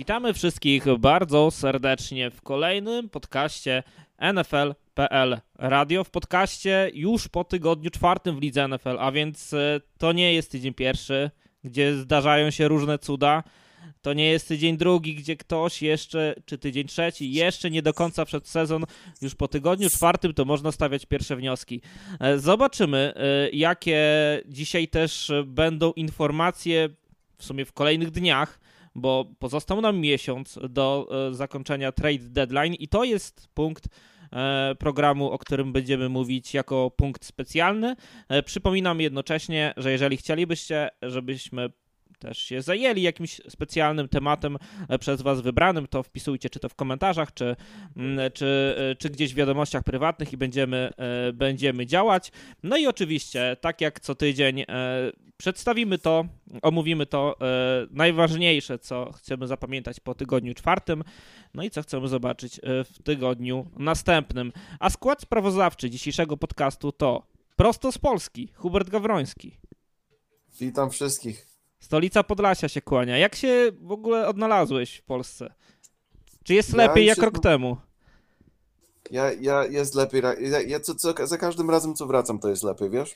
Witamy wszystkich bardzo serdecznie w kolejnym podcaście NFL.pl Radio. W podcaście już po tygodniu czwartym w lidze NFL, a więc e, to nie jest tydzień pierwszy, gdzie zdarzają się różne cuda. To nie jest tydzień drugi, gdzie ktoś jeszcze, czy tydzień trzeci, jeszcze nie do końca przed sezon, już po tygodniu czwartym to można stawiać pierwsze wnioski. E, zobaczymy, e, jakie dzisiaj też będą informacje w sumie w kolejnych dniach bo pozostał nam miesiąc do e, zakończenia trade deadline i to jest punkt e, programu, o którym będziemy mówić jako punkt specjalny. E, przypominam jednocześnie, że jeżeli chcielibyście, żebyśmy też się zajęli jakimś specjalnym tematem przez Was wybranym, to wpisujcie czy to w komentarzach, czy, mm, czy, czy gdzieś w wiadomościach prywatnych i będziemy, będziemy działać. No i oczywiście, tak jak co tydzień, przedstawimy to, omówimy to e, najważniejsze, co chcemy zapamiętać po tygodniu czwartym, no i co chcemy zobaczyć e, w tygodniu następnym. A skład sprawozdawczy dzisiejszego podcastu to prosto z Polski, Hubert Gawroński. Witam wszystkich. Stolica Podlasia się kłania. Jak się w ogóle odnalazłeś w Polsce? Czy jest lepiej ja jak rok temu? Ja, ja jest lepiej. Ja, ja co, co, za każdym razem, co wracam, to jest lepiej, wiesz?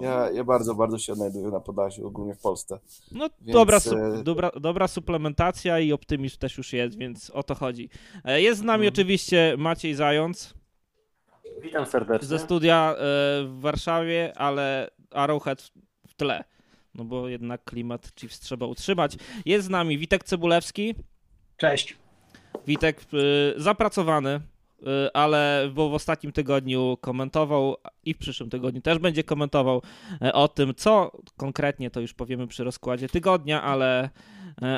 Ja, ja bardzo, bardzo się odnajduję na Podlasiu, ogólnie w Polsce. No więc... dobra, su e, dobra, dobra suplementacja i optymizm też już jest, więc o to chodzi. E, jest z nami hmm. oczywiście Maciej Zając. Witam serdecznie. Ze studia e, w Warszawie, ale Arrowhead w tle. No bo jednak klimat Chiefs trzeba utrzymać. Jest z nami Witek Cebulewski. Cześć. Witek zapracowany, Y, ale bo w ostatnim tygodniu komentował i w przyszłym tygodniu też będzie komentował e, o tym, co konkretnie to już powiemy przy rozkładzie tygodnia, ale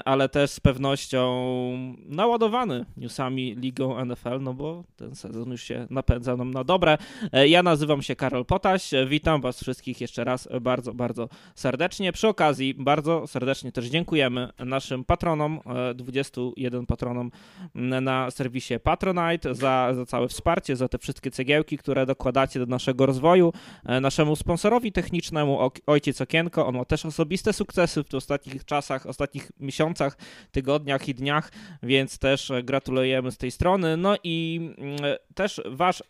ale też z pewnością naładowany newsami ligą NFL, no bo ten sezon już się napędza nam na dobre. E, ja nazywam się Karol Potaś, witam was wszystkich jeszcze raz bardzo, bardzo serdecznie. Przy okazji bardzo serdecznie też dziękujemy naszym patronom, 21 e, patronom na serwisie Patronite za, za całe wsparcie, za te wszystkie cegiełki, które dokładacie do naszego rozwoju. Naszemu sponsorowi technicznemu Ojciec Okienko, on ma też osobiste sukcesy w ostatnich czasach, ostatnich miesiącach, tygodniach i dniach, więc też gratulujemy z tej strony. No i mm, też Was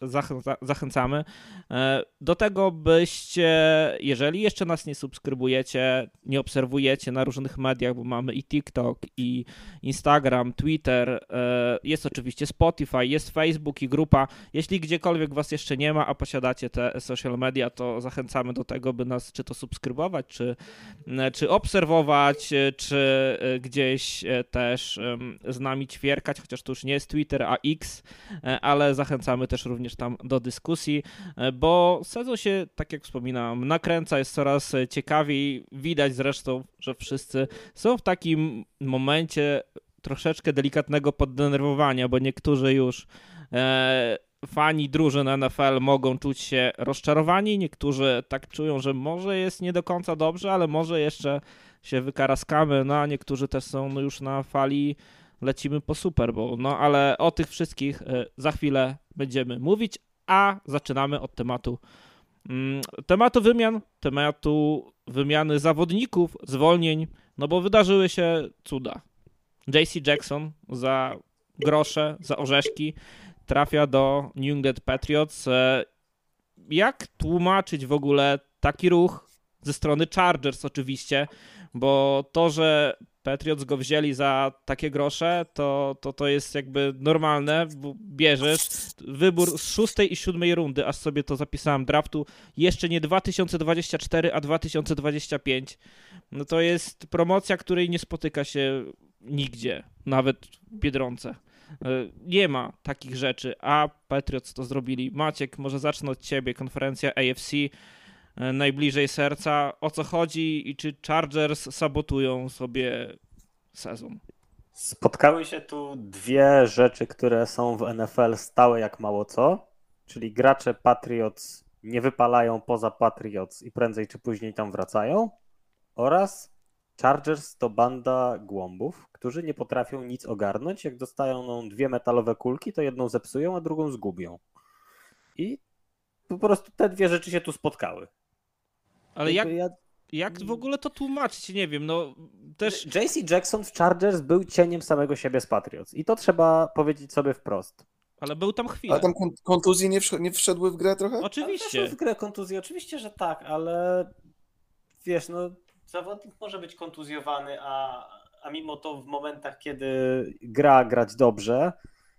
zachęcamy e, do tego, byście, jeżeli jeszcze nas nie subskrybujecie, nie obserwujecie na różnych mediach, bo mamy i TikTok, i Instagram, Twitter, e, jest oczywiście Spotify, jest Facebook i grupa. Jeśli gdziekolwiek Was jeszcze nie ma, a posiadacie te social media, to zachęcamy do tego, by nas czy to subskrybować, czy, czy obserwować, czy E, gdzieś e, też z nami ćwierkać, chociaż to już nie jest Twitter, a X, e, ale zachęcamy też również tam do dyskusji, bo sezon się, tak jak wspominałem, nakręca, jest coraz ciekawiej. Widać zresztą, że wszyscy są w takim momencie troszeczkę delikatnego poddenerwowania, bo niektórzy już fani drużyn NFL mogą czuć się rozczarowani, niektórzy tak czują, że może jest nie do końca dobrze, ale może jeszcze się wykaraskamy, no a niektórzy też są no, już na fali lecimy po Super Bowl, no ale o tych wszystkich e, za chwilę będziemy mówić, a zaczynamy od tematu mm, tematu wymian, tematu wymiany zawodników, zwolnień, no bo wydarzyły się cuda. JC Jackson za grosze, za orzeszki trafia do New England Patriots. E, jak tłumaczyć w ogóle taki ruch ze strony Chargers oczywiście, bo to, że Patriots go wzięli za takie grosze, to, to, to jest jakby normalne, bierzesz wybór z szóstej i siódmej rundy, aż sobie to zapisałem, draftu, jeszcze nie 2024, a 2025. No to jest promocja, której nie spotyka się nigdzie, nawet w Biedronce. E, nie ma takich rzeczy, a Patriots to zrobili. Maciek, może zacznę od ciebie, konferencja AFC. E, najbliżej serca, o co chodzi i czy Chargers sabotują sobie sezon. Spotkały się tu dwie rzeczy, które są w NFL stałe jak mało co, czyli gracze Patriots nie wypalają poza Patriots i prędzej czy później tam wracają oraz Chargers to banda głąbów, którzy nie potrafią nic ogarnąć. Jak dostają no, dwie metalowe kulki, to jedną zepsują, a drugą zgubią. I po prostu te dwie rzeczy się tu spotkały. Ale jak, ja... Jak w ogóle to tłumaczyć? Nie wiem, no też... JC Jackson w Chargers był cieniem samego siebie z Patriots i to trzeba powiedzieć sobie wprost. Ale był tam chwilę. Ale tam kontuzje nie, wszedł, nie wszedły w grę trochę? Oczywiście. w grę kontuzje, oczywiście, że tak, ale wiesz, no zawodnik może być kontuzjowany, a, a mimo to w momentach, kiedy gra grać dobrze,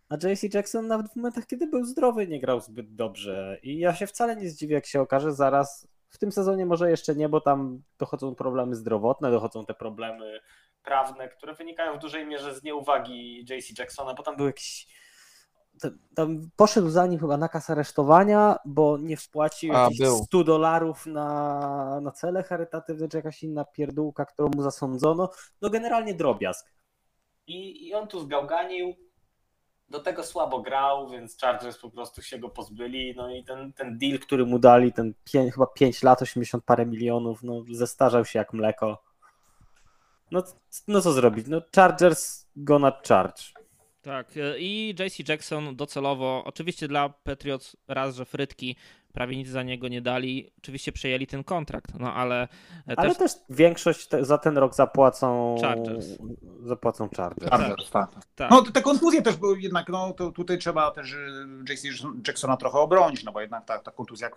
a JC Jackson nawet w momentach, kiedy był zdrowy, nie grał zbyt dobrze. I ja się wcale nie zdziwię, jak się okaże zaraz. W tym sezonie może jeszcze nie, bo tam dochodzą problemy zdrowotne, dochodzą te problemy prawne, które wynikają w dużej mierze z nieuwagi JC Jacksona, bo tam był jakiś tam poszedł za nim chyba nakaz aresztowania, bo nie wpłacił A, 100 dolarów na, na cele charytatywne, czy jakaś inna pierdółka, którą mu zasądzono. No generalnie drobiazg. I, i on tu zgałganił, do tego słabo grał, więc Chargers po prostu się go pozbyli. No i ten, ten deal, który mu dali, ten pię, chyba 5 lat, 80 parę milionów, no zestarzał się jak mleko. No, no co zrobić? No Chargers go na charge. Tak, e, i JC Jackson docelowo, oczywiście dla Patriots raz, że frytki prawie nic za niego nie dali, oczywiście przejęli ten kontrakt, no ale... E, ale też, też większość te, za ten rok zapłacą Chargers. Zapłacą Chargers. Chargers tak. tak. No te kontuzje też były jednak, no to tutaj trzeba też e, JC Jacksona trochę obronić, no bo jednak ta, ta kontuzja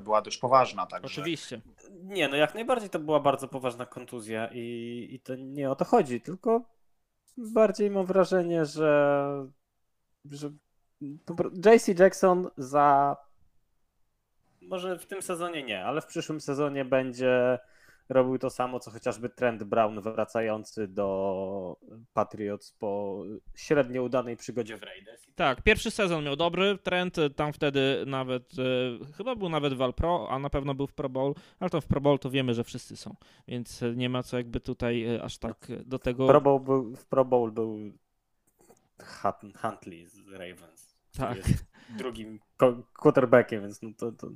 była dość poważna. Także... Oczywiście. Nie, no jak najbardziej to była bardzo poważna kontuzja i, i to nie o to chodzi, tylko bardziej mam wrażenie, że, że JC Jackson za może w tym sezonie nie, ale w przyszłym sezonie będzie robił to samo, co chociażby Trent Brown wracający do Patriots po średnio udanej przygodzie w Raiders. Tak, pierwszy sezon miał dobry Trent, tam wtedy nawet, e, chyba był nawet w All Pro, a na pewno był w Pro Bowl, ale to w Pro Bowl to wiemy, że wszyscy są, więc nie ma co jakby tutaj aż tak do tego... Pro Bowl był, w Pro Bowl był Huntley z Ravens. Tak. drugim quarterbackiem, więc no to, to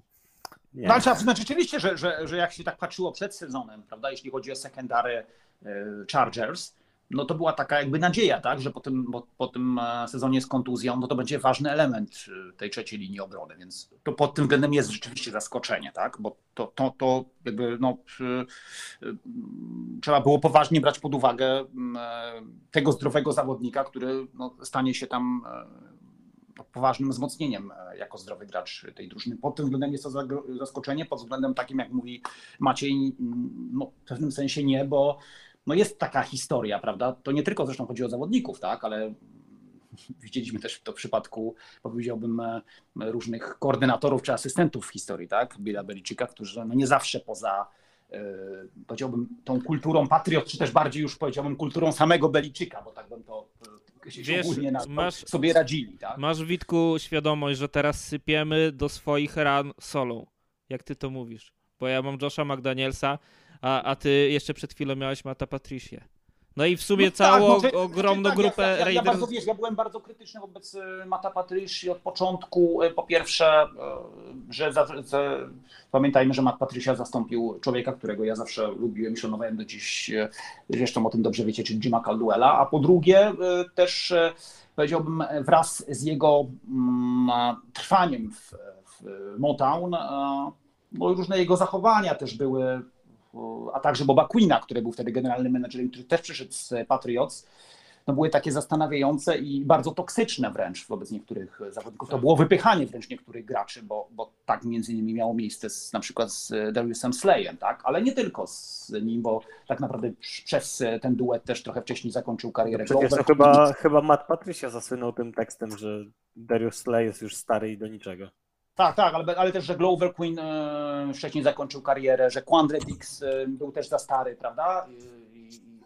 nie. No ale trzeba przyznać rzeczywiście, że, że, że jak się tak patrzyło przed sezonem, prawda, jeśli chodzi o secondary e, Chargers, no to była taka jakby nadzieja, tak, że po tym, po, po tym e, sezonie z kontuzją, no to będzie ważny element e, tej trzeciej linii obrony, więc to pod tym względem jest rzeczywiście zaskoczenie, tak, bo to, to, to jakby no, trzeba było poważnie brać pod uwagę tego zdrowego zawodnika, który no, stanie się tam poważnym wzmocnieniem e, jako zdrowy gracz tej drużyny. Pod tym względem jest to zaskoczenie, pod względem takim, jak mówi Maciej, no, w pewnym sensie nie, bo no jest taka historia, prawda? To nie tylko zresztą chodzi o zawodników, tak, ale widzieliśmy też to w przypadku, powiedziałbym, e, różnych koordynatorów czy asystentów w historii, tak? Billa Beliczyka, którzy no nie zawsze poza e, powiedziałbym tą kulturą patriot, czy też bardziej już powiedziałbym kulturą samego Beliczyka, bo tak bym to Wiesz, ogólnie na masz, sobie radzili. Tak? Masz, Witku, świadomość, że teraz sypiemy do swoich ran solą, jak ty to mówisz. Bo ja mam Josha McDanielsa, a, a ty jeszcze przed chwilą miałeś Mata Patricia. No i w sumie no całą tak, no, ogromną tak, grupę ja, ja, ja, bardzo, wiesz, ja byłem bardzo krytyczny wobec y, Mata Patricia od początku. Y, po pierwsze, y, że za, za, pamiętajmy, że Matt Patricia zastąpił człowieka, którego ja zawsze lubiłem i szanowałem do dziś. Zresztą o tym dobrze wiecie, czyli Jima Calduela. A po drugie, też powiedziałbym, wraz z jego mm, trwaniem w, w Motown, bo różne jego zachowania też były a także Boba Queena, który był wtedy generalnym menedżerem, który też przyszedł z Patriots, no były takie zastanawiające i bardzo toksyczne wręcz wobec niektórych zawodników. To było wypychanie wręcz niektórych graczy, bo, bo tak między innymi miało miejsce z, na przykład z Dariusem Slayem, tak? ale nie tylko z nim, bo tak naprawdę przez ten duet też trochę wcześniej zakończył karierę. No przecież to chyba, chyba Matt Patricia zasłynął tym tekstem, że Darius Slay jest już stary i do niczego. Tak, tak, ale, ale też, że Glover Queen e, wcześniej zakończył karierę, że Quandre Dix e, był też za stary, prawda?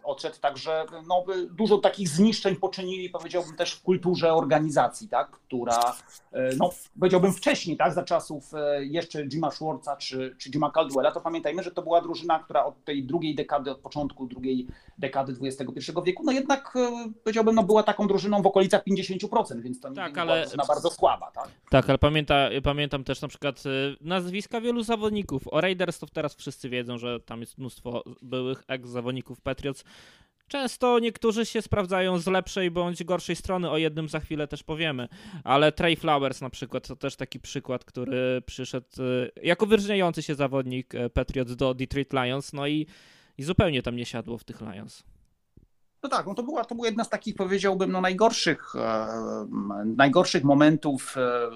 Odszedł, także no, dużo takich zniszczeń poczynili, powiedziałbym też w kulturze organizacji, tak, która, e, no, powiedziałbym wcześniej, tak, za czasów e, jeszcze Jima Schwartza czy, czy Jima Caldwella, to pamiętajmy, że to była drużyna, która od tej drugiej dekady, od początku drugiej dekady XXI wieku, no jednak e, powiedziałbym, no była taką drużyną w okolicach 50%, więc to nie tak, była drużyna bardzo słaba, tak? Tak, ale pamięta, pamiętam też na przykład nazwiska wielu zawodników. O Raiders to teraz wszyscy wiedzą, że tam jest mnóstwo byłych ex-zawodników Patriots, Często niektórzy się sprawdzają z lepszej bądź gorszej strony, o jednym za chwilę też powiemy, ale Trey Flowers na przykład to też taki przykład, który przyszedł y, jako wyróżniający się zawodnik y, Patriots do Detroit Lions, no i, i zupełnie tam nie siadło w tych Lions. No tak, no to, była, to była jedna z takich, powiedziałbym, no najgorszych, e, najgorszych momentów, e,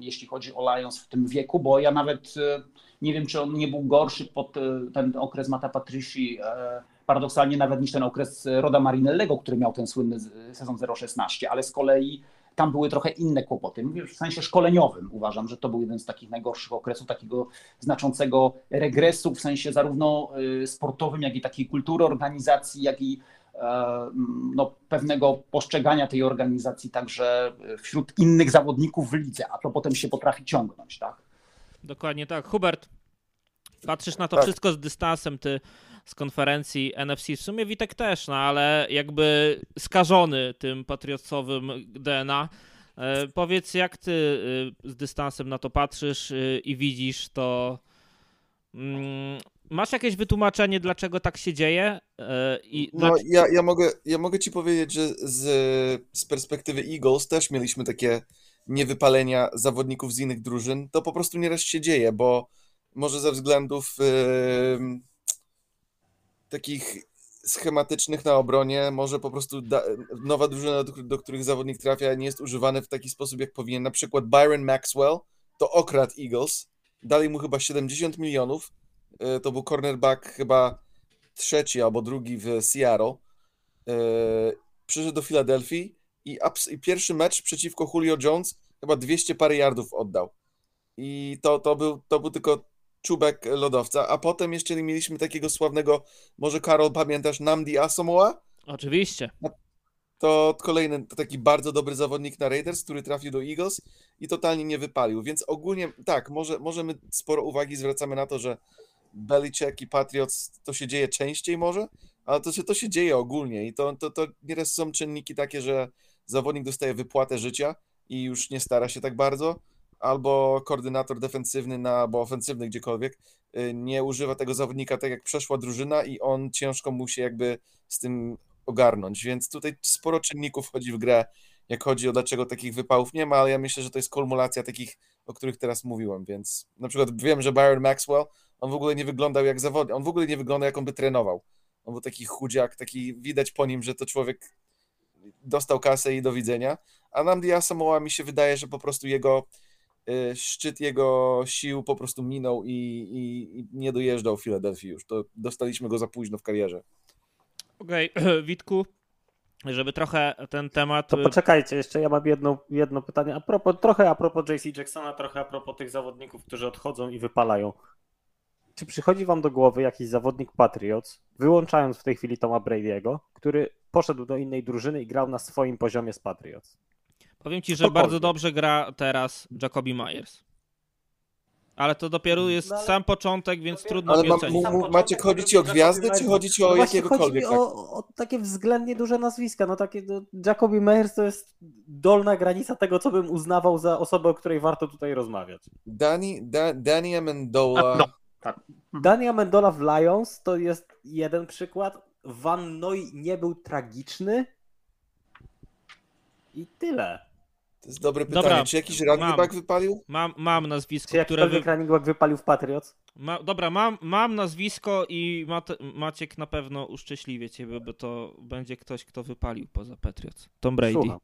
jeśli chodzi o Lions w tym wieku, bo ja nawet e, nie wiem, czy on nie był gorszy pod e, ten okres Mata Patrici, e, paradoksalnie nawet niż ten okres Roda Marinellego, który miał ten słynny sezon 016, ale z kolei tam były trochę inne kłopoty. Mówię w sensie szkoleniowym. Uważam, że to był jeden z takich najgorszych okresów, takiego znaczącego regresu w sensie zarówno e, sportowym, jak i takiej kultury organizacji, jak i no, pewnego postrzegania tej organizacji także wśród innych zawodników w lidze, a to potem się potrafi ciągnąć, tak? Dokładnie tak. Hubert, patrzysz na to tak. wszystko z dystansem, ty z konferencji NFC. W sumie Witek też, no ale jakby skażony tym patriotowym DNA. E, powiedz, jak ty e, z dystansem na to patrzysz e, i widzisz to. Mm, masz jakieś wytłumaczenie, dlaczego tak się dzieje? I no, ja, ja, mogę, ja mogę ci powiedzieć, że z, z perspektywy Eagles też mieliśmy takie niewypalenia zawodników z innych drużyn, to po prostu nieraz się dzieje, bo może ze względów yy, takich schematycznych na obronie, może po prostu da, nowa drużyna, do, do, których zawodnik trafia, nie jest używany w taki sposób, jak powinien. Na przykład Byron Maxwell to okradł Eagles, dali mu chyba 70 milionów, yy, to był cornerback chyba trzeci albo drugi w Seattle. Yy, przyszedł do Filadelfii i, i pierwszy mecz przeciwko Julio Jones chyba 200 parę yardów oddał. I to, to, był, to był tylko czubek lodowca, a potem jeszcze mieliśmy takiego sławnego, może Karol pamiętasz, Namdi Asamoah? Oczywiście. To kolejny to taki bardzo dobry zawodnik na Raiders, który trafił do Eagles i totalnie nie wypalił, więc ogólnie tak, może, może my sporo uwagi zwracamy na to, że Belichick i Patriots to się dzieje częściej może, ale to, to się dzieje ogólnie i to, to, to nieraz są czynniki takie, że zawodnik dostaje wypłatę życia i już nie stara się tak bardzo, albo koordynator defensywny na, albo ofensywny gdziekolwiek y, nie używa tego zawodnika tak jak przeszła drużyna i on ciężko mu się jakby z tym ogarnąć, więc tutaj sporo czynników wchodzi w grę, jak chodzi o dlaczego takich wypałów nie ma, ale ja myślę, że to jest kumulacja takich, o których teraz mówiłem, więc na przykład wiem, że Byron Maxwell, on w ogóle nie wyglądał jak zawodnik, on w ogóle nie wygląda jak on by trenował. On był taki chudziak, taki widać po nim, że to człowiek dostał kasę i do widzenia, a Namdi Asamoah mi się wydaje, że po prostu jego szczyt jego sił po prostu minął i, i, i nie dojeżdżał w Filadelfii już. To dostaliśmy go za późno w karierze. Okej, okay. Witku, żeby trochę ten temat... To poczekajcie, jeszcze ja mam jedno, jedno pytanie. A propos, trochę a propos JC Jacksona, trochę a propos tych zawodników, którzy odchodzą i wypalają. Czy przychodzi wam do głowy jakiś zawodnik Patriots, wyłączając w tej chwili Toma Brady'ego, który poszedł do innej drużyny i grał na swoim poziomie z Patriots? Powiem ci, że Cokolwiek. bardzo dobrze gra teraz Jacoby Myers. Ale to dopiero jest no, sam początek, więc trudno ale mi ocenić. Ma, macie chodzi ci o gwiazdy, czy chodzi ci o no jakiegokolwiek? Chodzi o, o, takie względnie duże nazwiska. No takie, no, Jacoby Myers to jest dolna granica tego, co bym uznawał za osobę, o której warto tutaj rozmawiać. Danny, da, Danny Amendola. No, tak. Danny Amendola w Lions to jest jeden przykład. Van Noy nie był tragiczny. I tyle. To jest dobre pytanie. Dobra, Czy jakiś running back wypalił? Mam, mam nazwisko, Czy które... Wy... running back wypalił w Patriots? Ma, dobra, mam, mam nazwisko i Maciek na pewno uszczęśliwie ciebie, bo to będzie ktoś, kto wypalił poza Patriots. Tom Brady. Słucham.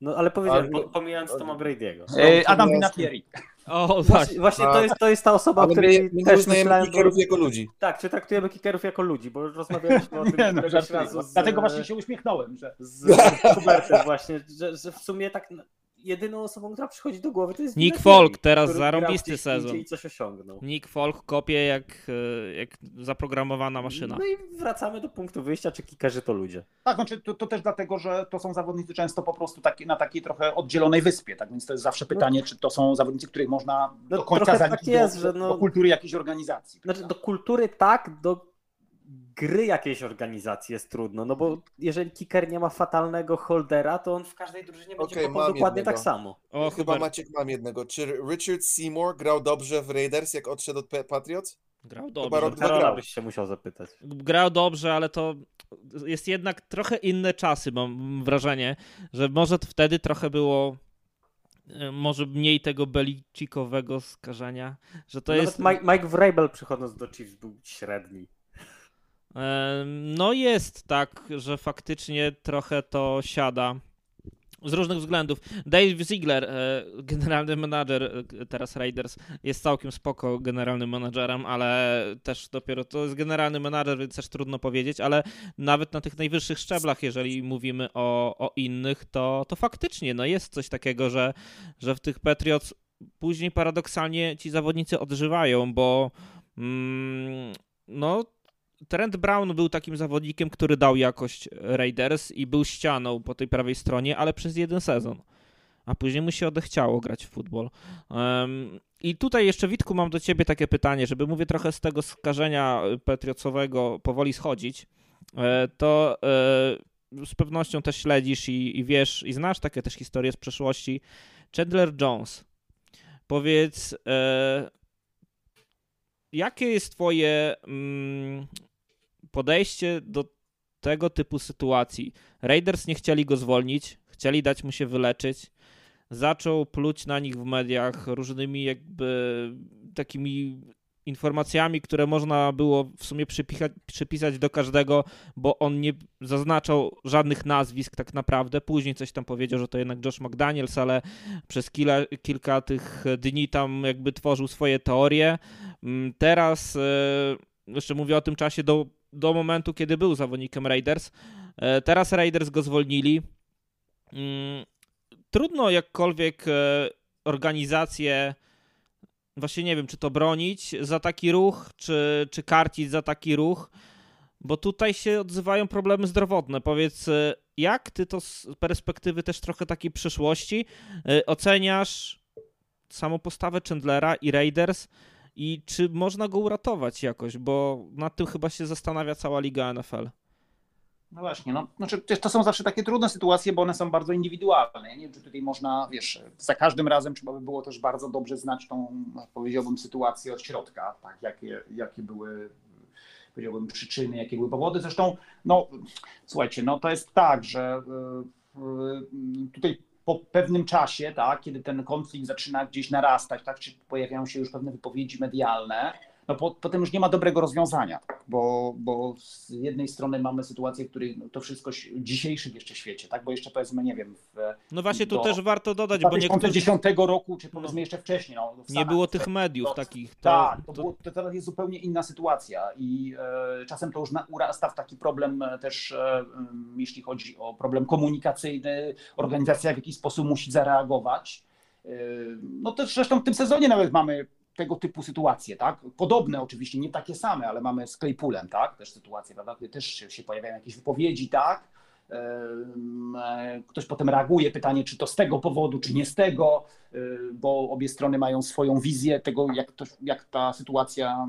No ale powiedziałem, ale... pomijając Toma Brady'ego. E, Adam Vinatieri. O, właśnie, właśnie to, jest, to jest ta osoba, o której my, my też myślałem. kickerów jako ludzi. Tak, czy traktujemy kickerów jako ludzi, bo rozmawialiśmy o tym nie, no, razu. Z, Dlatego właśnie się uśmiechnąłem, że... Z, z Hubertem właśnie, że, że w sumie tak jedyną osobą, która przychodzi do głowy, to jest Nick Folk, teraz zarąbisty sezon. I coś osiągnął. Nick Folk kopie jak, e, jak zaprogramowana maszyna. No i wracamy do punktu wyjścia, czy kikerzy to ludzie. Tak, znaczy to, to też dlatego, że to są zawodnicy często po prostu taki, na takiej trochę oddzielonej wyspie, tak więc to jest zawsze pytanie, no, czy to są zawodnicy, których można no, do końca tak jest, do, że no, do kultury jakiejś organizacji. Znaczy do kultury tak, do gry jakiejś organizacji jest trudno, no bo jeżeli kicker nie ma fatalnego holdera, to on w każdej drużynie będzie okay, dokładnie jednego. tak samo. O, chyba Maciek mam jednego. Czy Richard Seymour grał dobrze w Raiders, jak odszedł od Patriots? Grał Chyba dobrze. rok dwa Karola grał. byś się musiał zapytać. Grał dobrze, ale to jest jednak trochę inne czasy, mam wrażenie, że może to wtedy trochę było e, może mniej tego belicikowego skażenia, że to Nawet jest... Mike, Mike Vrabel przychodząc do Chiefs był średni. No jest tak, że faktycznie trochę to siada. Z różnych względów. Dave Ziegler, e, generalny menadżer e, teraz Raiders, jest całkiem spoko generalnym menadżerem, ale też dopiero to jest generalny menadżer, więc też trudno powiedzieć, ale nawet na tych najwyższych szczeblach, jeżeli mówimy o, o innych, to, to faktycznie no jest coś takiego, że, że w tych Patriots później paradoksalnie ci zawodnicy odżywają, bo mm, no Trent Brown był takim zawodnikiem, który dał jakość Raiders i był ścianą po tej prawej stronie, ale przez jeden sezon. A później mu się odechciało grać w futbol. Um, I tutaj jeszcze, Witku, mam do ciebie takie pytanie, żeby mówię trochę z tego skażenia patriocowego powoli schodzić, e, to e, z pewnością też śledzisz i, i wiesz, i znasz takie też historie z przeszłości. Chandler Jones. Powiedz, e, jakie jest twoje mm, podejście do tego typu sytuacji? Raiders nie chcieli go zwolnić, chcieli dać mu się wyleczyć. Zaczął pluć na nich w mediach różnymi jakby takimi informacjami, które można było w sumie przypisać, do każdego, bo on nie zaznaczał żadnych nazwisk tak naprawdę. Później coś tam powiedział, że to jednak Josh McDaniels, ale przez kilka, kilka tych dni tam jakby tworzył swoje teorie. Mm, Teraz, e, jeszcze mówię o tym czasie do, do momentu, kiedy był zawodnikiem Raiders. E, Teraz Raiders go zwolnili. Mm, Trudno jakkolwiek e, organizację, właśnie nie wiem, czy to bronić za taki ruch, czy, czy karcić za taki ruch, bo tutaj się odzywają problemy zdrowotne. Powiedz, e, jak ty to z perspektywy też trochę takiej przyszłości oceniasz samą postawę Chandlera i Raiders i czy można go uratować jakoś, bo nad tym chyba się zastanawia cała liga NFL. No właśnie, no, znaczy, to są zawsze takie trudne sytuacje, bo one są bardzo indywidualne. Ja nie wiem, czy tutaj można, wiesz, za każdym razem trzeba by było też bardzo dobrze znać tą, powiedziałbym, sytuację od środka, tak, jakie, jakie były, powiedziałbym, przyczyny, jakie były powody. Zresztą, no, słuchajcie, no to jest tak, że y, y, tutaj po pewnym czasie, tak, kiedy ten konflikt zaczyna gdzieś narastać, tak, czy pojawiają się już pewne wypowiedzi medialne, no po, potem już nie ma dobrego rozwiązania, bo, bo z jednej strony mamy sytuację, w której no, to wszystko w dzisiejszym jeszcze świecie, tak, bo jeszcze powiedzmy, nie wiem, w No właśnie tu Do też warto dodać, bo niektórzy 2010 roku, czy powiedzmy jeszcze wcześniej, no, w nie Stanach było tych mediów to- takich. To, tak, to, było, to teraz jest zupełnie inna sytuacja i e, czasem to już na, urasta w taki problem e, też, e, jeśli chodzi o problem komunikacyjny, organizacja w jakiś sposób musi zareagować. E, no też zresztą w tym sezonie nawet mamy tego typu sytuacje, tak? Podobne oczywiście, nie takie same, ale mamy z Claypoolem, tak? Też sytuacje, prawda? Gdy też się, pojawiają jakieś wypowiedzi, tak? E, Ktoś potem reaguje, pytanie, czy to z tego powodu, czy nie z tego, e, bo obie strony mają swoją wizję tego, jak, to, jak ta sytuacja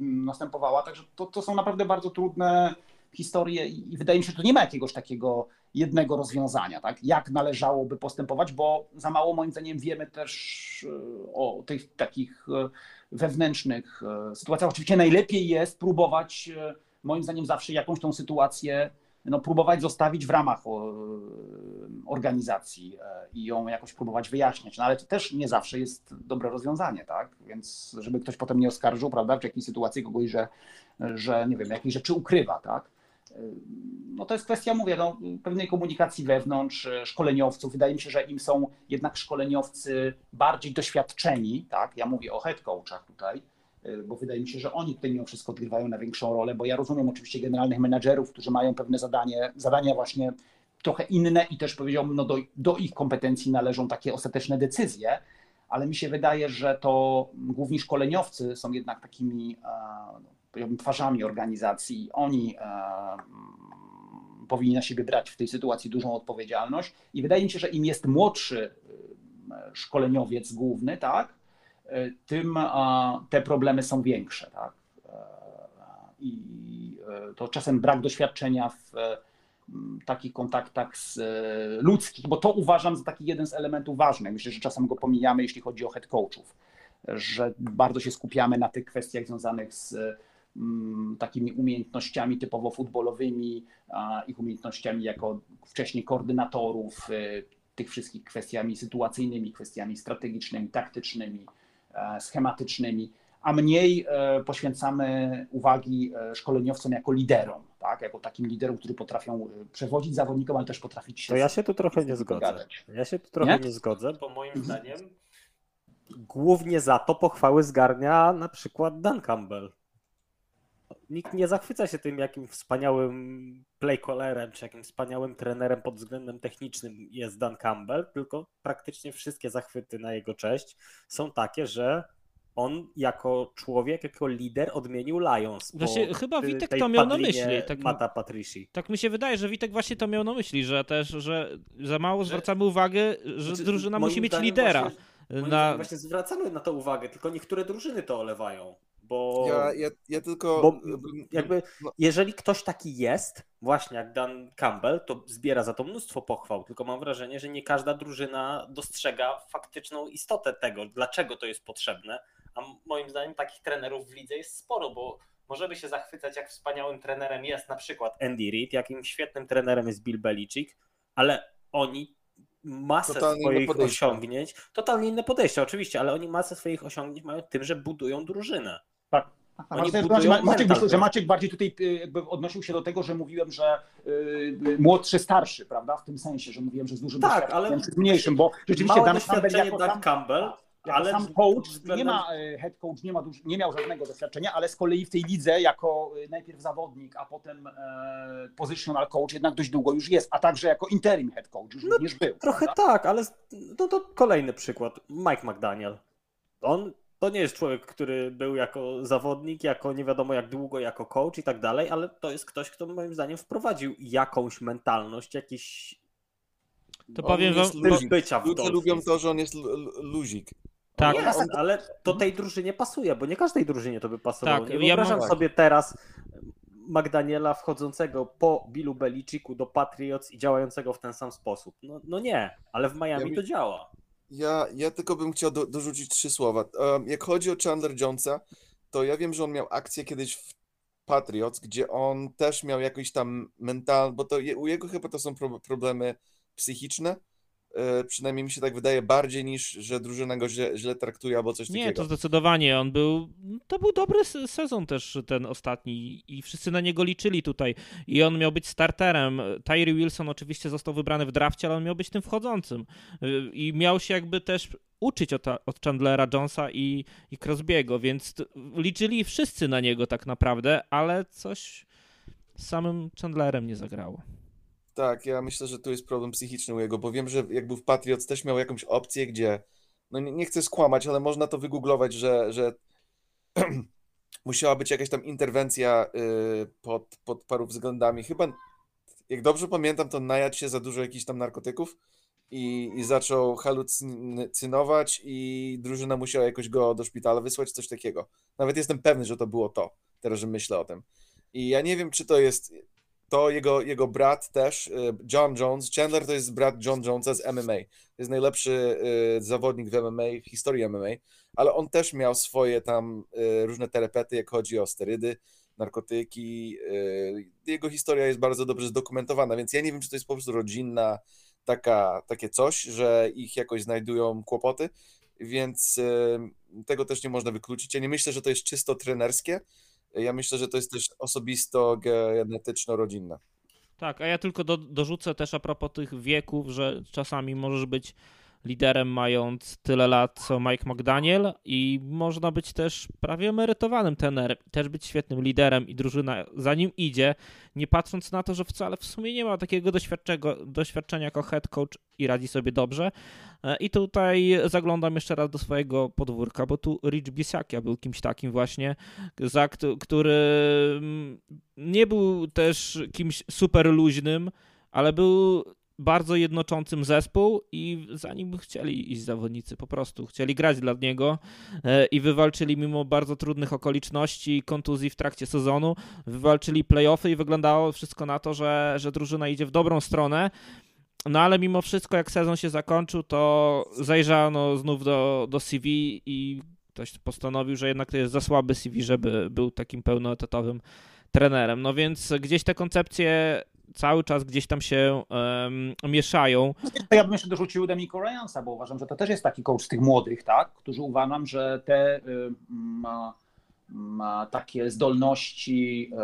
następowała. Także to, to są naprawdę bardzo trudne historie i wydaje mi się, że tu nie ma jakiegoś takiego jednego rozwiązania, tak? jak należałoby postępować, bo za mało moim zdaniem wiemy też e, o tych takich e, wewnętrznych e, sytuacjach. Oczywiście najlepiej jest próbować, moim zdaniem zawsze jakąś tą sytuację no, próbować zostawić w ramach organizacji i ją jakoś próbować wyjaśniać. No ale to też nie zawsze jest dobre rozwiązanie, tak? Więc żeby ktoś potem nie oskarżył, prawda, w jakiejś sytuacji kogoś, że, że nie wiem, jakieś rzeczy ukrywa, tak? No to jest kwestia, mówię, no, pewnej komunikacji wewnątrz, e, szkoleniowców. Wydaje mi się, że im są jednak szkoleniowcy bardziej doświadczeni, tak? Ja mówię o head coachach tutaj, e, bo wydaje mi się, że oni tutaj mimo wszystko odgrywają największą rolę, bo ja rozumiem oczywiście generalnych menadżerów, którzy mają pewne zadanie, zadania właśnie trochę inne i też powiedziałbym, no do, do ich kompetencji należą takie ostateczne decyzje, ale mi się wydaje, że to główni szkoleniowcy są jednak takimi no, twarzami organizacji. Oni e, powinni na siebie brać w tej sytuacji dużą odpowiedzialność i wydaje mi się, że im jest młodszy e, szkoleniowiec główny, tak, e, tym te problemy są większe, tak. I to czasem brak doświadczenia w takich kontaktach z, ludzkich, bo to uważam za taki jeden z elementów ważnych. Myślę, że czasem go pomijamy, jeśli chodzi o head coachów. że bardzo się skupiamy na tych kwestiach związanych z takimi umiejętnościami typowo futbolowymi, ich umiejętnościami jako wcześniej koordynatorów, y, tych wszystkich kwestiami sytuacyjnymi, kwestiami strategicznymi, taktycznymi, e, schematycznymi, a mniej e, poświęcamy uwagi e, szkoleniowcom jako liderom, tak? jako takim liderom, którzy potrafią przewodzić zawodnikom, ale też potrafić się. To ja się tu trochę nie zgodzę. Ja się tu trochę nie, nie zgodzę, bo moim zdaniem głównie za to pochwały zgarnia na przykład Dan Campbell. Nikt nie zachwyca się tym, jakim wspaniałym playcallerem, czy jakim wspaniałym trenerem pod względem technicznym jest Dan Campbell, tylko praktycznie wszystkie zachwyty na jego cześć są takie, że on jako człowiek, jako lider odmienił Lions. Właśnie, chyba Witek to miał na myśli. Tak, Mata Patrici. Tak mi się wydaje, że Witek właśnie to miał na myśli, że też, że za mało zwracamy uwagę, że znaczy, drużyna musi mieć lidera. Właśnie na... Właśnie zwracamy na to uwagę, tylko niektóre drużyny to olewają. Bo, ja, ja, ja tylko. Bo jakby, no. jeżeli ktoś taki jest, właśnie jak Dan Campbell, to zbiera za to mnóstwo pochwał. Tylko mam wrażenie, że nie każda drużyna dostrzega faktyczną istotę tego, dlaczego to jest potrzebne. A moim zdaniem takich trenerów w lidze jest sporo, bo możemy się zachwycać, jak wspaniałym trenerem jest na przykład Andy Reid, jakim świetnym trenerem jest Bill Belichick, ale oni masę totalnie swoich osiągnięć, totalnie inne podejście oczywiście, ale oni masę swoich osiągnięć mają tym, że budują drużynę. Oni Maciek, myślę, że Maciek bardziej tutaj jakby odnosił się do tego, że mówiłem, że yy, młodszy, starszy, prawda? W tym sensie, że mówiłem, że z dużym tak, ale mniejszym, bo rzeczywiście Dan Campbell, jako Dan Campbell ale sam coach względem... nie ma, e, head coach nie, ma nie miał żadnego doświadczenia, ale z kolei w tej lidze jako e, najpierw zawodnik, a potem e, positional coach jednak dość długo już jest, a także jako interim head coach już no, również był. Trochę prawda? tak, ale no to kolejny przykład. Mike McDaniel. On to nie jest człowiek, który był jako zawodnik, jako nie wiadomo jak długo, jako coach i tak dalej, ale to jest ktoś, kto moim zdaniem wprowadził jakąś mentalność, jakiś to powiem wam, bycia w Ludzie lubią to, że on jest luzik. Tak, jest, ale to tej drużynie pasuje, bo nie każdej drużynie to by pasowało. Tak, nie wyobrażam ja sobie teraz McDaniela wchodzącego po Billu Belicziku do Patriots i działającego w ten sam sposób. No, no nie, ale w Miami ja to działa. Ja, ja tylko bym chciał do, dorzucić trzy słowa. Jak chodzi o Chandler Jonesa, to ja wiem, że on miał akcję kiedyś w Patriots, gdzie on też miał jakiś tam mental, bo to u jego chyba to są pro, problemy psychiczne, przynajmniej mi się tak wydaje, bardziej niż, że drużyna go źle, źle traktuje albo coś nie, takiego. Nie, to zdecydowanie. On był, to był dobry sezon też ten ostatni i wszyscy na niego liczyli tutaj i on miał być starterem. Tyree Wilson oczywiście został wybrany w drafcie, ale on miał być tym wchodzącym e, i miał się jakby też uczyć od, od Chandlera Jonesa i, i Crosby'ego, więc liczyli wszyscy na niego tak naprawdę, ale coś z samym Chandlerem nie zagrało. Tak, ja myślę, że tu jest problem psychiczny u jego, bo wiem, że jak był w Patriots też miał jakąś opcję, gdzie, no nie, nie chcę skłamać, ale można to wygooglować, że, że musiała być jakaś tam interwencja y, pod, pod paru względami. Chyba, jak dobrze pamiętam, to najadł się za dużo jakichś tam narkotyków i, i zaczął halucynować i drużyna musiała jakoś go do szpitala wysłać, coś takiego. Nawet jestem pewny, że to było to, teraz, że myślę o tym. I ja nie wiem, czy to jest to jego, jego brat też, y, John Jones, Chandler to jest brat John Jonesa z MMA. To jest najlepszy y, zawodnik w MMA, w historii MMA, ale on też miał swoje tam y, różne terapety, jak chodzi o sterydy, narkotyki. Jego historia jest bardzo dobrze zdokumentowana, więc ja nie wiem, czy to jest po prostu rodzinna taka, takie coś, że ich jakoś znajdują kłopoty, więc tego też nie można wykluczyć. Ja nie myślę, że to jest czysto trenerskie, ja myślę, że to jest też osobisto genetyczno-rodzinne. Tak, a ja tylko do, dorzucę też a propos tych wieków, że czasami możesz być liderem mając tyle lat co Mike McDaniel i można być też prawie emerytowanym tenerem, też być świetnym liderem i drużyna za nim idzie, nie patrząc na to, że wcale w sumie nie ma takiego doświadczenia jako head coach i radzi sobie dobrze. E, I tutaj zaglądam jeszcze raz do swojego podwórka, bo tu Rich Bisakia był kimś takim właśnie, za, który mm, nie był też kimś super luźnym, ale był bardzo jednoczącym zespół i za nim chcieli iść zawodnicy, po prostu chcieli grać dla niego e, i wywalczyli mimo bardzo trudnych okoliczności, kontuzji w trakcie sezonu, wywalczyli playoffy i wyglądało wszystko na to, że, że drużyna idzie w dobrą stronę. No ale mimo wszystko, jak sezon się zakończył, to zajrzano znów do, do CV i ktoś postanowił, że jednak to jest za słaby CV, żeby był takim pełnoetatowym trenerem. No więc gdzieś te koncepcje cały czas gdzieś tam się um, mieszają. Ja bym jeszcze dorzucił Demico Ryansa, bo uważam, że to też jest taki coach tych młodych, tak? którzy uważam, że te y, ma, takie zdolności y,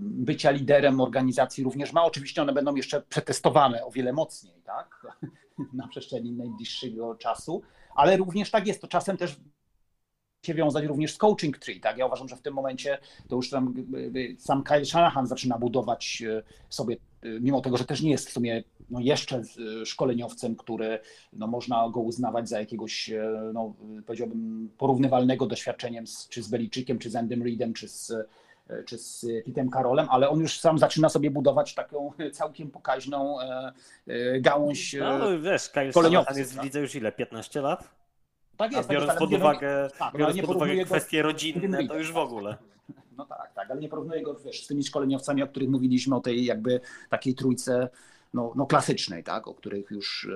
bycia liderem organizacji również ma. Oczywiście one będą jeszcze przetestowane o wiele mocniej, tak? na przestrzeni najbliższego czasu, ale również tak jest. To czasem też się wiązać również z coaching tree. Tak? Ja uważam, że w tym momencie to już tam sam Kyle Shanahan zaczyna budować e, sobie, e, mimo tego, że też nie jest w sumie no jeszcze e, szkoleniowcem, który no można go uznawać za jakiegoś, no, powiedziałbym, porównywalnego doświadczeniem z, czy z Beliczykiem, czy z Andym Reedem, czy z czy z Pitem Karolem, ale on już sam zaczyna sobie budować taką całkiem pokaźną gałąź No wiesz, Kyle Shanahan jest w lidze już ile, 15 lat? Tak jest. A biorąc tak pod uwagę, tak, biorąc pod uwagę kwestie rodzinne, to już w ogóle. No tak, tak, ale nie porównuję go wiesz, z tymi szkoleniowcami, o których mówiliśmy, o tej jakby takiej trójce no, no klasycznej, tak, o których już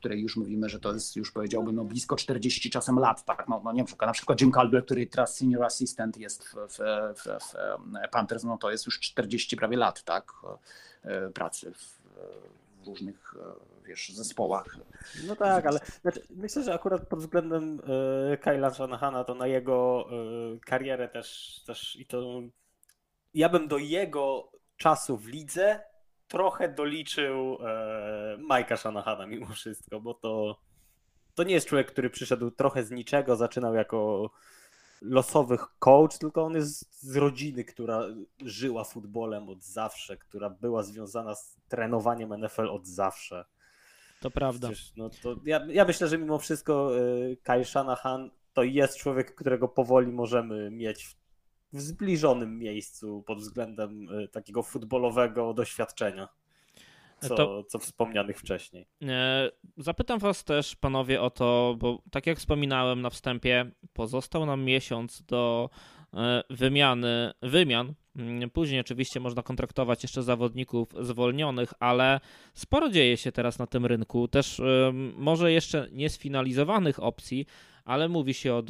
której już mówimy, że to jest już powiedziałbym no, blisko 40 czasem lat, tak, no, no nie wiem, na przykład Jim Caldwell, który teraz senior assistant jest w, w, w, w Panthers, no to jest już 40 prawie lat, tak, e, pracy w, w różnych e, wiesz, zespołach. No tak, ale znaczy, myślę, że akurat pod względem y, Kyla Shanahana to na jego y, karierę też, też i to ja bym do jego czasu w lidze trochę doliczył e, Majka Shanahana mimo wszystko, bo to, to nie jest człowiek, który przyszedł trochę z niczego, zaczynał jako losowych coach, tylko on jest z rodziny, która żyła futbolem od zawsze, która była związana z trenowaniem NFL od zawsze. To prawda. Przecież, no to ja, ja myślę, że mimo wszystko y, Kai Shanahan to jest człowiek, którego powoli możemy mieć w, zbliżonym miejscu pod względem y, takiego futbolowego doświadczenia. Co, to, co wspomnianych wcześniej. E, zapytam Was też, panowie, o to, bo tak jak wspominałem na wstępie, pozostał nam miesiąc do e, wymiany, wymian później oczywiście można kontraktować jeszcze zawodników zwolnionych, ale sporo dzieje się teraz na tym rynku. Też może jeszcze nie sfinalizowanych opcji, ale mówi się o,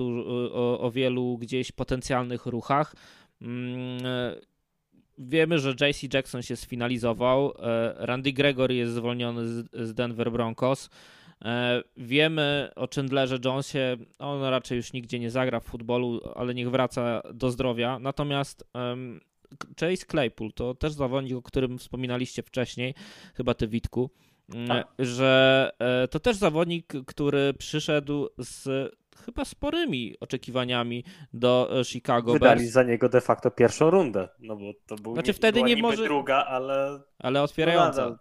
o, o wielu gdzieś potencjalnych ruchach. Mm, wiemy, że JC Jackson się sfinalizował. E, Randy Gregory jest zwolniony z Denver Broncos. E, wiemy o Chandlerze Jonesie, on raczej już nigdzie nie zagra w futbolu, ale niech wraca do zdrowia. Natomiast Chase Claypool to też zawodnik, o którym wspominaliście wcześniej, chyba ty Witku, mm, tak. że e, to też zawodnik, który przyszedł z chyba sporymi oczekiwaniami do e, Chicago Wydali Bears. za niego de facto pierwszą rundę, no bo to był znaczy, nie, wtedy nie może druga, ale ale otwierająca. No,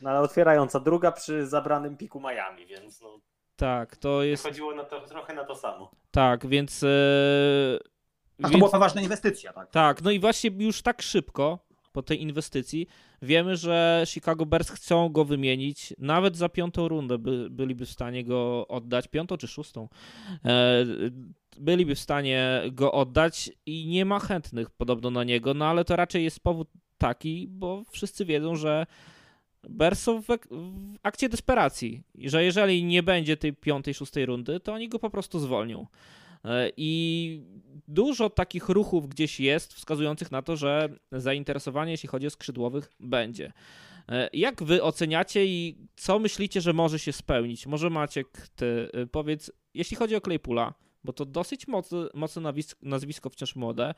no, ale otwierająca druga przy zabranym piku Miami, więc no tak, to jest. Chodziło na to, trochę na to samo. Tak, więc e, a to była poważna inwestycja, tak? Tak, no i właśnie już tak szybko po tej inwestycji wiemy, że Chicago Bears chcą go wymienić. Nawet za piątą rundę by, byliby w stanie go oddać, piątą czy szóstą. E, byliby w stanie go oddać i nie ma chętnych podobno na niego, no ale to raczej jest powód taki, bo wszyscy wiedzą, że Bears są w, w akcie desperacji i że jeżeli nie będzie tej piątej, szóstej rundy, to oni go po prostu zwolnią. E, I dużo takich ruchów gdzieś jest, wskazujących na to, że zainteresowanie, jeśli chodzi o skrzydłowych, będzie. E, jak wy oceniacie i co myślicie, że może się spełnić? Może Maciek, ty e, powiedz, jeśli chodzi o Claypoola, bo to dosyć mocne, mocne nazwisko, wciąż młode.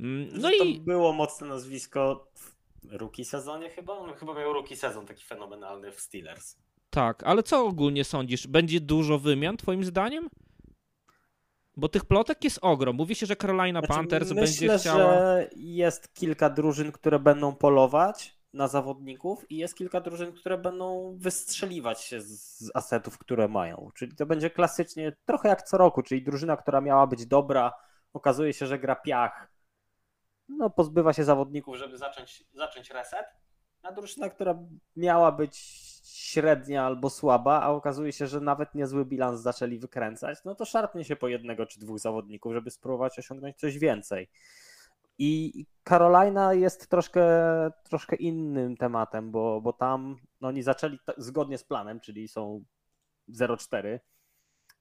Mm, no to i było mocne nazwisko w rookie sezonie chyba? On chyba miał rookie sezon taki fenomenalny w Steelers. Tak, ale co ogólnie sądzisz? Będzie dużo wymian twoim zdaniem? Bo tych plotek jest ogrom. Mówi się, że Carolina znaczy, Panthers myślę, będzie chciała... że jest kilka drużyn, które będą polować na zawodników i jest kilka drużyn, które będą wystrzeliwać się z asetów, które mają. Czyli to będzie klasycznie trochę jak co roku, czyli drużyna, która miała być dobra, okazuje się, że gra piach, no pozbywa się zawodników, żeby zacząć, zacząć reset, a drużyna, która miała być średnia albo słaba, a okazuje się, że nawet niezły bilans zaczęli wykręcać, no to szarpnie się po jednego czy dwóch zawodników, żeby spróbować osiągnąć coś więcej. I Carolina jest troszkę, troszkę innym tematem, bo, bo tam no oni zaczęli zgodnie z planem, czyli są 0-4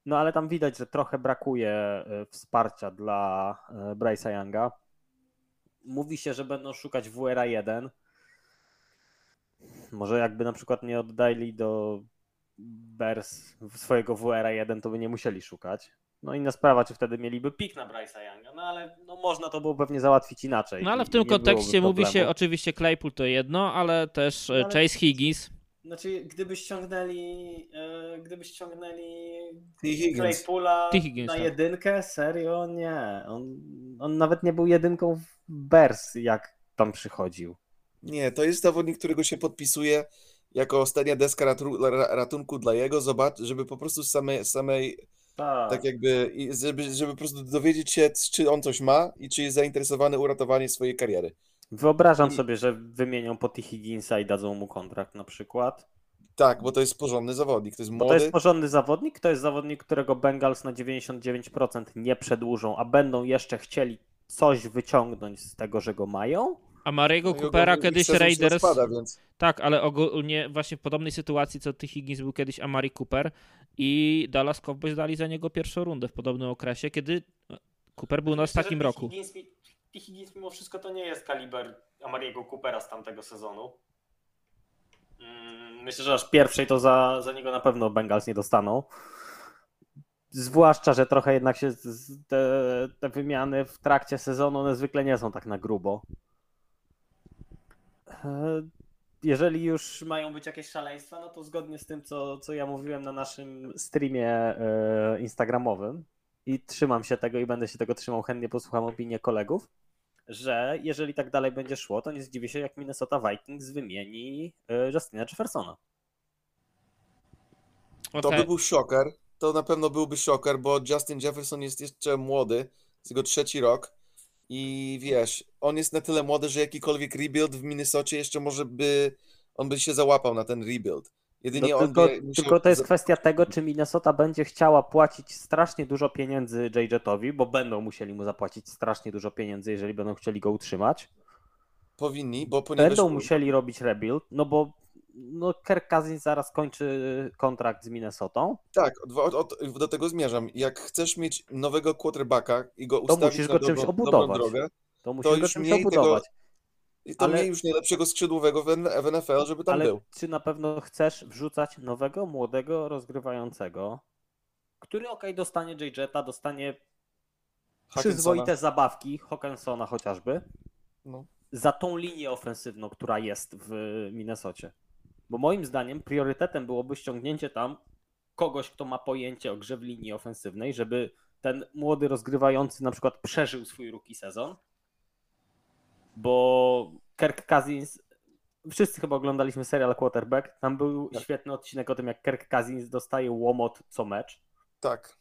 No ale tam widać, że trochę brakuje e, wsparcia dla e, Bryce'a Younga. Mówi się, że będą szukać WRA 1. Może jakby na przykład nie oddali do Bears swojego WRA 1, to by nie musieli szukać. No inna sprawa, czy wtedy mieliby pik na Bryce'a Younga, no ale no można to było pewnie załatwić inaczej. No ale w tym kontekście mówi się oczywiście Claypool to jedno, ale też e, No ale- Chase Higgins. Znaczy, gdyby ściągnęli, e, gdyby ściągnęli. Claypoola. Higgins, na tak. jedynkę, serio? Nie. On, on nawet nie był jedynką w Bears, jak tam przychodził. Nie, to jest zawodnik, którego się podpisuje jako ostatnia deska ratu- ra- ratunku dla jego, zobacz, żeby po prostu z samej, samej Tak. tak jakby, żeby, żeby po prostu dowiedzieć się, czy on coś ma i czy jest zainteresowany uratowaniem swojej kariery. Wyobrażam I- sobie, że wymienią po T. Higginsa i dadzą mu kontrakt na przykład. Tak, bo to jest porządny zawodnik, to jest Bo młody. to jest porządny zawodnik, to jest zawodnik, którego Bengals na 99% nie przedłużą, a będą jeszcze chcieli coś wyciągnąć z tego, że go mają. A Mariego No Coopera kiedyś Raiders. rozpada, więc Tak, ale ogólnie właśnie w podobnej sytuacji co T. Higgins był kiedyś Amari Cooper i Dallas Cowboys dali za niego pierwszą rundę w podobnym okresie, kiedy Cooper był na ostatnim roku. T. Higgins mimo wszystko to nie jest kaliber Amariego Coopera z tamtego sezonu. Mm, Myślę, że aż pierwszej to za, za niego na pewno Bengals nie dostaną. Zwłaszcza, że trochę jednak się te, te wymiany w trakcie sezonu one zwykle nie są tak na grubo. E, Jeżeli już mają być jakieś szaleństwa, no to zgodnie z tym, co, co ja mówiłem na naszym streamie e, instagramowym i trzymam się tego i będę się tego trzymał, chętnie posłucham opinię kolegów, że jeżeli tak dalej będzie szło, to nie zdziwię się, jak Minnesota Vikings wymieni e, Justina Jeffersona. to Okej. by był szoker. To na pewno byłby szoker, bo Justin Jefferson jest jeszcze młody, jest jego trzeci rok i wiesz, on jest na tyle młody, że jakikolwiek rebuild w Minnesocie jeszcze może by, on by się załapał na ten rebuild. Jedynie No, on tylko, tylko to jest kwestia tego, czy Minnesota będzie chciała płacić strasznie dużo pieniędzy JJetowi, bo będą musieli mu zapłacić strasznie dużo pieniędzy, jeżeli będą chcieli go utrzymać. powinni, bo ponieważ Będą musieli robić rebuild, no bo no Kirk Cousins zaraz kończy kontrakt z Minnesotą, tak, od, od, do tego zmierzam. Jak chcesz mieć nowego quarterbacka i go to ustawić musisz na go dobrą, czymś obudować. drogę, To musisz go już czymś mniej tego- obudować. i to Ale- miej już najlepszego skrzydłowego w, NFL, żeby tam Ale był. czy na pewno chcesz wrzucać nowego, młodego, rozgrywającego, który okej, dostanie JJeta, dostanie przyzwoite zabawki, Hawkinsona chociażby, No. za tą linię ofensywną, która jest w Minnesocie. Bo moim zdaniem priorytetem byłoby ściągnięcie tam kogoś, kto ma pojęcie o grze w linii ofensywnej, żeby ten młody rozgrywający na przykład przeżył swój rookie sezon, bo Kirk Cousins, wszyscy chyba oglądaliśmy serial Quarterback, tam był Tak. świetny odcinek o tym, jak Kirk Cousins dostaje łomot co mecz, Tak.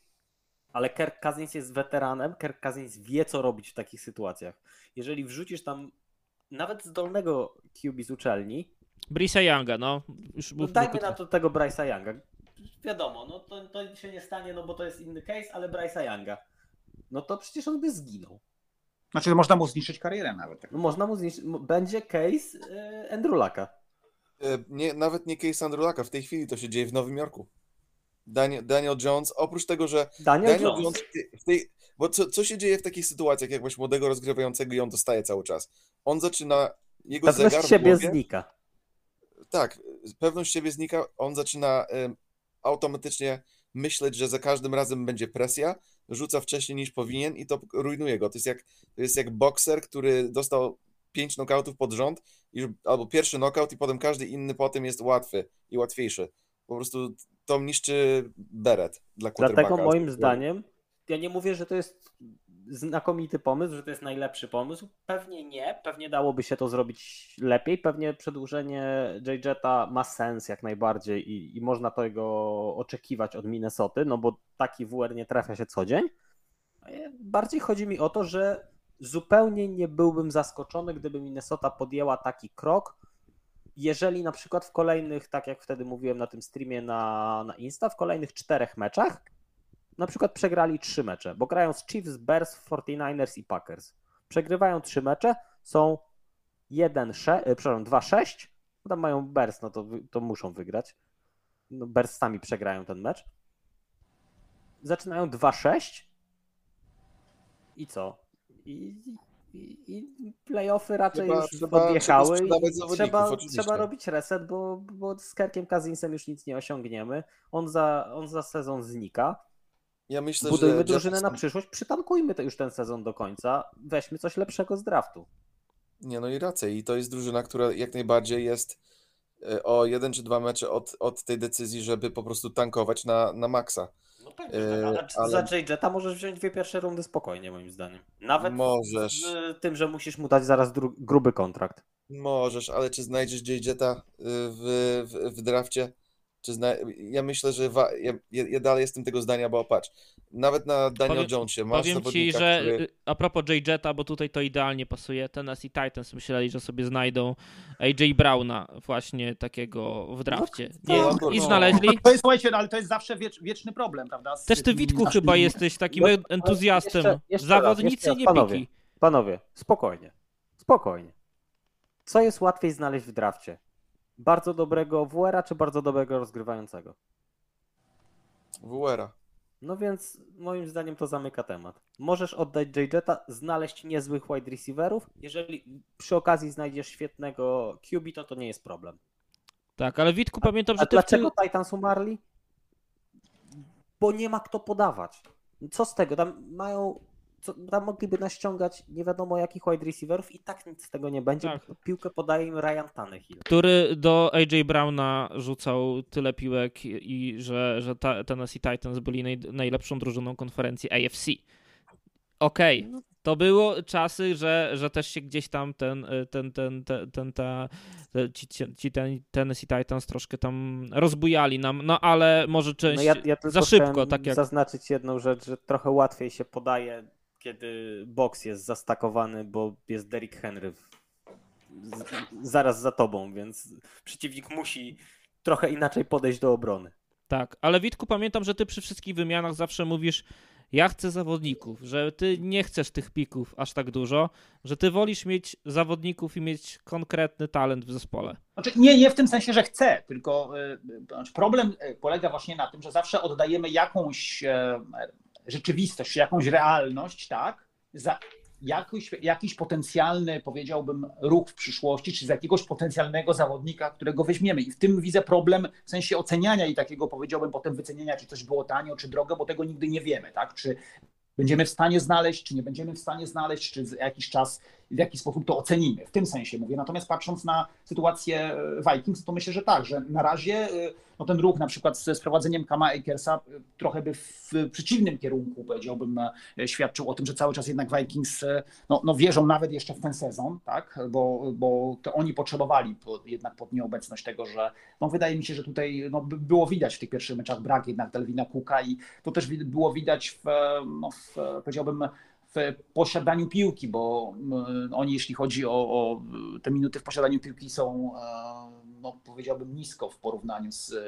ale Kirk Cousins jest weteranem, Kirk Cousins wie, co robić w takich sytuacjach. Jeżeli wrzucisz tam nawet zdolnego QB z uczelni, Brisa Younga, no. Już no dajmy na to tego Bryce'a Younga. Wiadomo, no to, to się nie stanie, no bo to jest inny case, ale Bryce'a Younga. No to przecież on by zginął. Znaczy, można mu zniszczyć karierę nawet. tak. No można mu zniszczyć. Będzie case Andrew Lucka. E, Nie, nawet nie case Andrulaka, w tej chwili to się dzieje w Nowym Jorku. Daniel, Daniel Jones, oprócz tego, że Daniel, Daniel Jones. Jones w tej, bo co, co się dzieje w takich sytuacjach, jak masz młodego rozgrywającego i on dostaje cały czas? On zaczyna, jego zegar Pewność w siebie głowie, znika. Tak, pewność siebie znika, on zaczyna automatycznie myśleć, że za każdym razem będzie presja, rzuca wcześniej niż powinien i to rujnuje go. To jest jak, to jest jak bokser, który dostał pięć knockdownów pod rząd, i, albo pierwszy knockout i potem każdy inny potem jest łatwy i łatwiejszy. Po prostu to niszczy beret dla. Dlatego moim zdaniem, ja nie mówię, że to jest znakomity pomysł, że to jest najlepszy pomysł. Pewnie nie, pewnie dałoby się to zrobić lepiej. Pewnie przedłużenie JJeta ma sens jak najbardziej i, i można tego oczekiwać od Minnesoty, no bo taki WR nie trafia się co dzień. Bardziej chodzi mi o to, że zupełnie nie byłbym zaskoczony, gdyby Minnesota podjęła taki krok, jeżeli na przykład w kolejnych, tak jak wtedy mówiłem na tym streamie na, na Insta, w kolejnych czterech meczach na przykład przegrali trzy mecze, bo grają z Chiefs, Bears, 49ers i Packers. Przegrywają trzy mecze, są 1, 6, przepraszam, 2-6, bo tam mają Bears, no to, to muszą wygrać. No, Bears sami przegrają ten mecz. zaczynają 2-6 i co? I, i, i playoffy raczej Trzeba- już trzeba- odjechały trzeba i trzeba, oczywiście. trzeba robić reset, bo, bo z Kerkiem Kazinsem już nic nie osiągniemy. On za, on za sezon znika. Ja myślę, Budujmy że drużynę na przyszłość, przytankujmy to już ten sezon do końca, weźmy coś lepszego z draftu. Nie, no i racja. I to jest drużyna, która jak najbardziej jest e, o jeden czy dwa mecze od, od tej decyzji, żeby po prostu tankować na, na maksa. No tak, Yy, ale ale- za JJeta możesz wziąć dwie pierwsze rundy spokojnie, moim zdaniem. Nawet Możesz. z tym, że musisz mu dać zaraz dru- gruby kontrakt. Możesz, ale czy znajdziesz JJeta w, w, w drafcie? Czy zna... Ja myślę, że wa... ja, ja dalej jestem tego zdania, bo patrz, nawet na Daniel Powiem- Jonesie masz Powiem ci, że który... y, a propos J-Jetta, bo tutaj to idealnie pasuje, Tennessee Titans myśleli, że sobie znajdą AJ Browna właśnie takiego w drafcie. No, Nie, tak, I no. znaleźli. To jest, słuchajcie, no, ale to jest zawsze wiecz, wieczny problem, prawda? Z Też ty, Witku, chyba jesteś takim No, ale entuzjastą. jeszcze- jeszcze Zawodnicy raz, nie panowie. piki. Panowie, spokojnie. Spokojnie. Co jest łatwiej znaleźć w drafcie? Bardzo dobrego WR-a czy bardzo dobrego rozgrywającego? WR-a. No więc moim zdaniem to zamyka temat. Możesz oddać JJeta, znaleźć niezłych wide receiverów. Jeżeli przy okazji znajdziesz świetnego QB, to to nie jest problem. Tak, ale Witku, pamiętam, A że ty w dlaczego ty... Titans umarli? Bo nie ma kto podawać. Co z tego? Tam mają. Co, tam mogliby naściągać nie wiadomo jakich wide receiverów i tak nic z tego nie będzie. Tak. bo Piłkę podaje im Ryan Tannehill. który do AJ Browna rzucał tyle piłek i, że, że ta, Tennessee Titans byli naj, najlepszą drużyną konferencji AFC. Okej, No. to było czasy, że, że też się gdzieś tam ten, y, ten, ten, ten, ten ta, ci, ci, ten, Tennessee Titans troszkę tam rozbujali nam, no ale może część No ja, ja za szybko, tak jak zaznaczyć jedną rzecz, że trochę łatwiej się podaje, kiedy boks jest zastakowany, bo jest Derrick Henry w, z, zaraz za tobą, więc przeciwnik musi trochę inaczej podejść do obrony. Tak, ale Witku, pamiętam, że ty przy wszystkich wymianach zawsze mówisz, ja chcę zawodników, że ty nie chcesz tych pików aż tak dużo, że ty wolisz mieć zawodników i mieć konkretny talent w zespole. Znaczy, nie, nie w tym sensie, że chcę, tylko y, znaczy problem y, polega właśnie na tym, że zawsze oddajemy jakąś rzeczywistość, jakąś realność, tak, za jakiś, jakiś potencjalny, powiedziałbym, ruch w przyszłości, czy z jakiegoś potencjalnego zawodnika, którego weźmiemy. I w tym widzę problem w sensie oceniania i takiego, powiedziałbym, potem wycenienia, czy coś było tanio, czy drogo, bo tego nigdy nie wiemy, tak, czy będziemy w stanie znaleźć, czy nie będziemy w stanie znaleźć, czy jakiś czas w jaki sposób to ocenimy. W tym sensie mówię. Natomiast patrząc na sytuację e, Vikings, to myślę, że tak, że na razie e, no ten ruch na przykład ze sprowadzeniem Kama Akersa e, trochę by w przeciwnym kierunku, powiedziałbym, świadczył o tym, że cały czas jednak Vikings no, no wierzą nawet jeszcze w ten sezon, tak, bo, bo to oni potrzebowali po, jednak pod nieobecność tego, że no wydaje mi się, że tutaj no, by- było widać w tych pierwszych meczach brak jednak Delvina Cooka i to też było widać w, no, w powiedziałbym, w posiadaniu piłki, bo mm, oni, jeśli chodzi o, o te minuty w posiadaniu piłki, są, e, no, powiedziałbym, nisko w porównaniu z e,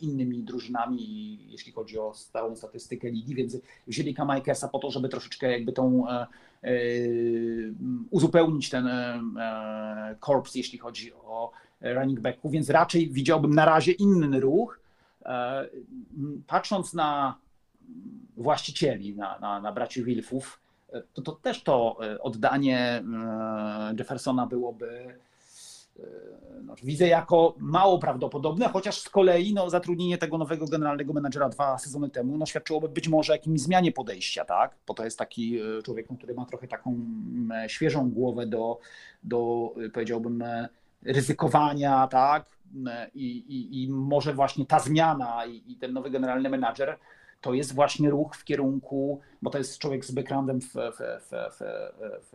innymi drużynami, jeśli chodzi o stałą statystykę ligi, więc wzięli Kamakersa po to, żeby troszeczkę jakby tą e, uzupełnić ten e, korps, jeśli chodzi o running backów, więc raczej widziałbym na razie inny ruch. Patrząc na właścicieli, na, na, na braci Wilfów, to, to też to e, oddanie e, Jeffersona byłoby e, no, widzę jako mało prawdopodobne, chociaż z kolei no, zatrudnienie tego nowego generalnego menadżera dwa sezony temu no, świadczyłoby być może o jakimś zmianie podejścia, tak? Bo to jest taki człowiek, no, który ma trochę taką świeżą głowę do, do powiedziałbym, ryzykowania, tak? I, i, I może właśnie ta zmiana i, i ten nowy generalny menadżer to jest właśnie ruch w kierunku, bo to jest człowiek z backgroundem w, w, w,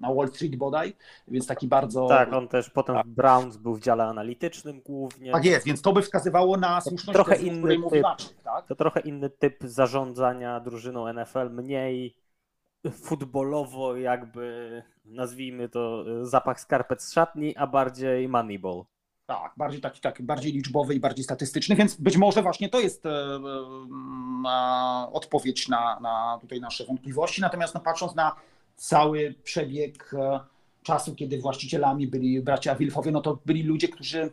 na Wall Street bodaj, więc taki bardzo... Tak, on też potem w Browns był w dziale analitycznym głównie. Tak jest, więc to by wskazywało na słuszność trochę tezy, inny której typ. Maciek, tak? To trochę inny typ zarządzania drużyną NFL, mniej futbolowo jakby, nazwijmy to zapach skarpet z szatni, a bardziej moneyball. Tak, bardziej taki, taki bardziej liczbowy i bardziej statystyczny, więc być może właśnie to jest e, e, e, odpowiedź na, na tutaj nasze wątpliwości. Natomiast no, patrząc na cały przebieg czasu, kiedy właścicielami byli bracia Wilfowie, no to byli ludzie, którzy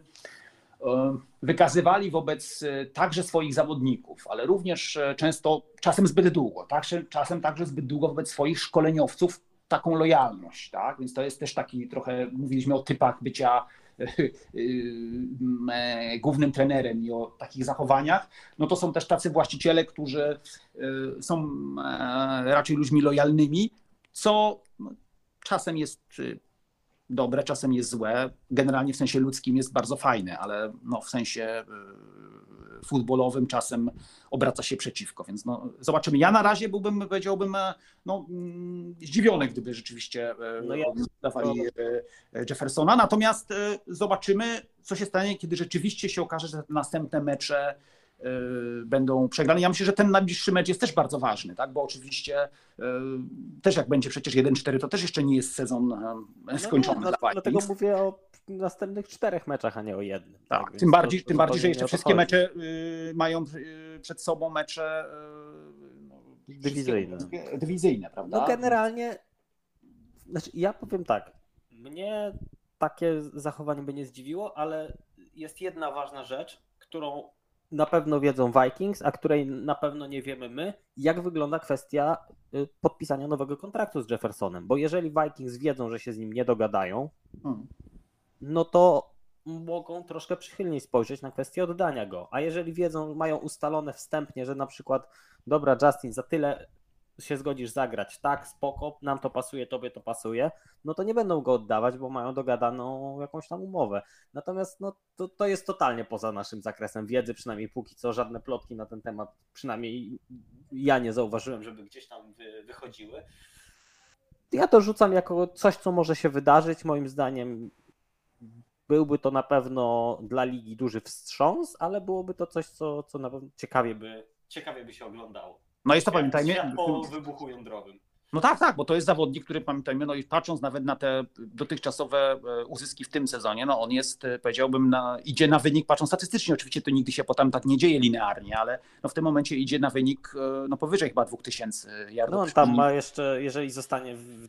wykazywali wobec także swoich zawodników, ale również często czasem zbyt długo, tak? czasem także zbyt długo wobec swoich szkoleniowców taką lojalność, tak? Więc to jest też taki trochę, mówiliśmy o typach bycia głównym trenerem i o takich zachowaniach, no to są też tacy właściciele, którzy e, są e, raczej ludźmi lojalnymi, co czasem jest dobre, czasem jest złe. Generalnie w sensie ludzkim jest bardzo fajne, ale no, w sensie futbolowym czasem obraca się przeciwko, więc no, zobaczymy. Ja na razie byłbym, powiedziałbym, e, no, mm, zdziwiony, gdyby rzeczywiście e, no ja, dawali e, Jeffersona, natomiast zobaczymy, co się stanie, kiedy rzeczywiście się okaże, że następne mecze będą przegrane. Ja myślę, że ten najbliższy mecz jest też bardzo ważny, tak? bo oczywiście też jak będzie przecież 1-4, to też jeszcze nie jest sezon skończony. No, no, dlatego mówię o następnych czterech meczach, a nie o jednym. Tak, tak tym bardziej, to, tym bardziej, że jeszcze wszystkie mecze y, mają y, przed sobą mecze y, no, dywizyjne. dywizyjne, prawda? No generalnie, znaczy ja powiem tak, mnie takie zachowanie by nie zdziwiło, ale jest jedna ważna rzecz, którą na pewno wiedzą Vikings, a której na pewno nie wiemy my, jak wygląda kwestia y, podpisania nowego kontraktu z Jeffersonem. Bo jeżeli Vikings wiedzą, że się z nim nie dogadają, hmm no to mogą troszkę przychylniej spojrzeć na kwestię oddania go. A jeżeli wiedzą, mają ustalone wstępnie, że na przykład, dobra, Justin, za tyle się zgodzisz zagrać, tak, spoko, nam to pasuje, tobie to pasuje, no to nie będą go oddawać, bo mają dogadaną jakąś tam umowę. Natomiast no, to, to jest totalnie poza naszym zakresem wiedzy, przynajmniej póki co żadne plotki na ten temat, przynajmniej ja nie zauważyłem, żeby gdzieś tam wy, wychodziły. Ja to rzucam jako coś, co może się wydarzyć. Moim zdaniem byłby to na pewno dla ligi duży wstrząs, ale byłoby to coś, co, co na pewno ciekawie by, ciekawie by się oglądało. No to pamiętajmy. Po wybuchu jądrowym. No tak, tak, bo to jest zawodnik, który pamiętajmy, no i patrząc nawet na te dotychczasowe e, uzyski w tym sezonie, no on jest, e, powiedziałbym, na, idzie na wynik, patrząc statystycznie, oczywiście to nigdy się potem tak nie dzieje linearnie, ale no w tym momencie idzie na wynik e, no powyżej chyba 2000 yardów. No on tam ma jeszcze, jeżeli zostanie w,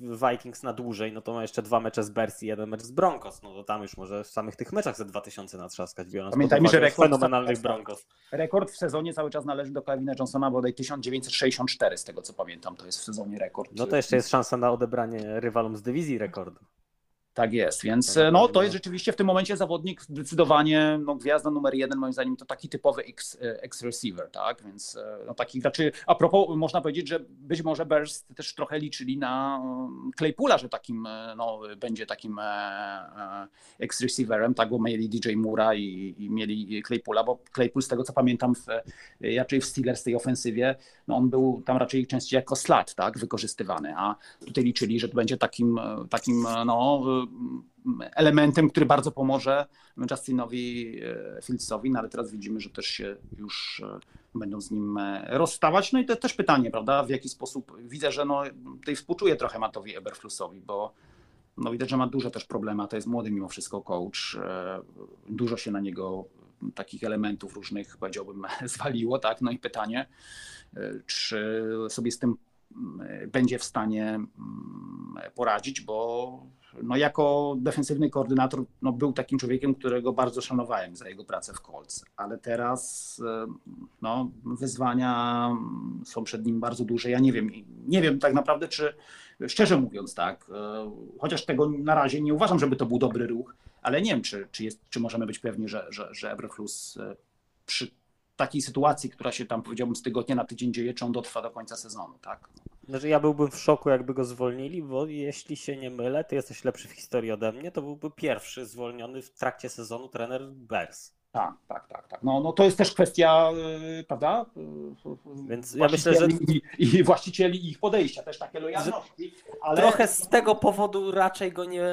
w Vikings na dłużej, no to ma jeszcze dwa mecze z Bears i jeden mecz z Broncos, no to tam już może w samych tych meczach ze 2000 natrzaskać, biorąc Pamiętajmy, że rekord, fenomenalnych Broncos. Rekord w sezonie cały czas należy do Kevina Johnsona, bodaj 1964 z tego co pamiętam, to jest w sezonie rekord. No to jeszcze jest szansa na odebranie rywalom z dywizji rekordu. Tak jest, więc no, to jest rzeczywiście w tym momencie zawodnik zdecydowanie no, gwiazda numer jeden, moim zdaniem to taki typowy X-receiver, tak? Więc no, taki znaczy, a propos, można powiedzieć, że być może Bears też trochę liczyli na um, Claypoola, że takim no, będzie takim e, e, X-receiverem, tak? Bo mieli DJ Mura i, i, mieli Claypoola, bo Claypool z tego co pamiętam w, raczej w Steelers tej ofensywie, no on był tam raczej częściej jako slat, tak? Wykorzystywany, a tutaj liczyli, że to będzie takim, takim no elementem, który bardzo pomoże Justinowi e, Fieldsowi, no ale teraz widzimy, że też się już e, będą z nim e, rozstawać. No i to też pytanie, prawda, w jaki sposób, widzę, że no, tutaj współczuję trochę Matowi Eberflussowi, bo no widać, że ma duże też problemy, a to jest młody mimo wszystko coach, dużo się na niego takich elementów różnych, powiedziałbym, zwaliło, tak, no i pytanie, czy sobie z tym będzie w stanie mm, poradzić, bo no jako defensywny koordynator no był takim człowiekiem, którego bardzo szanowałem za jego pracę w Colts, ale teraz e, no, wyzwania są przed nim bardzo duże. Ja nie wiem, nie wiem tak naprawdę, czy szczerze mówiąc tak, e, chociaż tego na razie nie uważam, żeby to był dobry ruch, ale nie wiem, czy, czy, jest, czy możemy być pewni, że, że, że przy takiej sytuacji, która się tam powiedziałbym z tygodnia na tydzień dzieje, czy on dotrwa do końca sezonu, tak? Znaczy ja byłbym w szoku, jakby go zwolnili, bo jeśli się nie mylę, ty jesteś lepszy w historii ode mnie, to byłby pierwszy zwolniony w trakcie sezonu trener Bears. Tak, tak, tak, tak. No, no to jest też kwestia, yy, prawda? Yy, Więc ja myślę, że. I, I, właścicieli ich podejścia, też takie lojalności. Ale... Trochę z tego powodu raczej go nie,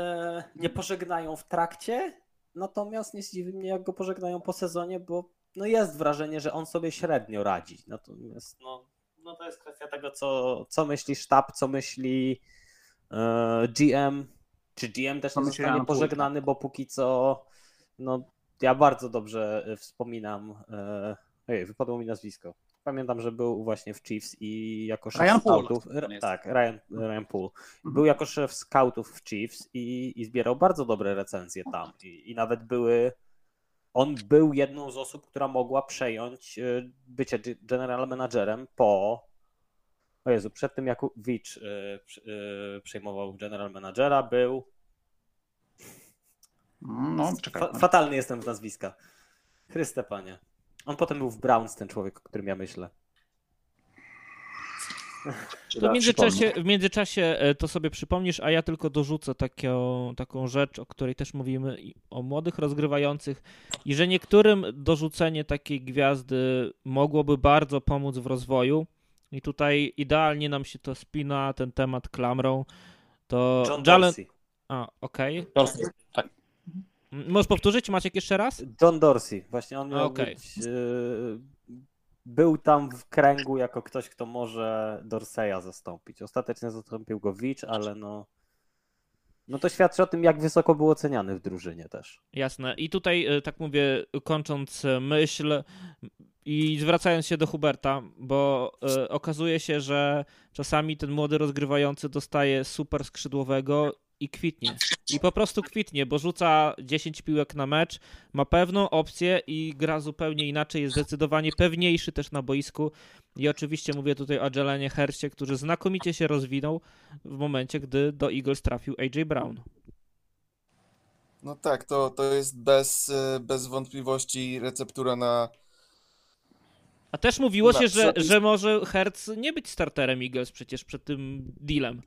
nie pożegnają w trakcie, natomiast nie zdziwi mnie, jak go pożegnają po sezonie, bo no jest wrażenie, że on sobie średnio radzi. Natomiast no, no to jest kwestia tego, co, co myśli sztab, co myśli e, GM. Czy GM też nie zostanie pożegnany, bo póki co, no ja bardzo dobrze e, wspominam. E, ojej, wypadło mi nazwisko. Pamiętam, że był właśnie w Chiefs i jako szef Ryan scoutów. Tak, Ryan, Ryan Poole. Mhm. Był jako szef scoutów w Chiefs i, i zbierał bardzo dobre recenzje tam. I, i nawet były on był jedną z osób, która mogła przejąć e, bycie general managerem po. O Jezu, przed tym jak Wicz przejmował general managera, był. No, czekaj. Fa fatalny jestem z nazwiska. Chryste panie. On potem był w Browns, ten człowiek, o którym ja myślę. To w międzyczasie, w międzyczasie e, to sobie przypomnisz, a ja tylko dorzucę taką, taką rzecz, o której też mówimy, o młodych rozgrywających i że niektórym dorzucenie takiej gwiazdy mogłoby bardzo pomóc w rozwoju. I tutaj idealnie nam się to spina, ten temat klamrą. To John Jalen... Dorsey. A, okej. Okay. Dorsey, tak. Możesz powtórzyć, Maciek, jeszcze raz? John Dorsey, właśnie on miał okay. być, yy, był tam w kręgu jako ktoś, kto może Dorseya zastąpić. Ostatecznie zastąpił go Wicz, ale no no to świadczy o tym, jak wysoko był oceniany w drużynie też. Jasne. I tutaj, e, tak mówię, kończąc e, myśl i zwracając się do Huberta, bo y, okazuje się, że czasami ten młody rozgrywający dostaje super skrzydłowego i kwitnie. I po prostu kwitnie, bo rzuca 10 piłek na mecz, ma pewną opcję i gra zupełnie inaczej, jest zdecydowanie pewniejszy też na boisku. I oczywiście mówię tutaj o Jelenie Hersie, który znakomicie się rozwinął w momencie, gdy do Eagles trafił AJ Brown. No tak, to, to jest bez, bez wątpliwości receptura na. A też mówiło się, że, że może Hertz nie być starterem Eagles przecież przed tym dealem.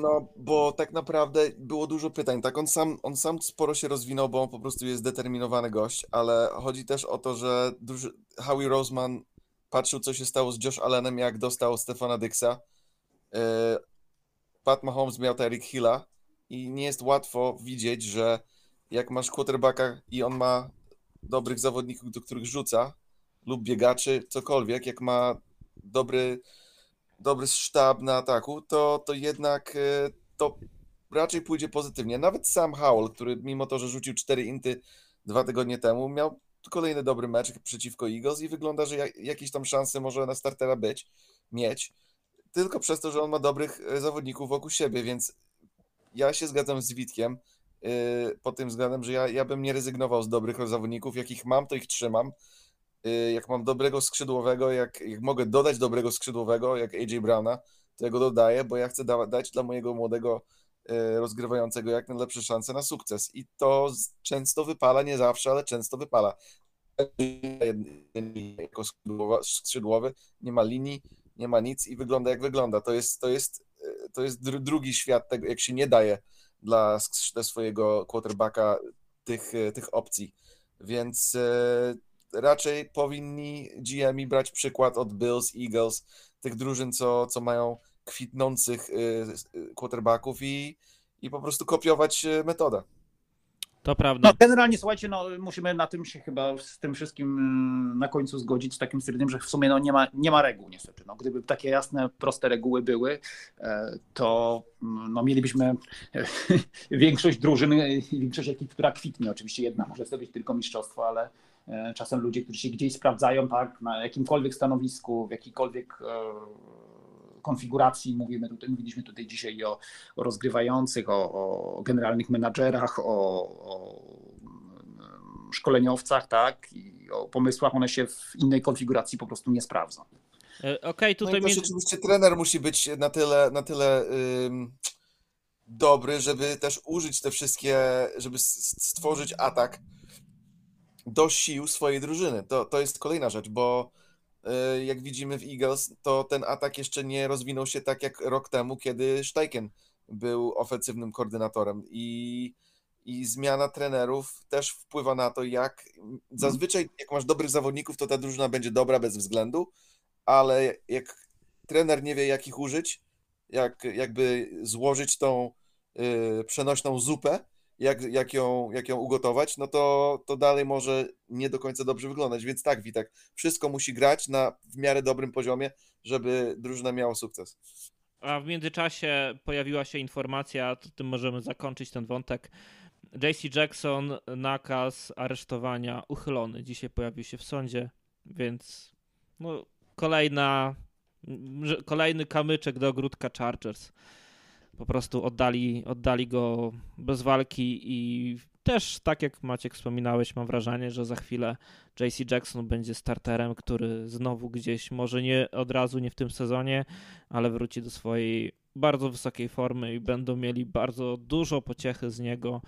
No, bo tak naprawdę było dużo pytań. Tak, on sam, on sam sporo się rozwinął, bo on po prostu jest zdeterminowany gość, ale chodzi też o to, że duży, Howie Roseman patrzył, co się stało z Josh Allenem, jak dostał Stefana Dyxa. Yy, Pat Mahomes miał Eric Hilla i nie jest łatwo widzieć, że jak masz quarterbacka i on ma dobrych zawodników, do których rzuca, lub biegaczy, cokolwiek, jak ma dobry dobry sztab na ataku, to, to jednak e, to raczej pójdzie pozytywnie. Nawet sam Howell, który mimo to, że rzucił 4 inty dwa tygodnie temu, miał kolejny dobry mecz przeciwko Eagles i wygląda, że jakieś tam szanse może na startera być, mieć, tylko przez to, że on ma dobrych e, zawodników wokół siebie, więc ja się zgadzam z Witkiem yy, pod tym względem, że ja, ja bym nie rezygnował z dobrych zawodników, jakich mam, to ich trzymam, jak mam dobrego skrzydłowego, jak, jak mogę dodać dobrego skrzydłowego, jak AJ Browna, to ja go dodaję, bo ja chcę da dać dla mojego młodego y, rozgrywającego jak najlepsze szanse na sukces. I to często wypala, nie zawsze, ale często wypala. Jako skrzydłowy nie ma linii, nie ma nic i wygląda jak wygląda. To jest, to jest, y, to jest drugi świat tego, jak się nie daje dla, dla swojego quarterbacka tych, tych opcji. Więc raczej powinni GM'i brać przykład od Bills, Eagles, tych drużyn, co, co mają kwitnących y, y, quarterbacków i, i po prostu kopiować y, metodę. To prawda. No, generalnie słuchajcie, no, musimy na tym się chyba z tym wszystkim na końcu zgodzić, z takim stwierdzeniem, że w sumie no, nie, ma, nie ma reguł niestety. No, gdyby takie jasne, proste reguły były, e, to no, mielibyśmy większość drużyn, większość ekip, która kwitnie. Oczywiście jedna może zdobyć tylko mistrzostwo, ale E, czasem ludzie, którzy się gdzieś sprawdzają, tak, na jakimkolwiek stanowisku, w jakiejkolwiek e, konfiguracji. Mówimy tutaj, mówiliśmy tutaj dzisiaj o, o rozgrywających, o, o, generalnych menadżerach, o, o, mm, szkoleniowcach, tak, i o pomysłach. One się w innej konfiguracji po prostu nie sprawdzą. E, okej, okay, tutaj. No i oczywiście trener musi być na tyle, na tyle dobry, żeby też użyć te wszystkie, żeby stworzyć atak do sił swojej drużyny. To, to jest kolejna rzecz, bo y, jak widzimy w Eagles, to ten atak jeszcze nie rozwinął się tak jak rok temu, kiedy Steichen był ofensywnym koordynatorem i, i zmiana trenerów też wpływa na to, jak zazwyczaj jak masz dobrych zawodników, to ta drużyna będzie dobra bez względu, ale jak trener nie wie, jak ich użyć, jak jakby złożyć tą y, przenośną zupę, jak, jak, ją, jak ją ugotować, no to, to dalej może nie do końca dobrze wyglądać. Więc tak, Witek, wszystko musi grać na w miarę dobrym poziomie, żeby drużyna miała sukces. A w międzyczasie pojawiła się informacja, to tym możemy zakończyć ten wątek. JC Jackson, nakaz aresztowania uchylony. Dzisiaj pojawił się w sądzie, więc no, kolejna, kolejny kamyczek do ogródka Chargers po prostu oddali, oddali go bez walki i też, tak jak Maciek wspominałeś, mam wrażenie, że za chwilę JC Jackson będzie starterem, który znowu gdzieś, może nie od razu, nie w tym sezonie, ale wróci do swojej bardzo wysokiej formy i będą mieli bardzo dużo pociechy z niego.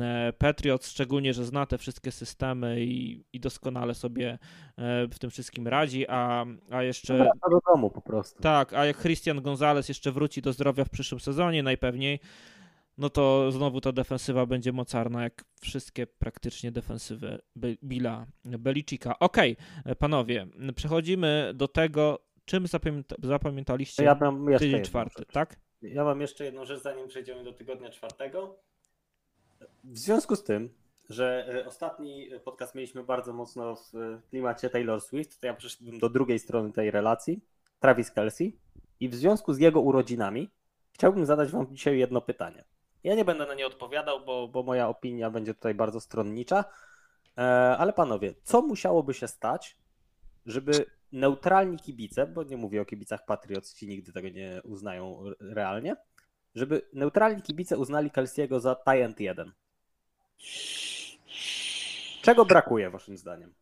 E, Patriot, szczególnie, że zna te wszystkie systemy i, i doskonale sobie e, w tym wszystkim radzi, a, a jeszcze... Wraca do domu po prostu. Tak, a jak Christian Gonzalez jeszcze wróci do zdrowia w przyszłym sezonie najpewniej, no to znowu ta defensywa będzie mocarna, jak wszystkie praktycznie defensywy Billa Belicika. Okej, okay, panowie, przechodzimy do tego, czym zapamięta zapamiętaliście ja tydzień czwarty, tak? Ja mam jeszcze jedną rzecz, zanim przejdziemy do tygodnia czwartego. W związku z tym, że e, ostatni podcast mieliśmy bardzo mocno w klimacie Taylor Swift, to ja przeszedłem do drugiej strony tej relacji, Travis Kelsey, i w związku z jego urodzinami chciałbym zadać wam dzisiaj jedno pytanie. Ja nie będę na nie odpowiadał, bo, bo moja opinia będzie tutaj bardzo stronnicza. E, ale panowie, co musiałoby się stać, żeby neutralni kibice, bo nie mówię o kibicach Patriots, ci nigdy tego nie uznają realnie, żeby neutralni kibice uznali Kelsey'ego za Tyrant 1? Czego brakuje waszym zdaniem?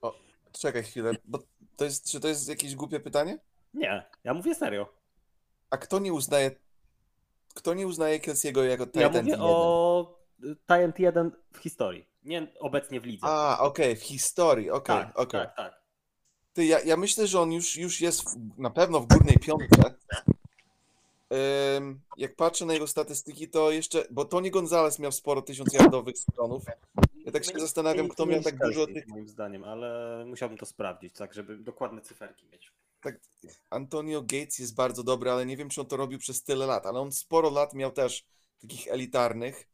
O, czekaj chwilę, bo to jest, czy to jest jakieś głupie pytanie? Nie, ja mówię serio. A kto nie uznaje kto nie uznaje Kelsey'ego jako Ja Titan mówię o Tyrant 1 w historii, nie obecnie w lidze. A, okej, w historii, okej, tak, okej. tak, tak. Ty, ja, ja myślę, że on już, już jest w, na pewno w górnej piątce. Jak patrzę na jego statystyki, to jeszcze, bo Tony Gonzalez miał sporo tysiącjardowych stronów. Ja tak się No zastanawiam, kto miał tak dużo tych. Moim zdaniem, ale musiałbym to sprawdzić, tak, żeby dokładne cyferki mieć. Tak, Antonio Gates jest bardzo dobry, ale nie wiem, czy on to robił przez tyle lat, ale on sporo lat miał też takich elitarnych.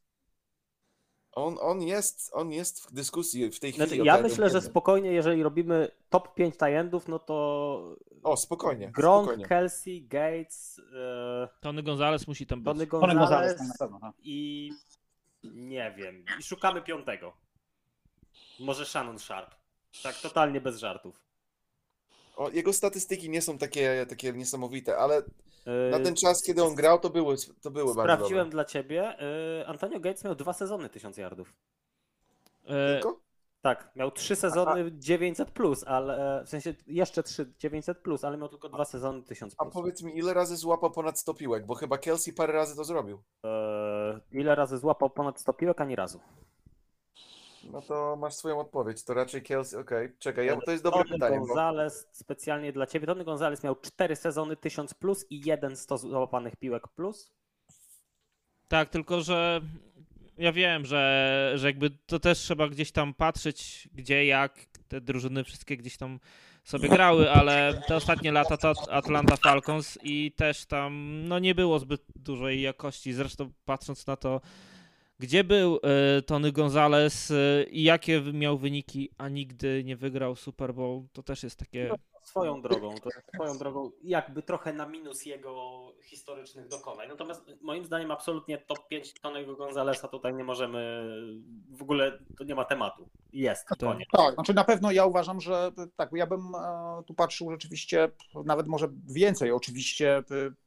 On, on, jest, on jest w dyskusji w tej chwili. Znaczy, ja myślę, że spokojnie, jeżeli robimy top 5 tajendów, no to O, spokojnie. Gronk, spokojnie. Kelsey, Gates, e, Tony Gonzalez musi tam być. Tony Tony Gonzalez na pewno. i nie wiem, i szukamy piątego. Może Shannon Sharp. Tak totalnie bez żartów. O, jego statystyki nie są takie, takie niesamowite, ale na ten czas, kiedy on grał, to były, to były bardzo Sprawdziłem dobre. dla ciebie. e, Antonio Gates miał dwa sezony 1000 yardów. E, Tylko? Tak, miał trzy sezony 900 plus, ale w sensie jeszcze trzy 900 plus, ale miał tylko dwa sezony 1000 A plus. powiedz mi, ile razy złapał ponad 100 piłek? Bo chyba Kelsey parę razy to zrobił. Ile razy złapał ponad 100 piłek? Ani razu. No to masz swoją odpowiedź. To raczej Kelsey, okej. Czekaj, ja, to jest dobre Tony pytanie. Bo... Gonzalez specjalnie dla ciebie. Tony Gonzalez miał cztery sezony 1000 plus i jeden 100 złapanych piłek plus. Tak, tylko że ja wiem, że, że jakby to też trzeba gdzieś tam patrzeć, gdzie, jak te drużyny wszystkie gdzieś tam sobie grały, ale te ostatnie lata to Atlanta Falcons i też tam no nie było zbyt dużej jakości. Zresztą patrząc na to, gdzie był e, Tony Gonzalez e, i jakie miał wyniki, a nigdy nie wygrał Super Bowl, to też jest takie... Swoją drogą, to swoją drogą jakby trochę na minus jego historycznych dokonań. Natomiast moim zdaniem absolutnie top 5 Tonego Gonzalesa tutaj nie możemy, w ogóle to nie ma tematu. Jest, koniec. Tak, znaczy na pewno ja uważam, że tak, ja bym e, tu patrzył rzeczywiście nawet może więcej, oczywiście e,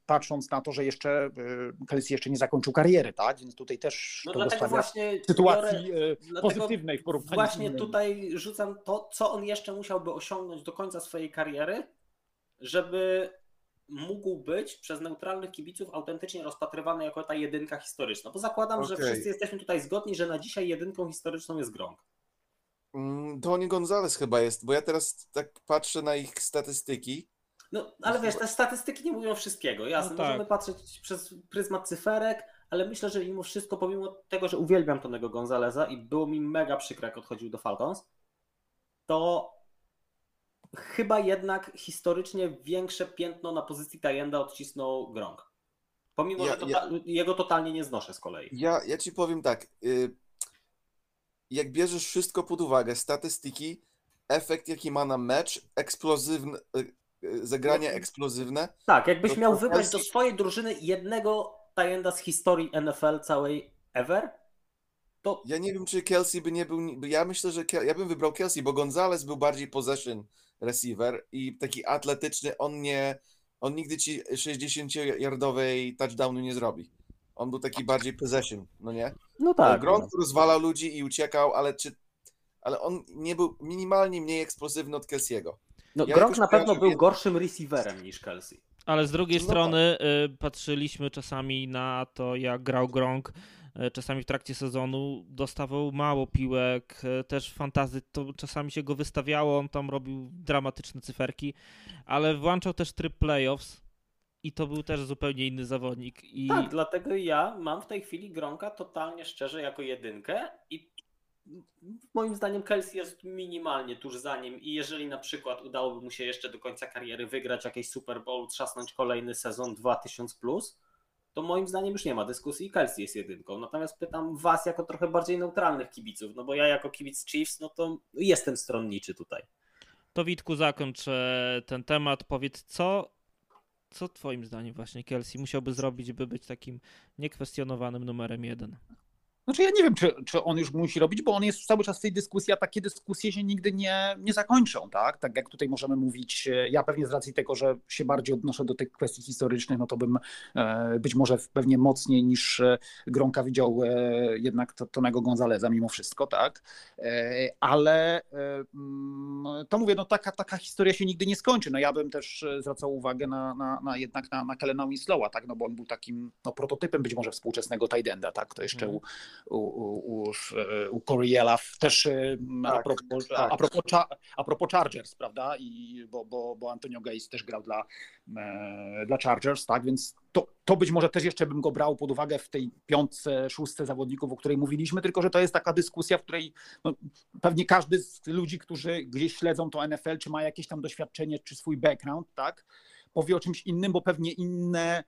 patrząc na to, że jeszcze e, Kelsey jeszcze nie zakończył kariery, tak? Więc tutaj też No to dlatego właśnie w sytuacji biorę- e, dlatego pozytywnej w porównaniu Właśnie tutaj rzucam to, co on jeszcze musiałby osiągnąć do końca swojej kariery, żeby mógł być przez neutralnych kibiców autentycznie rozpatrywany jako ta jedynka historyczna. Bo zakładam, że Okej. wszyscy jesteśmy tutaj zgodni, że na dzisiaj jedynką historyczną jest Gronk. Mm, Tony Gonzalez chyba jest, bo ja teraz tak patrzę na ich statystyki. No, ale wiesz, te statystyki nie mówią wszystkiego. Jasne, No tak. możemy patrzeć przez pryzmat cyferek, ale myślę, że mimo wszystko, pomimo tego, że uwielbiam Tonego Gonzaleza i było mi mega przykro, jak odchodził do Falcons, to chyba jednak historycznie większe piętno na pozycji Tajenda odcisnął Gronk. Pomimo, Ja- że tota- jego totalnie nie znoszę z kolei. Ja, ja ci powiem tak. Y, jak bierzesz wszystko pod uwagę, statystyki, efekt jaki ma na mecz, eksplozywne, zagranie No. eksplozywne, Tak, jakbyś miał wybrać do swojej drużyny jednego Tajenda z historii NFL całej ever, to Ja nie wiem, czy Kelsey by nie był. Ja myślę, że Kel- ja bym wybrał Kelsey, bo Gonzalez był bardziej possession receiver i taki atletyczny. On nie. On nigdy ci 60-yardowej touchdownu nie zrobi. On był taki bardziej possession, no nie? No Tak, tak. Gronk no. rozwalał ludzi i uciekał, ale czy... Ale on nie był minimalnie mniej eksplozywny od Kelsey'ego. No, Ja Gronk na pewno był gorszym receiverem niż Kelsey. Ale z drugiej No strony y, patrzyliśmy czasami na to, jak grał Gronk. y, Czasami w trakcie sezonu dostawał mało piłek, y, też fantazy, to czasami się go wystawiało, on tam robił dramatyczne cyferki, ale włączał też tryb playoffs i to był też zupełnie inny zawodnik. I Tak, dlatego ja mam w tej chwili Gronka totalnie szczerze jako jedynkę i moim zdaniem Kelsey jest minimalnie tuż za nim i jeżeli na przykład udałoby mu się jeszcze do końca kariery wygrać jakiś Super Bowl, trzasnąć kolejny sezon 2000+, plus, to moim zdaniem już nie ma dyskusji i Kelsey jest jedynką. Natomiast pytam was jako trochę bardziej neutralnych kibiców, no bo ja jako kibic Chiefs, no to jestem stronniczy tutaj. to Witku zakończ e, ten temat. Powiedz, co, co twoim zdaniem właśnie Kelsey musiałby zrobić, by być takim niekwestionowanym numerem jeden? Znaczy ja nie wiem, czy, czy on już musi robić, bo on jest cały czas w tej dyskusji, a takie dyskusje się nigdy nie, nie zakończą, tak? Tak jak tutaj możemy mówić, e, ja pewnie z racji tego, że się bardziej odnoszę do tych kwestii historycznych, no to bym e, być może pewnie mocniej niż e, Gronka widział jednak to- Tonego Gonzaleza mimo wszystko, tak? Ale mm, to mówię, no taka, taka historia się nigdy nie skończy. No ja bym też zwracał uwagę na, na, na jednak na, na Kelena Winslowa, tak? No bo on był takim no, prototypem być może współczesnego tight enda, tak? To jeszcze Mhm. U, u, Coriela też e, a, Tak, propos, tak. a, propos, a propos Chargers, prawda? I, bo, bo, bo Antonio Gates też grał dla, e, dla Chargers, tak? Więc to, to być może też jeszcze bym go brał pod uwagę w tej piątce, szóstce zawodników, o której mówiliśmy, tylko że to jest taka dyskusja, w której no, pewnie każdy z ludzi, którzy gdzieś śledzą to NFL, czy ma jakieś tam doświadczenie, czy swój background, tak? Powie o czymś innym, bo pewnie inne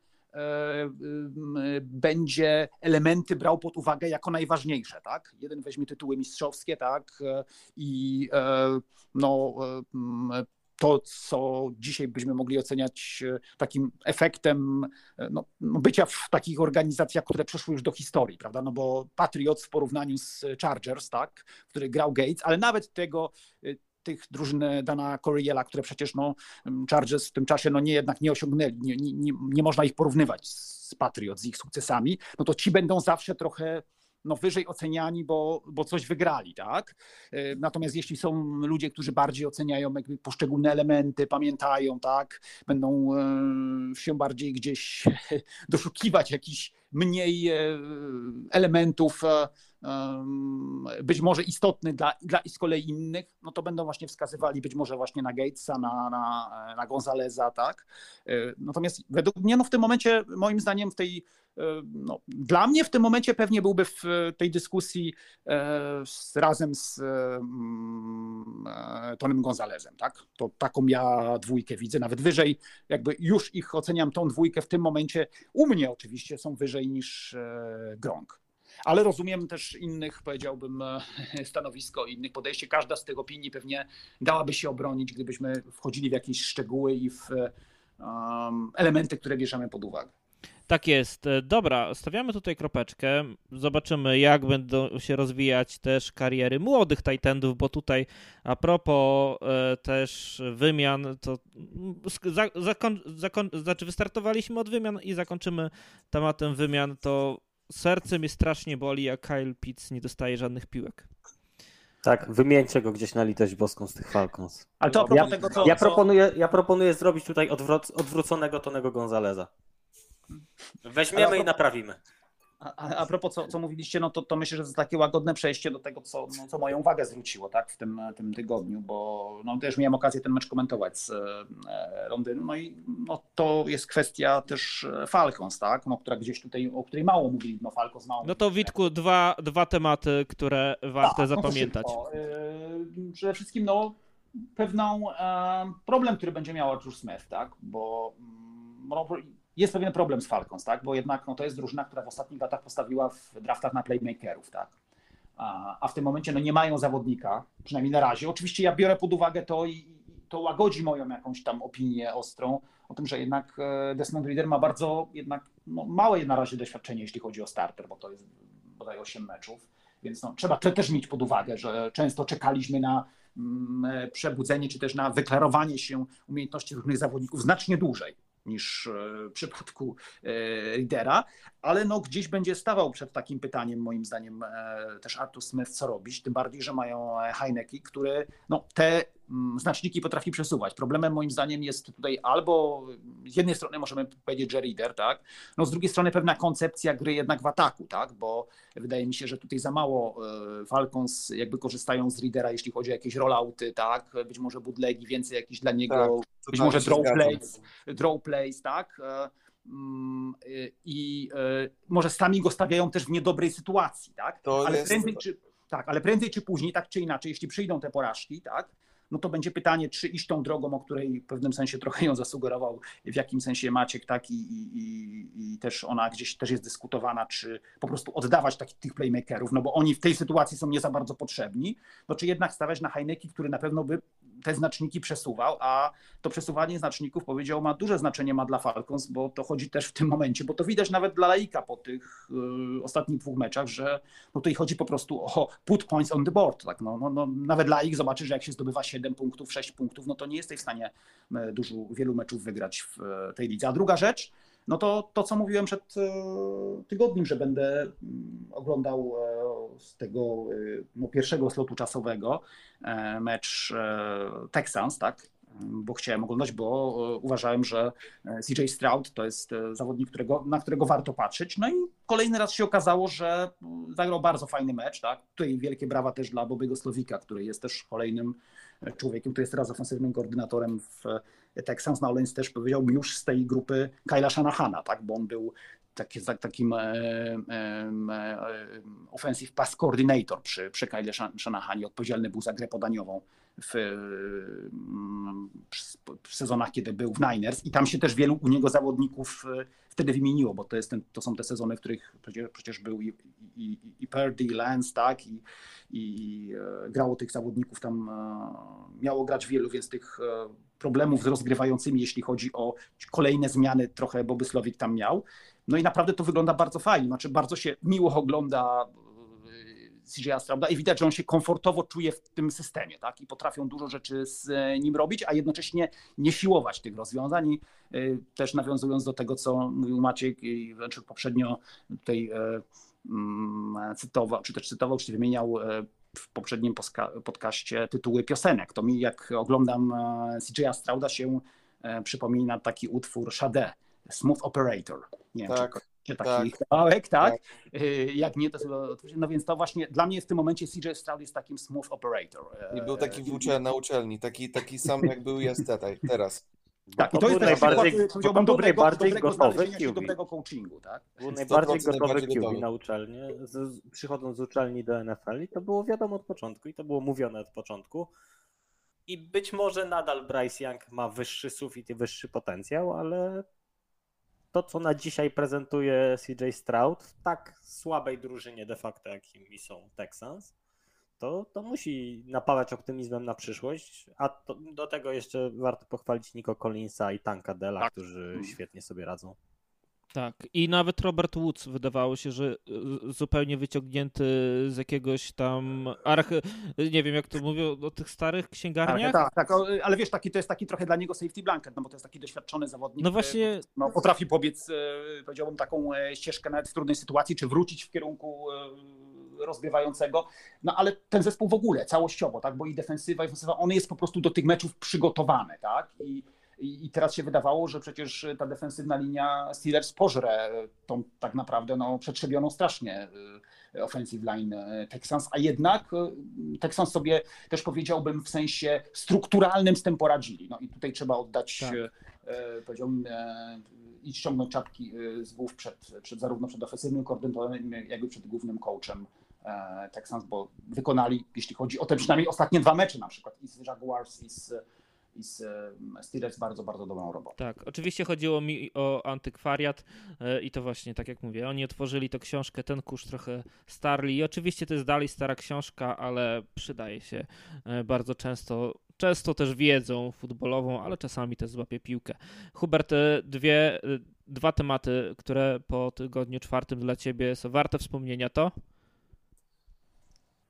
będzie elementy brał pod uwagę jako najważniejsze, tak? Jeden weźmie tytuły mistrzowskie, tak? E, I e, no, e, to, co dzisiaj byśmy mogli oceniać e, takim efektem e, no, no, bycia w takich organizacjach, które przeszły już do historii, prawda? No bo Patriots w porównaniu z Chargers, tak? W których grał Gates, ale nawet tego e, tych drużyn Dana Coriela, które przecież no, Chargers w tym czasie no, nie, jednak nie osiągnęli, nie, nie, nie, można ich porównywać z Patriots, z ich sukcesami, no to ci będą zawsze trochę no, wyżej oceniani, bo, bo coś wygrali, tak? E, Natomiast jeśli są ludzie, którzy bardziej oceniają jakby poszczególne elementy, pamiętają, tak? Będą e, się bardziej gdzieś doszukiwać jakichś mniej e, elementów em, być może istotnych dla, dla z kolei innych, no to będą właśnie wskazywali być może właśnie na Gatesa, na, na, na Gonzaleza, tak? E, Natomiast według mnie no w tym momencie, moim zdaniem w tej e, no, dla mnie w tym momencie pewnie byłby w tej dyskusji e, z, razem z mm, Tonym Gonzalezem, tak? To taką ja dwójkę widzę, nawet wyżej, jakby już ich oceniam tą dwójkę w tym momencie. U mnie oczywiście są wyżej niż Gronk. Ale rozumiem też innych, powiedziałbym, e, stanowisko, innych podejście. Każda z tych opinii pewnie dałaby się obronić, gdybyśmy wchodzili w jakieś szczegóły i w e, um, elementy, które bierzemy pod uwagę. Tak jest. E, Dobra, stawiamy tutaj kropeczkę. Zobaczymy, jak będą się rozwijać też kariery młodych Titandów, bo tutaj a propos też wymian, to za, znaczy wystartowaliśmy od wymian i zakończymy tematem wymian, to serce mnie strasznie boli, jak Kyle Pitts nie dostaje żadnych piłek. Tak, wymieńcie go gdzieś na litość boską z tych Falcons. Ale to Ja, tego, co, ja, proponuję, ja proponuję zrobić tutaj odwróc, odwróconego Tonego Gonzaleza. Weźmiemy i naprawimy. A, a propos, co, co mówiliście, no to, to myślę, że to takie łagodne przejście do tego, co, no, co moją uwagę zwróciło tak, w tym, tym tygodniu, bo no, też miałem okazję ten mecz komentować z e, Londynu. No i no, to jest kwestia też e, Falcons, tak, no, która gdzieś tutaj, o której mało mówili, no Falcons mało. No to Witku, dwa, dwa tematy, które warto Tak, no zapamiętać. E, Przede wszystkim no, pewną problem, który będzie miał Arthur Smith, tak? Bo mm, no, jest pewien problem z Falcons, tak? Bo jednak no, to jest drużyna, która w ostatnich latach postawiła w draftach na playmakerów, tak? A, a w tym momencie no, nie mają zawodnika, przynajmniej na razie. Oczywiście ja biorę pod uwagę to i i to łagodzi moją jakąś tam opinię ostrą o tym, że jednak e, Desmond Reader ma bardzo jednak no, małe na razie doświadczenie, jeśli chodzi o starter, bo to jest bodaj 8 meczów. Więc no, trzeba to też mieć pod uwagę, że często czekaliśmy na mm, e, przebudzenie czy też na wyklarowanie się umiejętności różnych zawodników znacznie dłużej niż e, w przypadku e, lidera. Ale no gdzieś będzie stawał przed takim pytaniem, moim zdaniem, e, też Artur Smith, co robić, tym bardziej, że mają e, Heineki, które no, te mm, znaczniki potrafi przesuwać. Problemem moim zdaniem jest tutaj albo z jednej strony możemy powiedzieć, że reader, tak, no z drugiej strony pewna koncepcja gry jednak w ataku, tak, bo wydaje mi się, że tutaj za mało e, Falcons jakby korzystają z readera, jeśli chodzi o jakieś rollouty, tak, być może bootlegi, więcej jakiś dla niego, Tak, być może draw plays, draw plays, tak, i e, może sami go stawiają też w niedobrej sytuacji, tak? To ale jest- prędzej czy tak, ale prędzej czy później, tak czy inaczej, jeśli przyjdą te porażki, tak? No to będzie pytanie, czy iść tą drogą, o której w pewnym sensie trochę ją zasugerował, w jakim sensie Maciek, tak, i, i, i, i też ona gdzieś też jest dyskutowana, czy po prostu oddawać takich tych playmakerów, no bo oni w tej sytuacji są nie za bardzo potrzebni, no czy jednak stawiać na Heineki, który na pewno by te znaczniki przesuwał, a to przesuwanie znaczników, powiedział, ma duże znaczenie ma dla Falcons, bo to chodzi też w tym momencie, bo to widać nawet dla Laika po tych y, ostatnich dwóch meczach, że no tutaj chodzi po prostu o put points on the board. Tak? No, no, no, nawet Laik zobaczy, że jak się zdobywa 7 punktów, 6 punktów, no to nie jesteś w stanie e, dużo, wielu meczów wygrać w e, tej lidze. A druga rzecz, no to to, co mówiłem przed e, tygodniem, że będę mm, oglądał e, z tego e, no, pierwszego slotu czasowego mecz Texans, tak? Bo chciałem oglądać, bo uważałem, że CJ Stroud to jest zawodnik, którego, na którego warto patrzeć. No i kolejny raz się okazało, że mm, zagrał bardzo fajny mecz. Tak? Tutaj wielkie brawa też dla Bobiego Slowika, który jest też kolejnym człowiekiem, który jest teraz ofensywnym koordynatorem w Texans. No, ale też powiedział już z tej grupy Kyla Shanahana, tak? bo on był taki, tak- takim e, e, e, offensive pass coordinator przy, przy Kyle Shan- Shanahanie. Odpowiedzialny był za grę podaniową w, w sezonach, kiedy był w Niners i tam się też wielu u niego zawodników e, wtedy wymieniło, bo to, jest ten, to są te sezony, w których przecież, przecież był i, i, i Purdy, i Lance, tak, i, i e, grało tych zawodników tam, e, miało grać wielu, więc tych problemów z rozgrywającymi, jeśli chodzi o kolejne zmiany, trochę Bobysławik tam miał. No i naprawdę to wygląda bardzo fajnie, znaczy bardzo się miło ogląda CJ Strauda i widać, że on się komfortowo czuje w tym systemie, tak? I potrafią dużo rzeczy z e, nim robić, a jednocześnie nie siłować tych rozwiązań. I e, też nawiązując do tego, co mówił Maciek i znaczy poprzednio tutaj e, mm, cytował, czy też cytował, czy wymieniał w poprzednim podcaście tytuły piosenek. To mi jak oglądam CJ Strauda się przypomina taki utwór Sade, Smooth Operator. Nie wiem, Tak, czy taki tak. kawałek, tak? Y, Jak nie, to chyba, no więc to właśnie dla mnie w tym momencie CJ Stroud jest takim smooth operator. I był taki E, w ucze- na uczelni, taki, taki sam jak był jest tutaj, teraz. Tak, i to jest najbardziej- powiedziałbym, był dobrego, najbardziej dobrego gotowy QB. dobrego coachingu, tak? Był 100% najbardziej gotowy QB na z, przychodząc z uczelni do NFL i to było wiadomo od początku i to było mówione od początku. I być może nadal Bryce Young ma wyższy sufit i wyższy potencjał, ale to, co na dzisiaj prezentuje CJ Stroud w tak słabej drużynie de facto, jakimi są Texans, to, to musi napawać optymizmem na przyszłość, a to, do tego jeszcze warto pochwalić Nico Collinsa i Tanka Della, Tak. którzy świetnie sobie radzą. Tak, i nawet Robert Woods wydawało się, że y, zupełnie wyciągnięty z jakiegoś tam arch... nie wiem jak to mówią o tych starych księgarniach. Tak, tak, o, ale wiesz, taki, to jest taki trochę dla niego safety blanket, no bo to jest taki doświadczony zawodnik. No który, właśnie- No, potrafi pobiec, e, powiedziałbym, taką e, ścieżkę nawet w trudnej sytuacji, czy wrócić w kierunku e, rozgrywającego. No ale ten zespół w ogóle, całościowo, tak, bo i defensywa, i ofensywa, on jest po prostu do tych meczów przygotowany, tak, i i i teraz się wydawało, że przecież ta defensywna linia Steelers pożre tą tak naprawdę no, przetrzebioną strasznie y, offensive line Texans, a jednak Texans sobie też powiedziałbym w sensie strukturalnym z tym poradzili. No i tutaj trzeba oddać, Tak. y, i ściągnąć czapki z głów przed, przed zarówno przed ofensywnym koordynatorem, jak i przed głównym coachem e, Texans, bo wykonali, jeśli chodzi o te przynajmniej ostatnie dwa mecze na przykład i z Jaguars i z, i z e, Steelers bardzo, bardzo dobrą robotę. Tak, oczywiście chodziło mi o antykwariat e, i to właśnie, tak jak mówię, oni otworzyli tę książkę, ten kurz trochę starli i oczywiście to jest dalej stara książka, ale przydaje się e, bardzo często, często też wiedzą futbolową, ale czasami też złapie piłkę. Hubert, dwie, dwa tematy, które po tygodniu czwartym dla ciebie są warte wspomnienia, to?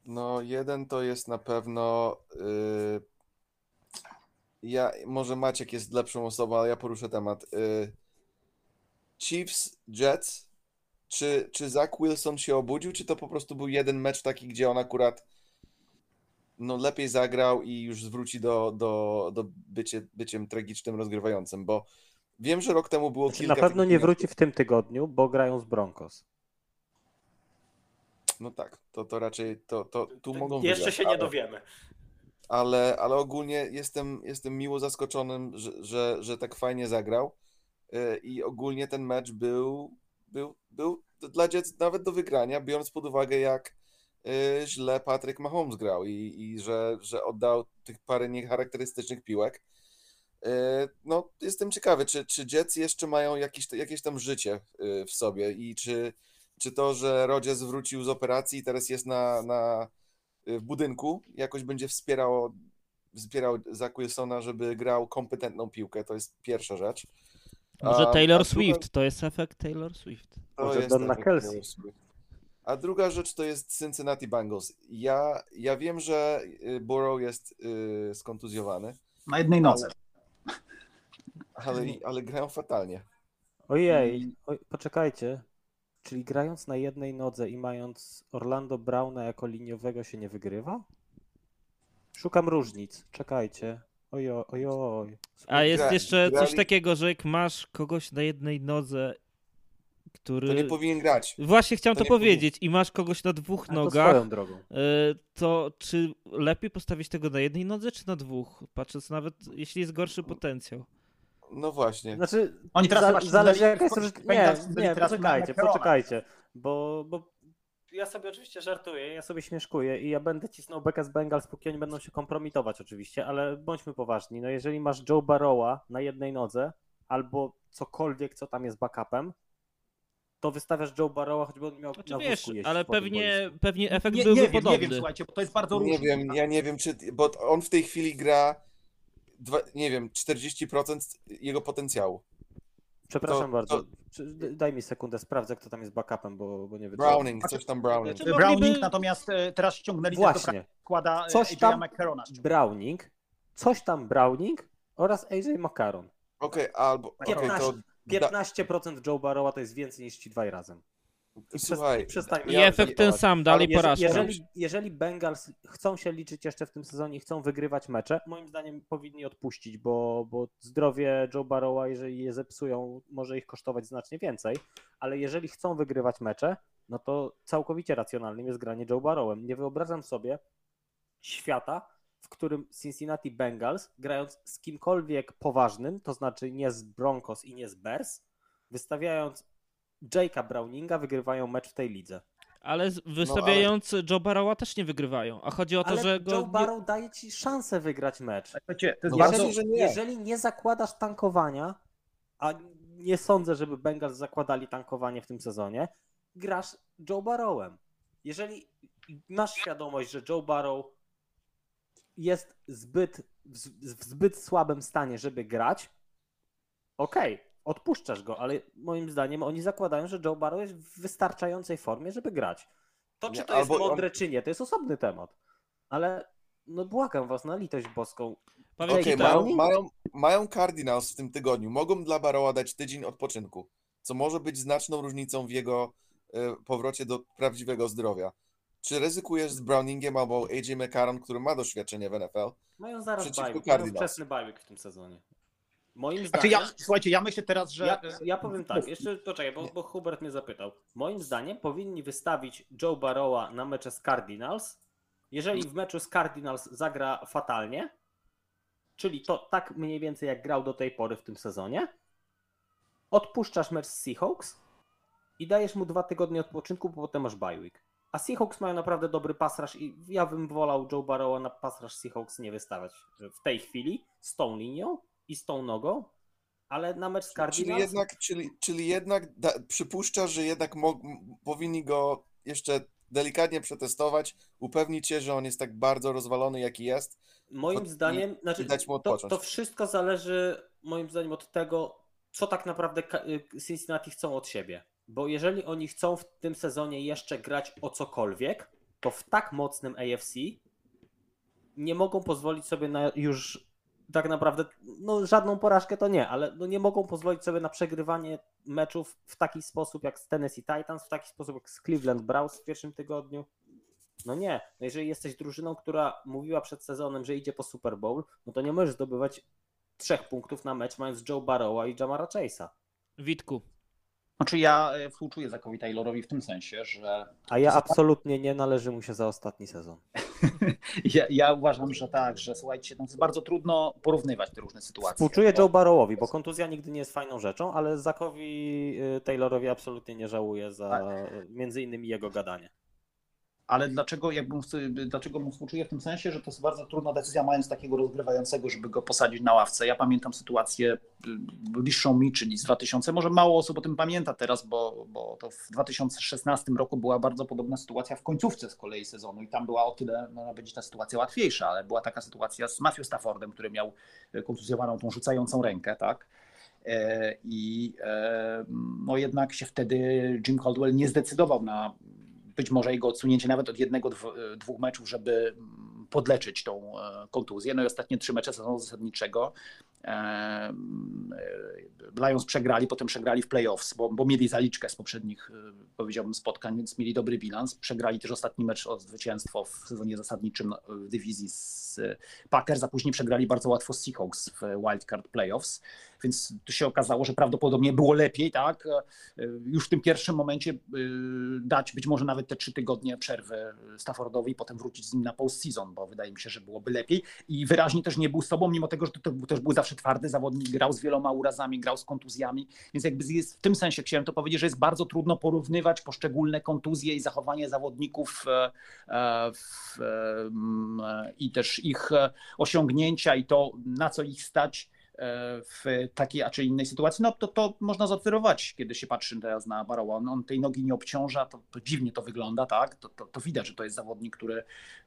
No, jeden to jest na pewno. y, ja, może Maciek jest lepszą osobą, ale ja poruszę temat. Y, Chiefs, Jets. czy, czy Zach Wilson się obudził, czy to po prostu był jeden mecz taki, gdzie on akurat no, lepiej zagrał i już zwróci do, do, do bycie, byciem tragicznym rozgrywającym, bo wiem, że rok temu było Znaczy, kilka na pewno nie wróci w tym tygodniu, bo grają z Broncos. No tak, to, to raczej to, to tu mogą Jeszcze wygrać, się nie ale- dowiemy. Ale, ale ogólnie jestem, jestem miło zaskoczonym, że, że, że tak fajnie zagrał Yy, i ogólnie ten mecz był, był, był dla Jets nawet do wygrania, biorąc pod uwagę jak yy, źle Patrick Mahomes grał i, i że, że oddał tych parę niecharakterystycznych piłek. Yy, No, jestem ciekawy, czy, czy Jets jeszcze mają jakieś, jakieś tam życie w sobie i czy, czy to, że Rodgers wrócił z operacji i teraz jest na, na, w budynku, jakoś będzie wspierało, wspierał Zach Wilsona, żeby grał kompetentną piłkę, to jest pierwsza rzecz. Może A- Taylor a druga- Swift, to jest efekt Taylor Swift. to Może jest Donna Kelsey. Swift. A druga rzecz to jest Cincinnati Bengals. Ja, ja wiem, że y, Burrow jest y, skontuzjowany, Na jednej nocy. ale, ale grają fatalnie. Ojej, oj, poczekajcie. Czyli grając na jednej nodze i mając Orlando Browna jako liniowego się nie wygrywa? Szukam różnic. Czekajcie. Ojo, ojoj. A jest jeszcze coś takiego, że jak masz kogoś na jednej nodze, który... To nie powinien grać. Właśnie chciałem to to, nie powinien- powiedzieć i masz kogoś na dwóch to nogach, swoją drogą. y, to czy lepiej postawić tego na jednej nodze, czy na dwóch? Patrząc nawet, jeśli jest gorszy potencjał. No właśnie. Znaczy, Oni teraz za, zależy ściągnęli- jaka jest różnica. Nie, nie, poczekajcie, poczekajcie. Bo, bo ja sobie oczywiście żartuję, ja sobie śmieszkuję i ja będę cisnął bekę z Bengals, póki oni będą się kompromitować oczywiście, ale bądźmy poważni. No jeżeli masz Joe Barrowa na jednej nodze albo cokolwiek, co tam jest backupem, to wystawiasz Joe Barrowa, choćby on miał Znaczy na wiesz, ale pewnie, pewnie efekt Nie, byłby nie wiem, podobny. nie wiem, słuchajcie, bo to jest bardzo Nie różne. wiem, ja nie wiem, czy. Bo on w tej chwili gra, dwa, nie wiem, 40% jego potencjału. Przepraszam to- bardzo. to- Czy- Daj mi sekundę, sprawdzę, kto tam jest backupem, bo, bo nie wiem. Browning, coś tam Browning. Znaczy, Browning mogliby- natomiast e, teraz ściągnęli do Właśnie. składa Coś AJ tam- McCarrona. Browning, coś tam Browning oraz AJ McCarron. Okej, albo. Okej, to. 15, 15% Joe Barrowa to jest więcej niż ci dwaj razem. I Słuchaj, przestańmy I efekt ten sam, dalej Jeżeli- porażka. Jeżeli, jeżeli Bengals chcą się liczyć jeszcze w tym sezonie i chcą wygrywać mecze, moim zdaniem powinni odpuścić, bo, bo zdrowie Joe Barrowa, jeżeli je zepsują, może ich kosztować znacznie więcej, ale jeżeli chcą wygrywać mecze, no to całkowicie racjonalnym jest granie Joe Barrowem. Nie wyobrażam sobie świata, w którym Cincinnati Bengals, grając z kimkolwiek poważnym, to znaczy nie z Broncos i nie z Bears, wystawiając Jake'a Browninga, wygrywają mecz w tej lidze. Ale z- wystawiając Joe Barrowa też nie wygrywają. A chodzi o to, Ale że go. Joe Barrow daje ci szansę wygrać mecz. Słuchajcie, to jest No bardzo... bardzo- Jeżeli, że nie. jeżeli nie zakładasz tankowania, a nie sądzę, żeby Bengals zakładali tankowanie w tym sezonie, grasz Joe Barrowem. Jeżeli masz świadomość, że Joe Barrow jest zbyt, w, w zbyt słabym stanie, żeby grać, okej, odpuszczasz go, ale moim zdaniem oni zakładają, że Joe Barrow jest w wystarczającej formie, żeby grać. To, czy Nie, to jest albo on- mądre, czy nie, to jest osobny temat. Ale no błagam was na litość boską. Okej, tak, mają, mają, mają Cardinals w tym tygodniu. Mogą dla Barrowa dać tydzień odpoczynku, co może być znaczną różnicą w jego e, powrocie do prawdziwego zdrowia. Czy ryzykujesz z Browningiem albo AJ McCarron, który ma doświadczenie w NFL? Mają zaraz Cardinals. wczesny bajwyk w tym sezonie. Moim Znaczy zdaniem... ja, słuchajcie, ja myślę teraz, że... Ja, ja powiem tak, jeszcze poczekaj, bo, bo Hubert mnie zapytał. Moim zdaniem powinni wystawić Joe Barrowa na mecze z Cardinals. Jeżeli w meczu z Cardinals zagra fatalnie, czyli to tak mniej więcej jak grał do tej pory w tym sezonie, odpuszczasz mecz z Seahawks i dajesz mu dwa tygodnie odpoczynku, bo potem masz bye week. A Seahawks mają naprawdę dobry pasraż i ja bym wolał Joe Barrowa na pasraż Seahawks nie wystawiać w tej chwili z tą linią i z tą nogą, ale na mecz z Czyli Cardinals jednak, czyli, czyli jednak da, przypuszczasz, że jednak mo, powinni go jeszcze delikatnie przetestować, upewnić się, że on jest tak bardzo rozwalony, jaki jest. Moim i- zdaniem, znaczy, i dać mu to, to wszystko zależy moim zdaniem od tego, co tak naprawdę y, Cincinnati chcą od siebie. Bo jeżeli oni chcą w tym sezonie jeszcze grać o cokolwiek, to w tak mocnym AFC nie mogą pozwolić sobie na już tak naprawdę no, żadną porażkę to nie, ale no, nie mogą pozwolić sobie na przegrywanie meczów w taki sposób jak z Tennessee Titans, w taki sposób jak z Cleveland Browns w pierwszym tygodniu. No nie, no jeżeli jesteś drużyną, która mówiła przed sezonem, że idzie po Super Bowl, no to nie możesz zdobywać trzech punktów na mecz mając Joe Barrowa i Jamara Chase'a. Witku. Znaczy ja e, współczuję Zakowi Taylorowi w tym sensie, że... A ja absolutnie nie należy mu się za ostatni sezon. ja, ja, uważam, że tak, że słuchajcie, no jest bardzo trudno porównywać te różne sytuacje. Współczuję bo... Joe Barrowowi, bo kontuzja nigdy nie jest fajną rzeczą, ale Zakowi y, Taylorowi absolutnie nie żałuję za tak. między innymi jego gadanie ale dlaczego, jakbym, dlaczego mu współczuję w tym sensie, że to jest bardzo trudna decyzja, mając takiego rozgrywającego, żeby go posadzić na ławce. Ja pamiętam sytuację y, bliższą mi, czyli z 2000, może mało osób o tym pamięta teraz, bo, bo to w 2016 roku była bardzo podobna sytuacja w końcówce z kolei sezonu i tam była o tyle, można powiedzieć, ta sytuacja łatwiejsza, ale była taka sytuacja z Matthew Staffordem, który miał kontuzjowaną tą rzucającą rękę, tak? E, I e, no jednak się wtedy Jim Caldwell nie zdecydował na być może jego odsunięcie nawet od jednego, dwóch meczów, żeby podleczyć tą e, kontuzję. No i ostatnie trzy mecze sezonu zasadniczego e, Lions przegrali, potem przegrali w playoffs, bo, bo mieli zaliczkę z poprzednich, e, powiedziałbym, spotkań, więc mieli dobry bilans. Przegrali też ostatni mecz o zwycięstwo w sezonie zasadniczym w dywizji z Packers, a później przegrali bardzo łatwo z Seahawks w wildcard playoffs, więc tu się okazało, że prawdopodobnie było lepiej, tak, już w tym pierwszym momencie dać być może nawet te trzy tygodnie przerwy Staffordowi i potem wrócić z nim na postseason, bo wydaje mi się, że byłoby lepiej. I wyraźnie też nie był sobą, mimo tego, że to, to też był zawsze twardy zawodnik, grał z wieloma urazami, grał z kontuzjami, więc jakby jest, w tym sensie chciałem to powiedzieć, że jest bardzo trudno porównywać poszczególne kontuzje i zachowanie zawodników e, e, w, e, i też ich osiągnięcia i to, na co ich stać w takiej a czy innej sytuacji, no to, to można zaobserwować, kiedy się patrzy teraz na Barrowa. On, on tej nogi nie obciąża, to, to dziwnie to wygląda, tak? To, to, to, widać, że to jest zawodnik, który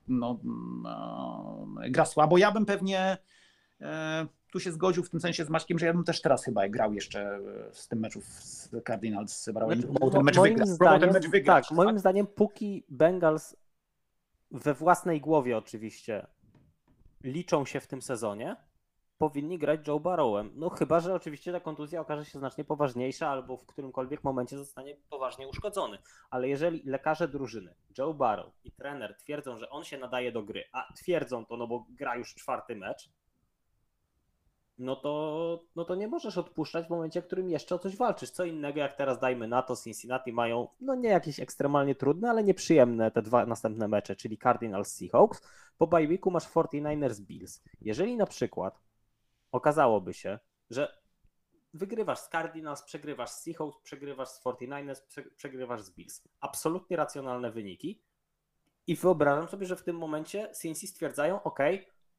no, no, gra słabo. Ja bym pewnie e, tu się zgodził w tym sensie z Maćkiem, że ja bym też teraz chyba grał jeszcze z tym meczu z Cardinals znaczy, ten mecz wygra. Zdaniem, ten mecz wygrać. Tak, moim tak? zdaniem póki Bengals we własnej głowie oczywiście liczą się w tym sezonie, powinni grać Joe Barrowem. No chyba, że oczywiście ta kontuzja okaże się znacznie poważniejsza albo w którymkolwiek momencie zostanie poważnie uszkodzony. Ale jeżeli lekarze drużyny, Joe Barrow i trener twierdzą, że on się nadaje do gry, a twierdzą to, no bo gra już czwarty mecz, no to, no to nie możesz odpuszczać w momencie, w którym jeszcze o coś walczysz. Co innego jak teraz dajmy na to, Cincinnati mają, no nie jakieś ekstremalnie trudne, ale nieprzyjemne te dwa następne mecze, czyli Cardinals Seahawks. Po bye weeku masz 49ers Bills. Jeżeli na przykład okazałoby się, że wygrywasz z Cardinals, przegrywasz z Seahawks, przegrywasz z 49ers, przegrywasz z Bills. Absolutnie racjonalne wyniki. I wyobrażam sobie, że w tym momencie Cincy stwierdzają, ok,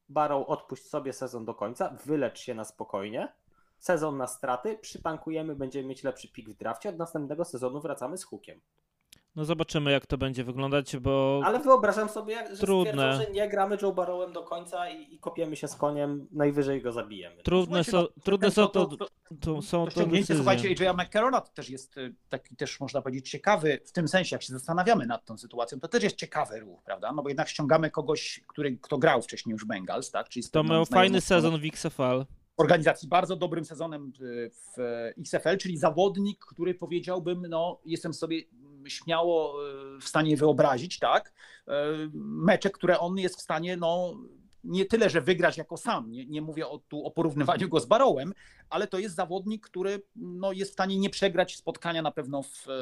Barrow odpuść sobie sezon do końca, wylecz się na spokojnie, sezon na straty, przytankujemy, będziemy mieć lepszy pik w drafcie, od następnego sezonu wracamy z hukiem. No zobaczymy, jak to będzie wyglądać, bo. Ale wyobrażam sobie, że trudne. że nie gramy Joe Barrowem do końca i, i, kopiemy się z koniem, najwyżej go zabijemy. Trudne, są, no, trudne są to, to, to, są to, to decyzje. Słuchajcie, AJ'a McCarrona to też jest y, taki też można powiedzieć ciekawy, w tym sensie, jak się zastanawiamy nad tą sytuacją, to też jest ciekawy ruch, prawda? No bo jednak ściągamy kogoś, który, kto grał wcześniej już Bengals, tak? Czyli to miał fajny sezon w XFL organizacji bardzo dobrym sezonem w XFL, czyli zawodnik, który powiedziałbym, no jestem sobie śmiało e, w stanie wyobrazić, tak, e, mecze, które on jest w stanie, no, nie tyle, że wygrać jako sam, nie, nie mówię o, tu o porównywaniu go z Barrowem, ale to jest zawodnik, który no, jest w stanie nie przegrać spotkania na pewno w e,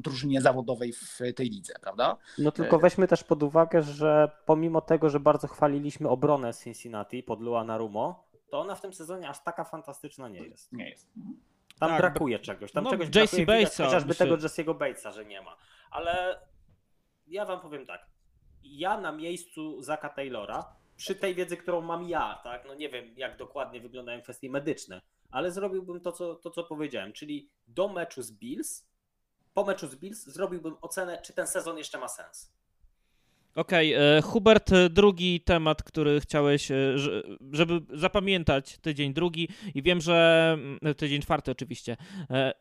drużynie zawodowej w tej lidze, prawda? No tylko weźmy też pod uwagę, że pomimo tego, że bardzo chwaliliśmy obronę Cincinnati pod Luana Rumo, to ona w tym sezonie aż taka fantastyczna nie jest. Nie jest. Tam tak, brakuje czegoś. Tam no, czegoś JC brakuje, Batesa, chociażby myślę... tego Jesse'ego Batesa, że nie ma. Ale ja wam powiem tak. Ja na miejscu Zaka Taylora, przy tej wiedzy, którą mam ja, tak, no nie wiem jak dokładnie wyglądają kwestie medyczne, ale zrobiłbym to co, to, co powiedziałem, czyli do meczu z Bills, po meczu z Bills zrobiłbym ocenę, czy ten sezon jeszcze ma sens. Okej, okay, e, Hubert, e, drugi temat, który chciałeś, e, żeby zapamiętać tydzień drugi i wiem, że mm, tydzień czwarty oczywiście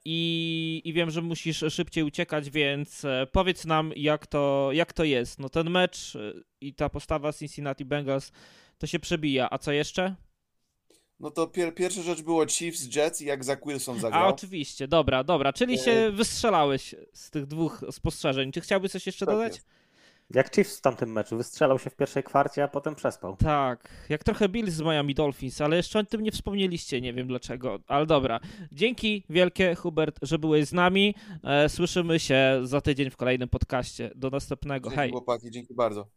i, i wiem, że musisz szybciej uciekać, więc powiedz nam jak to, jak to jest. No ten mecz i ta postawa Cincinnati Bengals to się przebija, a co jeszcze? No to pier pierwsza rzecz było Chiefs, Jets i jak Zach Wilson zagrał. A oczywiście, dobra, dobra. Czyli się E, wystrzelałeś z tych dwóch spostrzeżeń. Czy chciałbyś coś jeszcze Tak dodać? jest. Jak Chiefs w tamtym meczu, wystrzelał się w pierwszej kwarcie, a potem przespał. Tak, jak trochę Bills z Miami Dolphins, ale jeszcze o tym nie wspomnieliście, nie wiem dlaczego, ale dobra. Dzięki wielkie, Hubert, że byłeś z nami. E, słyszymy się za tydzień w kolejnym podcaście. Do następnego. Dzięki Hej. chłopaki, dzięki bardzo.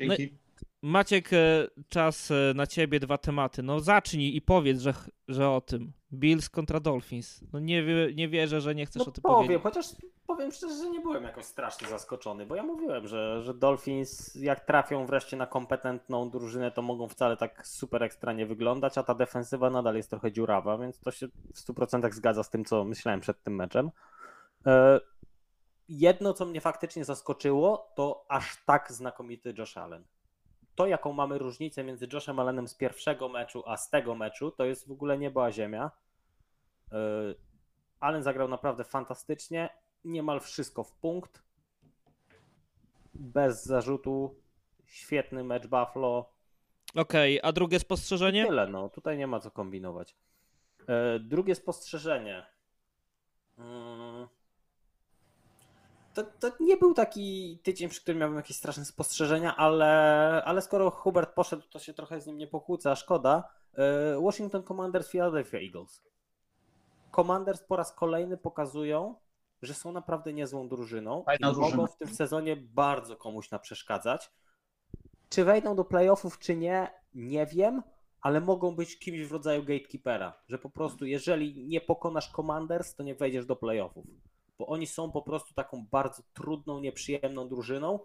Dzięki. Maciek, e, czas e, na ciebie, dwa tematy. No zacznij i powiedz, że, że o tym. Bills kontra Dolphins. No nie, nie wierzę, że nie chcesz No o tym powiem, powiedzieć. chociaż powiem szczerze, że nie byłem jakoś strasznie zaskoczony, bo ja mówiłem, że, że Dolphins jak trafią wreszcie na kompetentną drużynę, to mogą wcale tak super ekstra nie wyglądać, a ta defensywa nadal jest trochę dziurawa, więc to się w 100% zgadza z tym, co myślałem przed tym meczem. E, Jedno, co mnie faktycznie zaskoczyło, to aż tak znakomity Josh Allen. To, jaką mamy różnicę między Joshem Allenem z pierwszego meczu, a z tego meczu, to jest w ogóle niebo a ziemia. E, Allen zagrał naprawdę fantastycznie, niemal wszystko w punkt. Bez zarzutu. Świetny mecz Buffalo. Okej, a drugie spostrzeżenie? Tyle, no. Tutaj nie ma co kombinować. E, drugie spostrzeżenie. Mm. To, to nie był taki tydzień, przy którym miałem jakieś straszne spostrzeżenia, ale, ale skoro Hubert poszedł, to się trochę z nim nie pokłóca, szkoda. E, Washington Commanders, Philadelphia Eagles. Commanders po raz kolejny pokazują, że są naprawdę niezłą drużyną Fajna i drużyna. mogą w tym sezonie bardzo komuś naprzeszkadzać. Czy wejdą do playoffów, czy nie, nie wiem, ale mogą być kimś w rodzaju gatekeepera, że po prostu jeżeli nie pokonasz Commanders, to nie wejdziesz do playoffów, bo oni są po prostu taką bardzo trudną, nieprzyjemną drużyną.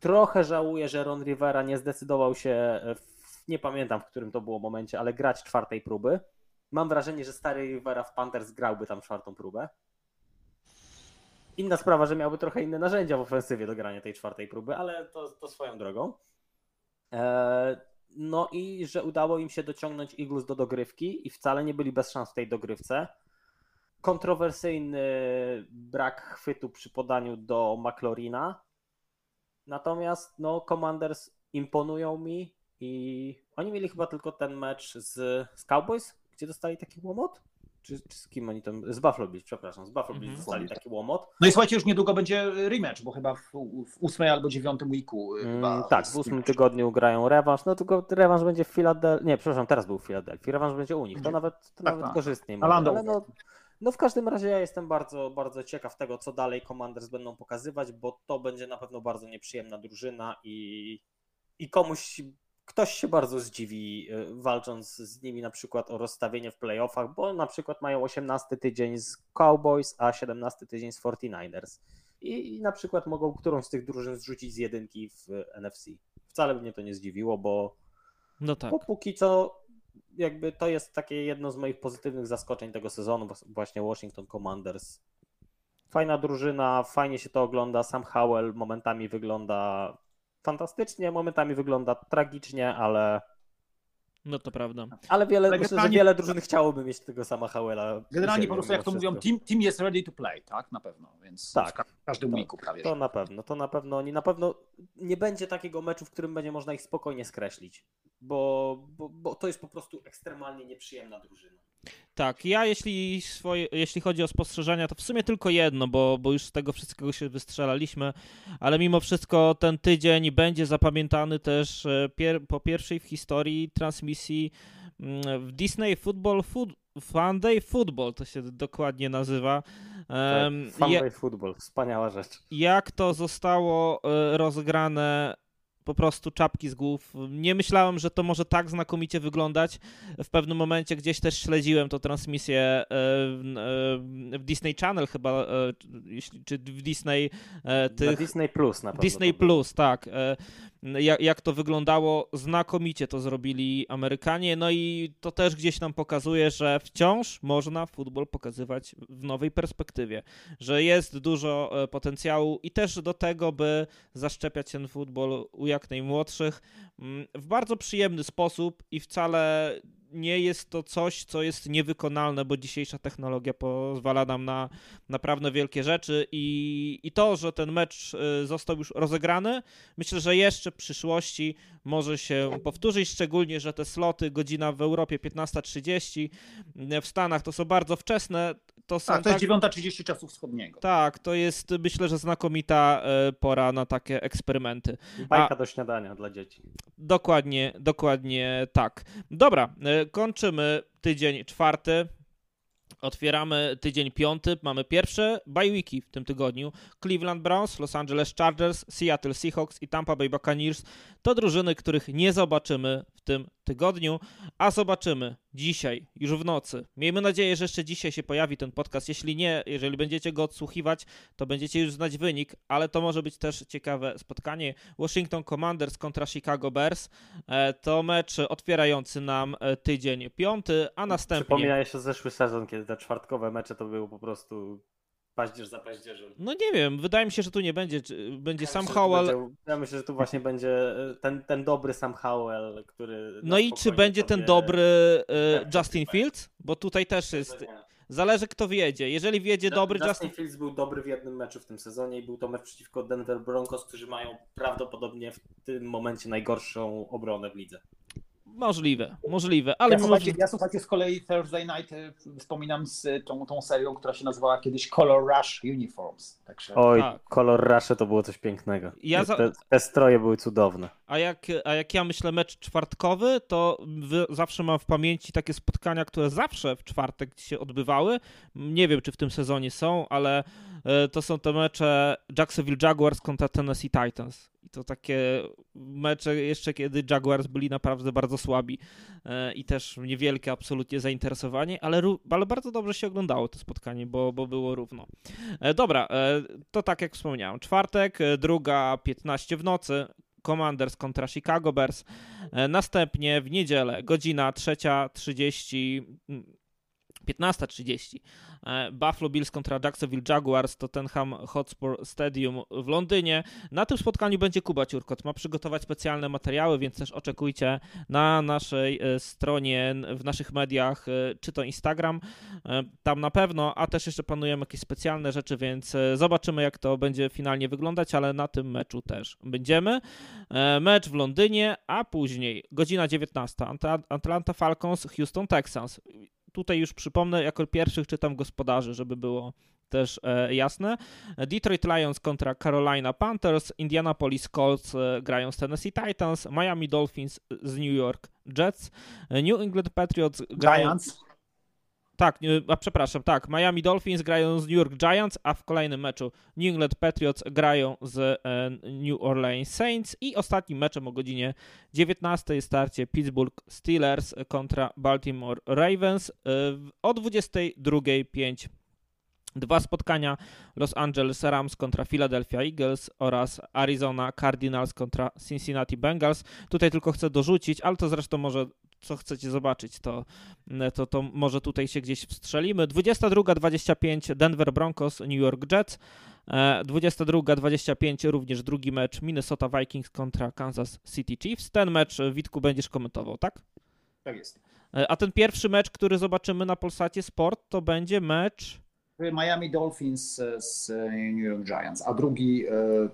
Trochę żałuję, że Ron Rivera nie zdecydował się, w, nie pamiętam w którym to było momencie, ale grać czwartej próby. Mam wrażenie, że stary Rivera w Panthers grałby tam czwartą próbę. Inna sprawa, że miałby trochę inne narzędzia w ofensywie do grania tej czwartej próby, ale to, to swoją drogą. Eee, No i że udało im się dociągnąć Eagles do dogrywki i wcale nie byli bez szans w tej dogrywce. Kontrowersyjny brak chwytu przy podaniu do McLaurina. Natomiast no, Commanders imponują mi i oni mieli chyba tylko ten mecz z, z Cowboys, gdzie dostali taki łomot? Czy, czy z kim oni tam? Z Buffalo Bills, przepraszam. Z Buffalo Bills Mhm. dostali taki łomot. No i słuchajcie, już niedługo będzie rematch, bo chyba w, w ósmej albo dziewiątym weeku. y, Mm, tak, w ósmym tygodniu grają rewanż, no tylko rewanż będzie w Filadelfii, nie, przepraszam, teraz był w Filadelfii, rewanż będzie u nich, to nawet, to Tak, nawet tak. Landover. Ale no, no w każdym razie ja jestem bardzo, bardzo ciekaw tego, co dalej Commanders będą pokazywać, bo to będzie na pewno bardzo nieprzyjemna drużyna i, i komuś, ktoś się bardzo zdziwi y, walcząc z nimi na przykład o rozstawienie w playoffach, bo na przykład mają 18 tydzień z Cowboys, a 17 tydzień z 49ers. I, I na przykład mogą którąś z tych drużyn zrzucić z jedynki w NFC. Wcale by mnie to nie zdziwiło, bo, No tak. bo póki co jakby to jest takie jedno z moich pozytywnych zaskoczeń tego sezonu, właśnie Washington Commanders. Fajna drużyna, fajnie się to ogląda. Sam Howell momentami wygląda fantastycznie, momentami wygląda tragicznie, ale, No to prawda. ale wiele, Ale myślę, że wiele drużyn chciałoby mieć tego sama Howella. Generalnie po prostu, jak to wszystko. mówią, team, team jest ready to play, tak? Na pewno, więc Tak. w ka- każdym To- weeku prawie. To na pewno, to na pewno oni na pewno nie będzie takiego meczu, w którym będzie można ich spokojnie skreślić, bo, bo, bo to jest po prostu ekstremalnie nieprzyjemna drużyna. Tak, ja jeśli, swoje, jeśli chodzi o spostrzeżenia, to w sumie tylko jedno, bo, bo już z tego wszystkiego się wystrzelaliśmy, ale mimo wszystko ten tydzień będzie zapamiętany też e, pier, po pierwszej w historii transmisji mm, w Disney Football Food, Funday Football, to się dokładnie nazywa. Je- Funway Football, wspaniała rzecz. jak to zostało e, rozegrane po prostu czapki z głów. Nie myślałem, że to może tak znakomicie wyglądać. W pewnym momencie gdzieś też śledziłem tą transmisję e, w, e, w Disney Channel chyba, e, czy w Disney tych... Disney Plus na pewno. Disney. Plus, tak. Jak, jak to wyglądało, znakomicie to zrobili Amerykanie. No i to też gdzieś nam pokazuje, że wciąż można futbol pokazywać w nowej perspektywie, że jest dużo e, potencjału i też do tego, by zaszczepiać ten futbol u jak najmłodszych mm, w bardzo przyjemny sposób i wcale nie jest to coś, co jest niewykonalne, bo dzisiejsza technologia pozwala nam na naprawdę wielkie rzeczy i, i to, że ten mecz y, został już rozegrany, myślę, że jeszcze w przyszłości może się powtórzyć, szczególnie, że te sloty, godzina w Europie 15.30, w Stanach to są bardzo wczesne, to są tak, to jest tak- 9.30 czasu wschodniego. tak, to jest myślę, że znakomita e, pora na takie eksperymenty. Bajka do śniadania dla dzieci. Dokładnie, dokładnie tak. Dobra, e, kończymy tydzień czwarty. Otwieramy tydzień piąty. Mamy pierwsze bye weeki w tym tygodniu. Cleveland Browns, Los Angeles Chargers, Seattle Seahawks i Tampa Bay Buccaneers to drużyny, których nie zobaczymy w tym tygodniu, a zobaczymy dzisiaj, już w nocy. Miejmy nadzieję, że jeszcze dzisiaj się pojawi ten podcast. Jeśli nie, jeżeli będziecie go odsłuchiwać, to będziecie już znać wynik, ale to może być też ciekawe spotkanie. Washington Commanders kontra Chicago Bears e, to mecz otwierający nam e, tydzień piąty, a następnie... Przypomina się zeszły sezon, kiedy te czwartkowe mecze to było po prostu paździerz za paździerzem. No nie wiem, wydaje mi się, że tu nie będzie. Będzie Ja Sam Howell. będzie- Ja myślę, że tu właśnie będzie e, ten, ten dobry Sam Howell, który. No i czy będzie ten dobry e, Justin. Fields? Bo tutaj też jest. Zależy kto wiedzie. Jeżeli wiedzie dobry Justin Justin. Fields był dobry w jednym meczu w tym sezonie i był to mecz przeciwko Denver Broncos, którzy mają prawdopodobnie w tym momencie najgorszą obronę w lidze. Możliwe, możliwe, ale ja, mimo słuchajcie, ja słuchajcie, z kolei Thursday Night y, wspominam z y, tą, tą serią, która się nazywała kiedyś Color Rush Uniforms. Także Oj, Tak. kolor Rusze to było coś pięknego. Ja za- te, te stroje były cudowne. A jak, a jak ja myślę mecz czwartkowy, to wy- zawsze mam w pamięci takie spotkania, które zawsze w czwartek się odbywały. Nie wiem, czy w tym sezonie są, ale e, to są te mecze Jacksonville Jaguars kontra Tennessee Titans. I to takie mecze jeszcze kiedy Jaguars byli naprawdę bardzo słabi e, i też niewielkie absolutnie zainteresowanie, ale, ale bardzo dobrze się oglądało to spotkanie, bo, bo było równo. E, Dobra, e, to tak jak wspomniałem, czwartek, e, druga 15 w nocy, Commanders kontra Chicago Bears. E, Następnie w niedzielę, godzina 3.30, mm, 15.30. e, Buffalo Bills kontra Jacksonville Jaguars, Tottenham Hotspur Stadium w Londynie. Na tym spotkaniu będzie Kuba Ciurkot. Ma przygotować specjalne materiały, więc też oczekujcie na naszej e, stronie, w naszych mediach, e, czy to Instagram, tam na pewno, a też jeszcze planują jakieś specjalne rzeczy, więc zobaczymy jak to będzie finalnie wyglądać, ale na tym meczu też będziemy. Mecz w Londynie, a później godzina 19. Anta- Atlanta Falcons, Houston Texans. Tutaj już przypomnę, jako pierwszych czytam gospodarzy, żeby było też e, jasne. Detroit Lions kontra Carolina Panthers, Indianapolis Colts e, grają z Tennessee Titans, Miami Dolphins z New York Jets, New England Patriots grają... Tak, a przepraszam, tak. Miami Dolphins grają z New York Giants, a w kolejnym meczu New England Patriots grają z e, New Orleans Saints i ostatnim meczem o godzinie 19 jest starcie Pittsburgh Steelers kontra Baltimore Ravens e, o 22.05. Dwa spotkania Los Angeles Rams kontra Philadelphia Eagles oraz Arizona Cardinals kontra Cincinnati Bengals. Tutaj tylko chcę dorzucić, ale to zresztą może co chcecie zobaczyć, to, to, to może tutaj się gdzieś wstrzelimy. 22-25 Denver Broncos, New York Jets. E, 22-25 również drugi mecz Minnesota Vikings kontra Kansas City Chiefs. Ten mecz, e, Witku, będziesz komentował, tak? Tak jest. E, A ten pierwszy mecz, który zobaczymy na Polsacie Sport, to będzie mecz... Miami Dolphins z New York Giants, a drugi e,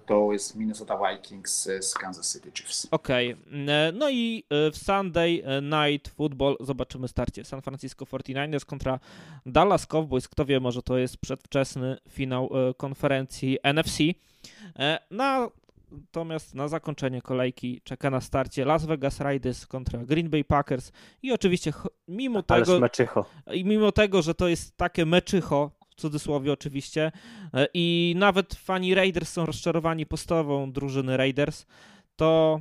to jest Minnesota Vikings z Kansas City Chiefs. Okej. E, No i e, w Sunday Night Football zobaczymy starcie San Francisco 49ers kontra Dallas Cowboys. Kto wie, może to jest przedwczesny finał konferencji NFC. Na, natomiast na zakończenie kolejki czeka na starcie Las Vegas Raiders kontra Green Bay Packers i oczywiście mimo Ależ tego, meczycho. i mimo tego, że to jest takie meczycho, cudzysłowie oczywiście, e, i nawet fani Raiders są rozczarowani postawą drużyny Raiders, to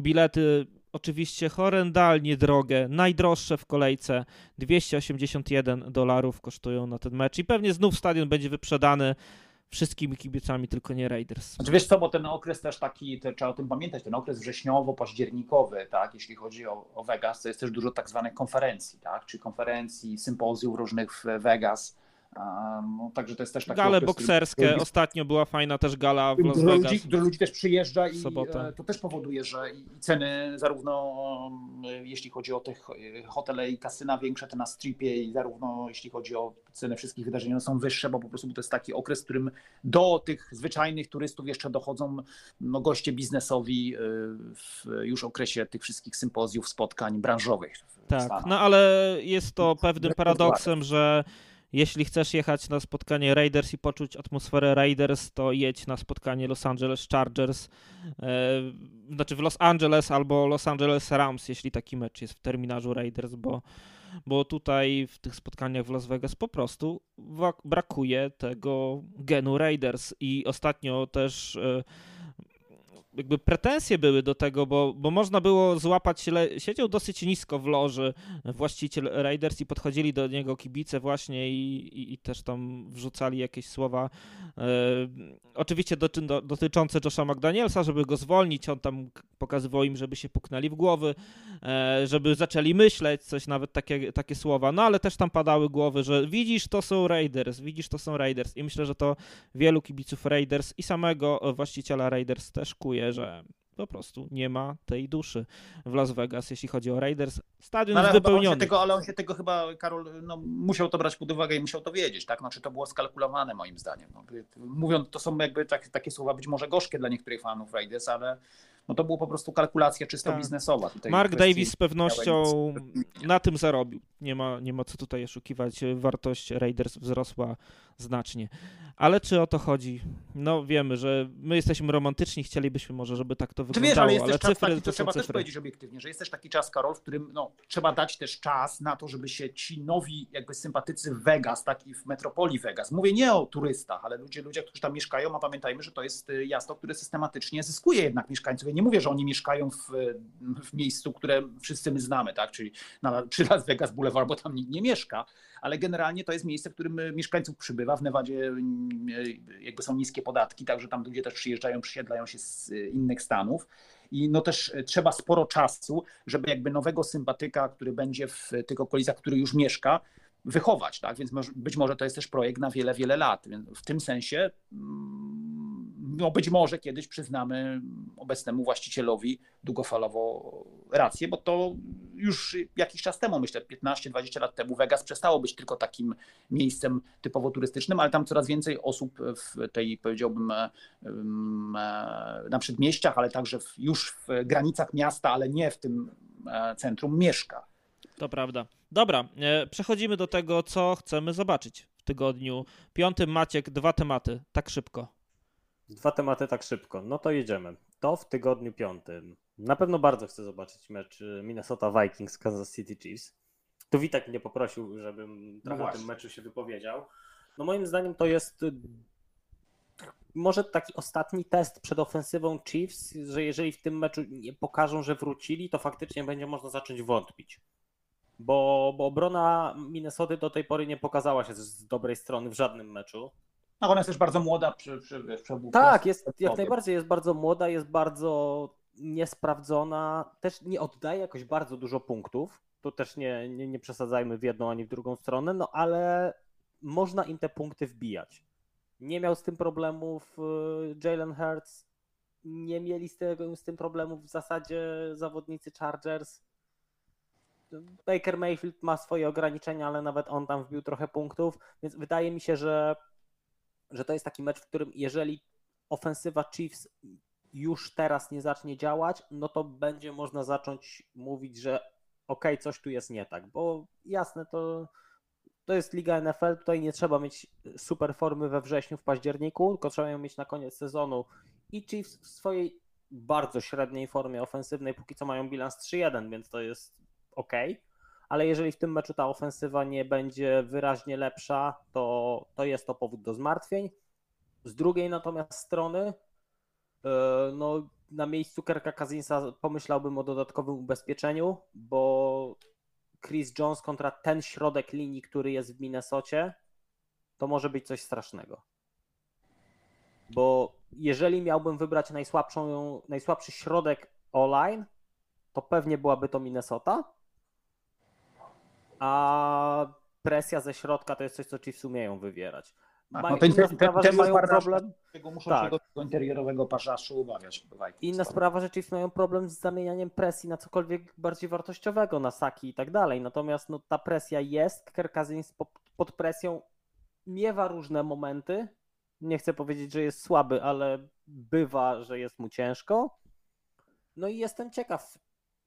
bilety oczywiście horrendalnie drogie, najdroższe w kolejce, 281 dolarów kosztują na ten mecz i pewnie znów stadion będzie wyprzedany wszystkimi kibicami, tylko nie Raiders. Znaczy wiesz co, bo ten okres też taki, to trzeba o tym pamiętać, ten okres wrześniowo-październikowy, tak, jeśli chodzi o, o Vegas, to jest też dużo tak zwanych konferencji, tak, czy konferencji, sympozjów różnych w Vegas, No, także to jest też taki Gale okres, bokserskie, który- ostatnio była fajna też gala w Las Vegas. ludzi, dużo ludzi też przyjeżdża i sobotę. e, to też powoduje, że i ceny zarówno e, jeśli chodzi o te e, hotele i kasyna większe, te na stripie i zarówno jeśli chodzi o ceny wszystkich wydarzeń, one są wyższe, bo po prostu to jest taki okres, w którym do tych zwyczajnych turystów jeszcze dochodzą no, goście biznesowi w już okresie tych wszystkich sympozjów, spotkań branżowych. Tak, no ale jest to pewnym Wbrew paradoksem, że jeśli chcesz jechać na spotkanie Raiders i poczuć atmosferę Raiders, to jedź na spotkanie Los Angeles Chargers, e, znaczy w Los Angeles albo Los Angeles Rams, jeśli taki mecz jest w terminarzu Raiders, bo, bo tutaj w tych spotkaniach w Las Vegas po prostu brakuje tego genu Raiders. I ostatnio też e, jakby pretensje były do tego, bo, bo można było złapać, siedział dosyć nisko w loży właściciel Raiders i podchodzili do niego kibice właśnie i, i, i też tam wrzucali jakieś słowa e, oczywiście do, do, dotyczące Josha McDanielsa, żeby go zwolnić, on tam pokazywał im, żeby się puknęli w głowy, e, żeby zaczęli myśleć, coś nawet takie, takie słowa, no ale też tam padały głowy, że widzisz, to są Raiders, widzisz, to są Raiders. I myślę, że to wielu kibiców Raiders i samego właściciela Raiders też kuje, że po prostu nie ma tej duszy w Las Vegas, jeśli chodzi o Raiders. Stadion No, jest wypełniony. tego, ale on się tego chyba, Karol, no, musiał to brać pod uwagę i musiał to wiedzieć, tak? Znaczy to było skalkulowane moim zdaniem. No, mówiąc, to są jakby tak, takie słowa być może gorzkie dla niektórych fanów Raiders, ale no, to było po prostu kalkulacja czysto Tak. biznesowa. Mark Davis z pewnością nic- na tym zarobił. Nie ma, nie ma co tutaj oszukiwać. Wartość Raiders wzrosła znacznie. Ale czy o to chodzi? No wiemy, że my jesteśmy romantyczni, chcielibyśmy może, żeby tak to wyglądało, wiesz, ale jest ale też czas cyfry taki, to to trzeba też cyfry. powiedzieć obiektywnie, że jest też taki czas, Karol, w którym no, trzeba dać też czas na to, żeby się ci nowi jakby sympatycy Vegas, tak i w metropolii Vegas, mówię nie o turystach, ale ludzie, ludzie, którzy tam mieszkają, a pamiętajmy, że to jest y, miasto, które systematycznie zyskuje jednak mieszkańców. Ja nie mówię, że oni mieszkają w, w miejscu, które wszyscy my znamy, tak, czyli na, przy Las Vegas Boulevard, bo tam nikt nie mieszka, ale generalnie to jest miejsce, w którym mieszkańców przybywa. W Nevadzie jakby są niskie podatki, także tam ludzie też przyjeżdżają, przysiedlają się z y, innych stanów. I no też y, trzeba sporo czasu, żeby jakby nowego sympatyka, który będzie w tych okolicach, który już mieszka, wychować, tak? Więc być może to jest też projekt na wiele, wiele lat. Więc w tym sensie mm, no być może kiedyś przyznamy obecnemu właścicielowi długofalowo rację, bo to już jakiś czas temu, myślę 15-20 lat temu Vegas przestało być tylko takim miejscem typowo turystycznym, ale tam coraz więcej osób w tej, powiedziałbym, em, e, na przedmieściach, ale także w, już w granicach miasta, ale nie w tym e, centrum mieszka. To prawda. Dobra, e, przechodzimy do tego, co chcemy zobaczyć w tygodniu piątym. Maciek, dwa tematy, tak szybko. Dwa tematy tak szybko. No to jedziemy. To w tygodniu piątym. Na pewno bardzo chcę zobaczyć mecz y, Minnesota Vikings Kansas City Chiefs. Tu Witek mnie poprosił, żebym trochę o tym meczu się wypowiedział. No moim zdaniem to jest y, może taki ostatni test przed ofensywą Chiefs, że jeżeli w tym meczu nie pokażą, że wrócili, to faktycznie będzie można zacząć wątpić. Bo, bo obrona Minnesoty do tej pory nie pokazała się z dobrej strony w żadnym meczu. No ona jest też bardzo młoda. Przy, przy, wiesz, przy Tak, jest, jak powiem. najbardziej jest bardzo młoda, jest bardzo niesprawdzona, też nie oddaje jakoś bardzo dużo punktów. Tu też nie, nie, nie przesadzajmy w jedną ani w drugą stronę, no ale można im te punkty wbijać. Nie miał z tym problemów y, Jalen Hurts, nie mieli z, z tym problemów w zasadzie zawodnicy Chargers. Baker Mayfield ma swoje ograniczenia, ale nawet on tam wbił trochę punktów, więc wydaje mi się, że, że to jest taki mecz, w którym jeżeli ofensywa Chiefs już teraz nie zacznie działać, no to będzie można zacząć mówić, że okej, coś tu jest nie tak, bo jasne, to, to jest Liga NFL, tutaj nie trzeba mieć super formy we wrześniu, w październiku, tylko trzeba ją mieć na koniec sezonu. I Chiefs w swojej bardzo średniej formie ofensywnej, póki co mają bilans 3-1, więc to jest ok, ale jeżeli w tym meczu ta ofensywa nie będzie wyraźnie lepsza, to, to jest to powód do zmartwień. Z drugiej natomiast strony, e, no, na miejscu Kerka Kazinsa pomyślałbym o dodatkowym ubezpieczeniu, bo Chris Jones kontra ten środek linii, który jest w Minnesocie, to może być coś strasznego. Bo jeżeli miałbym wybrać najsłabszą, najsłabszy środek online, to pewnie byłaby to Minnesota. A presja ze środka to jest coś, co Chiefs umieją wywierać. Tak, no inna ten- sprawa, ten że mają problem. Tego muszą Tak. się do tego interiorowego parzaszu obawiać. Vikings. Inna sprawa, że Chiefs mają problem z zamienianiem presji na cokolwiek bardziej wartościowego, na saki i tak dalej. Natomiast no, ta presja jest, Kirk Cousins po- pod presją miewa różne momenty. Nie chcę powiedzieć, że jest słaby, ale bywa, że jest mu ciężko. No i jestem ciekaw,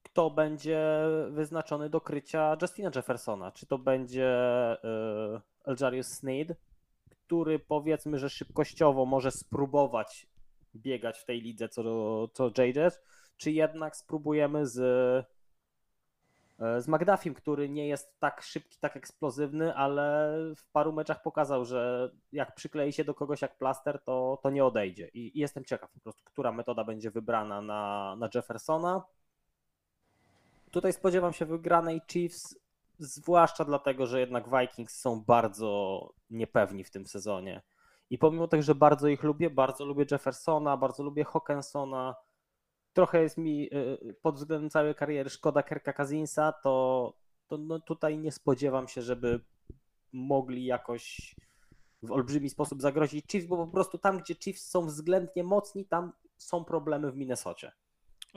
kto będzie wyznaczony do krycia Justina Jeffersona. Czy to będzie yy, Eljarius Sneed, który powiedzmy, że szybkościowo może spróbować biegać w tej lidze co, co JJ, czy jednak spróbujemy z, e, z McDuffiem, który nie jest tak szybki, tak eksplozywny, ale w paru meczach pokazał, że jak przyklei się do kogoś jak plaster, to, to nie odejdzie. I, I jestem ciekaw po prostu, która metoda będzie wybrana na, na Jeffersona. Tutaj spodziewam się wygranej Chiefs, zwłaszcza dlatego, że jednak Vikings są bardzo niepewni w tym sezonie. I pomimo tego, że bardzo ich lubię, bardzo lubię Jeffersona, bardzo lubię Hawkinsona, trochę jest mi y, pod względem całej kariery szkoda Kerka Cousinsa, to, to no tutaj nie spodziewam się, żeby mogli jakoś w olbrzymi sposób zagrozić Chiefs, bo po prostu tam, gdzie Chiefs są względnie mocni, tam są problemy w Minnesocie.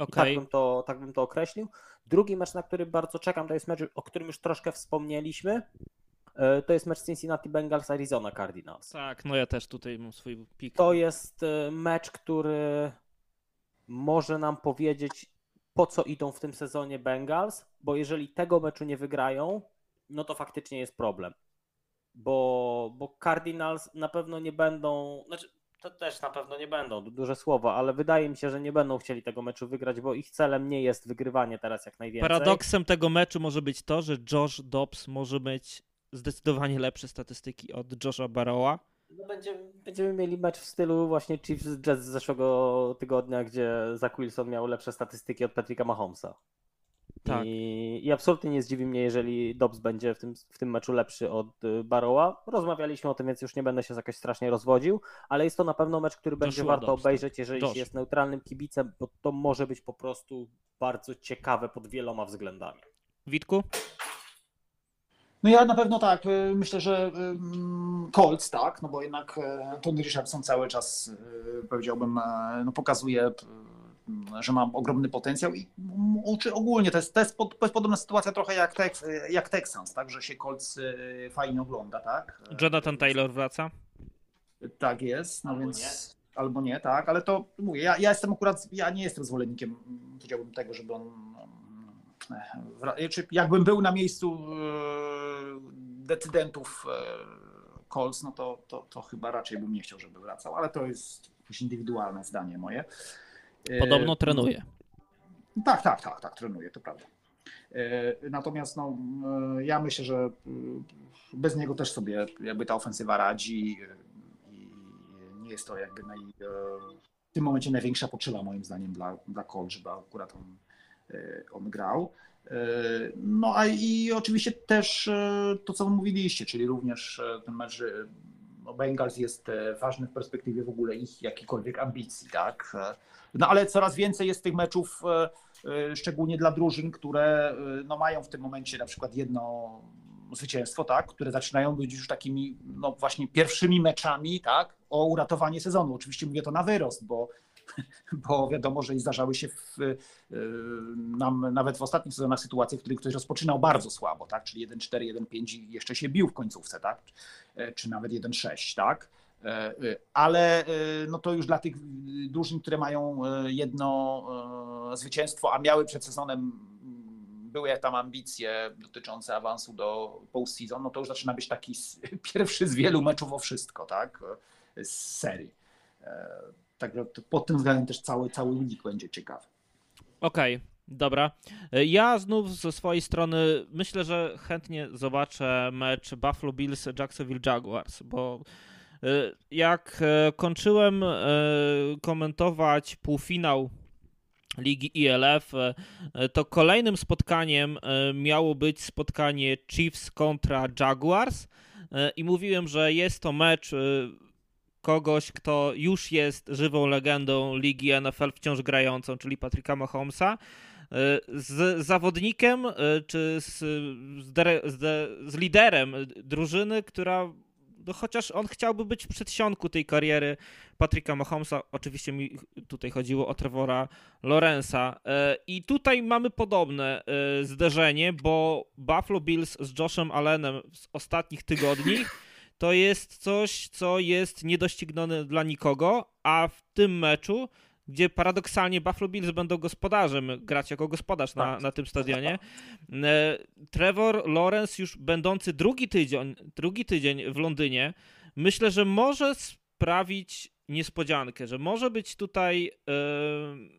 I tak, bym to, tak bym to określił. Drugi mecz, na który bardzo czekam, to jest mecz, o którym już troszkę wspomnieliśmy. E, To jest mecz Cincinnati Bengals Arizona Cardinals. Tak, no ja też tutaj mam swój pik. To jest e, mecz, który może nam powiedzieć, po co idą w tym sezonie Bengals, bo jeżeli tego meczu nie wygrają, no to faktycznie jest problem. Bo, bo Cardinals na pewno nie będą, znaczy to też na pewno nie będą, du- duże słowa, ale wydaje mi się, że nie będą chcieli tego meczu wygrać, bo ich celem nie jest wygrywanie teraz jak najwięcej. Paradoksem tego meczu może być to, że Josh Dobbs może mieć zdecydowanie lepsze statystyki od Josha Barrowa. No będziemy, będziemy mieli mecz w stylu właśnie Chiefs Jets z zeszłego tygodnia, gdzie Zach Wilson miał lepsze statystyki od Patricka Mahomesa. Tak. I, I absolutnie nie zdziwi mnie, jeżeli Dobbs będzie w tym, w tym meczu lepszy od y, Barrowa. Rozmawialiśmy o tym, więc już nie będę się jakoś strasznie rozwodził, ale jest to na pewno mecz, który będzie Joshua warto Dobbs, obejrzeć, jeżeli się jest neutralnym kibicem, bo to może być po prostu bardzo ciekawe pod wieloma względami. Witku? No ja na pewno tak, y, myślę, że ym, Colts, tak, no bo jednak Tony Richardson cały czas, y, powiedziałbym, no pokazuje, y, że ma ogromny potencjał i uczy ogólnie, to jest, to jest, pod, to jest podobna sytuacja trochę jak, Tex, jak Texans, tak, że się Colts y, fajnie ogląda, tak. Jonathan Taylor wraca. Tak jest, no Albo więc albo nie, tak, ale to mówię, ja, ja jestem akurat, ja nie jestem zwolennikiem, powiedziałbym tego, żeby on, czy jakbym był na miejscu e, decydentów e, Colts, no to, to, to chyba raczej bym nie chciał, żeby wracał, ale to jest jakieś indywidualne zdanie moje. E, Podobno trenuje. tak, tak, tak, tak, trenuję, to prawda. E, Natomiast no, e, ja myślę, że bez niego też sobie jakby ta ofensywa radzi i nie jest to jakby naj, w tym momencie największa potrzeba moim zdaniem dla, dla Colt, żeby akurat on, on grał. No a i oczywiście też to, co mówiliście, czyli również ten mecz no Bengals jest e, ważny w perspektywie w ogóle ich jakichkolwiek ambicji, tak? E, No ale coraz więcej jest tych meczów, e, szczególnie dla drużyn, które no, mają w tym momencie na przykład jedno zwycięstwo, tak? Które zaczynają być już takimi no właśnie pierwszymi meczami, tak? O uratowanie sezonu. Oczywiście mówię to na wyrost, bo bo wiadomo, że zdarzały się w, y, nam nawet w ostatnich sezonach sytuacje, w których ktoś rozpoczynał bardzo słabo, tak? czyli 1-4, 1-5 i jeszcze się bił w końcówce, tak? E, czy nawet 1-6, tak? E, y, Ale y, no to już dla tych drużyn, które mają jedno zwycięstwo, a miały przed sezonem mm, były tam ambicje dotyczące awansu do postseason, no to już zaczyna być taki pierwszy z wielu meczów o wszystko, tak? Z serii. Także pod tym względem też cały, cały lig będzie ciekawy. Okej, dobra. Ja znów ze swojej strony myślę, że chętnie zobaczę mecz Buffalo Bills Jacksonville Jaguars, bo y, jak e, kończyłem e, komentować półfinał ligi ILF, e, to kolejnym spotkaniem miało być spotkanie Chiefs kontra Jaguars i mówiłem, że jest to mecz kogoś, kto już jest żywą legendą ligi NFL wciąż grającą, czyli Patricka Mahomesa. z zawodnikiem czy z, z, z, z liderem drużyny, która no chociaż on chciałby być w przedsionku tej kariery Patryka Mahomesa, oczywiście mi tutaj chodziło o Trevora Lorenza i tutaj mamy podobne zderzenie, bo Buffalo Bills z Joshem Allenem z ostatnich tygodni to jest coś, co jest niedoścignione dla nikogo, a w tym meczu gdzie paradoksalnie Buffalo Bills będą gospodarzem, grać jako gospodarz na, tak. na tym stadionie. E, Trevor Lawrence już będący drugi tydzień, drugi tydzień w Londynie, myślę, że może sprawić niespodziankę, że może być tutaj yy,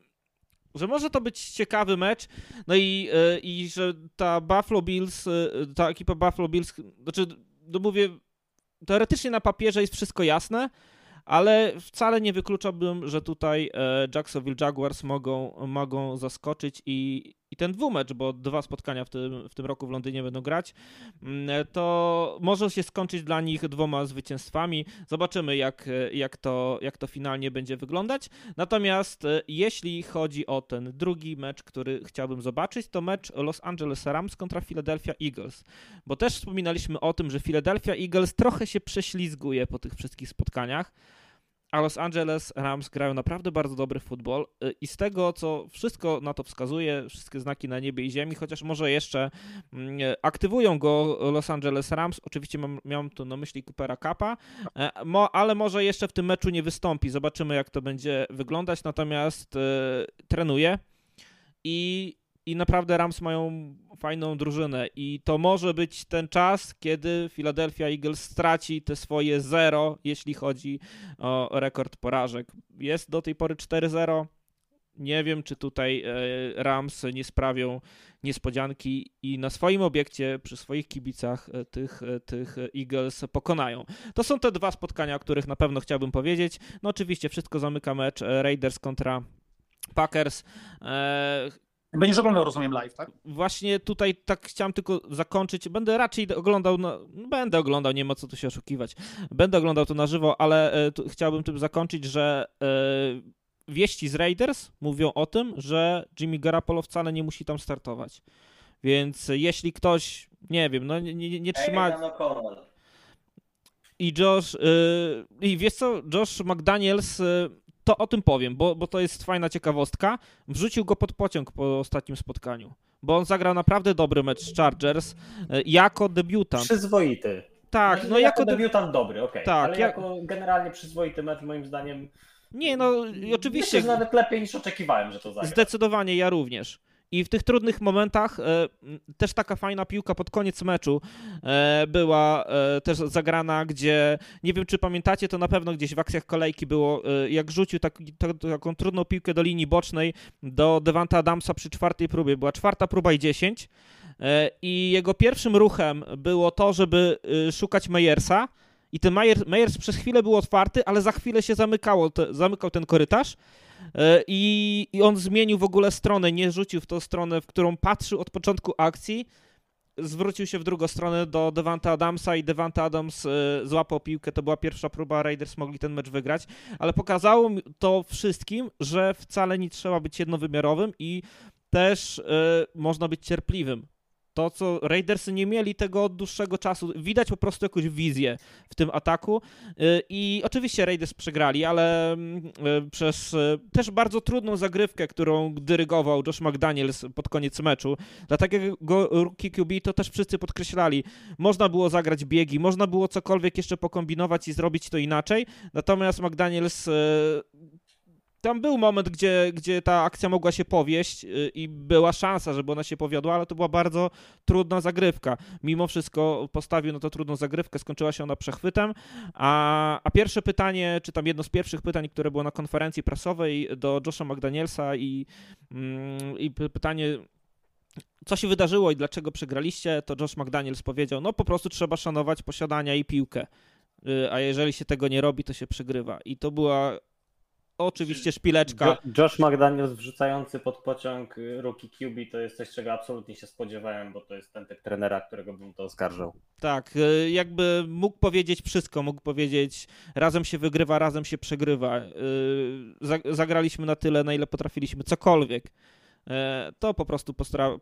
że może to być ciekawy mecz, no i, yy, i że ta Buffalo Bills, ta ekipa Buffalo Bills, znaczy, no mówię, teoretycznie na papierze jest wszystko jasne, ale wcale nie wykluczałbym, że tutaj e, Jacksonville Jaguars mogą, mogą zaskoczyć i, i ten dwumecz, bo dwa spotkania w tym, w tym roku w Londynie będą grać, mm, to może się skończyć dla nich dwoma zwycięstwami. Zobaczymy, jak, jak, to, jak to finalnie będzie wyglądać. Natomiast e, jeśli chodzi o ten drugi mecz, który chciałbym zobaczyć, to mecz Los Angeles Rams kontra Philadelphia Eagles, bo też wspominaliśmy o tym, że Philadelphia Eagles trochę się prześlizguje po tych wszystkich spotkaniach a Los Angeles Rams grają naprawdę bardzo dobry futbol y, i z tego, co wszystko na to wskazuje, wszystkie znaki na niebie i ziemi, chociaż może jeszcze mm, aktywują go Los Angeles Rams, oczywiście mam, miałem tu na myśli Coopera Kappa, e, ale może jeszcze w tym meczu nie wystąpi, zobaczymy jak to będzie wyglądać, natomiast y, trenuje i i naprawdę Rams mają fajną drużynę i to może być ten czas, kiedy Philadelphia Eagles straci te swoje zero, jeśli chodzi o rekord porażek. Jest do tej pory 4-0. Nie wiem, czy tutaj e, Rams nie sprawią niespodzianki i na swoim obiekcie, przy swoich kibicach e, tych, e, tych Eagles pokonają. To są te dwa spotkania, o których na pewno chciałbym powiedzieć. No oczywiście wszystko zamyka mecz Raiders kontra Packers. Będziesz oglądał, rozumiem, live, tak? Właśnie tutaj tak chciałem tylko zakończyć. Będę raczej oglądał, no, będę oglądał, nie ma co tu się oszukiwać. Będę oglądał to na żywo, ale e, chciałbym tym zakończyć, że e, wieści z Raiders mówią o tym, że Jimmy Garoppolo wcale nie musi tam startować. Więc jeśli ktoś, nie wiem, no nie, nie, nie trzyma... I Josh, yy, i wiesz co, Josh McDaniels yy, to o tym powiem, bo, bo to jest fajna ciekawostka. Wrzucił go pod pociąg po ostatnim spotkaniu, bo on zagrał naprawdę dobry mecz z Chargers e, jako debiutant. Przyzwoity. Tak, znaczy, no jako, jako debiutant dobry, okej. Okay. Tak, ale jako generalnie przyzwoity mecz moim zdaniem. Nie, no oczywiście. Myślę, że nawet lepiej niż oczekiwałem, że to zagra. Zdecydowanie ja również. I w tych trudnych momentach e, też taka fajna piłka pod koniec meczu e, była e, też zagrana, gdzie nie wiem czy pamiętacie, to na pewno gdzieś w akcjach kolejki było, jak rzucił tak, tak, taką trudną piłkę do linii bocznej do Devanta Adamsa przy czwartej próbie. Była czwarta próba i 10 e, i jego pierwszym ruchem było to, żeby szukać Meyersa i ten Meyers przez chwilę był otwarty, ale za chwilę się zamykało, te, zamykał ten korytarz I, I on zmienił w ogóle stronę, nie rzucił w tą stronę, w którą patrzył od początku akcji, zwrócił się w drugą stronę do Devanta Adamsa i Devanta Adams e, złapał piłkę. To była pierwsza próba, Raiders mogli ten mecz wygrać, ale pokazało to wszystkim, że wcale nie trzeba być jednowymiarowym i też e, można być cierpliwym to, co Raidersy nie mieli tego od dłuższego czasu. Widać po prostu jakąś wizję w tym ataku. Y, I oczywiście Raiders przegrali, ale mm, y, przez y, też bardzo trudną zagrywkę, którą dyrygował Josh McDaniels pod koniec meczu. Dla takiego rookie QB to też wszyscy podkreślali. Można było zagrać biegi, można było cokolwiek jeszcze pokombinować i zrobić to inaczej. Natomiast McDaniels tam był moment, gdzie, gdzie ta akcja mogła się powieść y, i była szansa, żeby ona się powiodła, ale to była bardzo trudna zagrywka. Mimo wszystko postawił na to trudną zagrywkę, skończyła się ona przechwytem. A, a pierwsze pytanie, czy tam jedno z pierwszych pytań, które było na konferencji prasowej do Josha McDanielsa i, mm, i pytanie, co się wydarzyło i dlaczego przegraliście, to Josh McDaniels powiedział, no po prostu trzeba szanować posiadania i piłkę y, a jeżeli się tego nie robi, to się przegrywa. I to była Oczywiście szpileczka. Josh McDaniels wrzucający pod pociąg y, rookie QB to jest coś, czego absolutnie się spodziewałem, bo to jest ten typ trenera, którego bym to oskarżał. Tak, y, jakby mógł powiedzieć wszystko, mógł powiedzieć razem się wygrywa, razem się przegrywa. Y, zagraliśmy na tyle, na ile potrafiliśmy, cokolwiek. E, to po prostu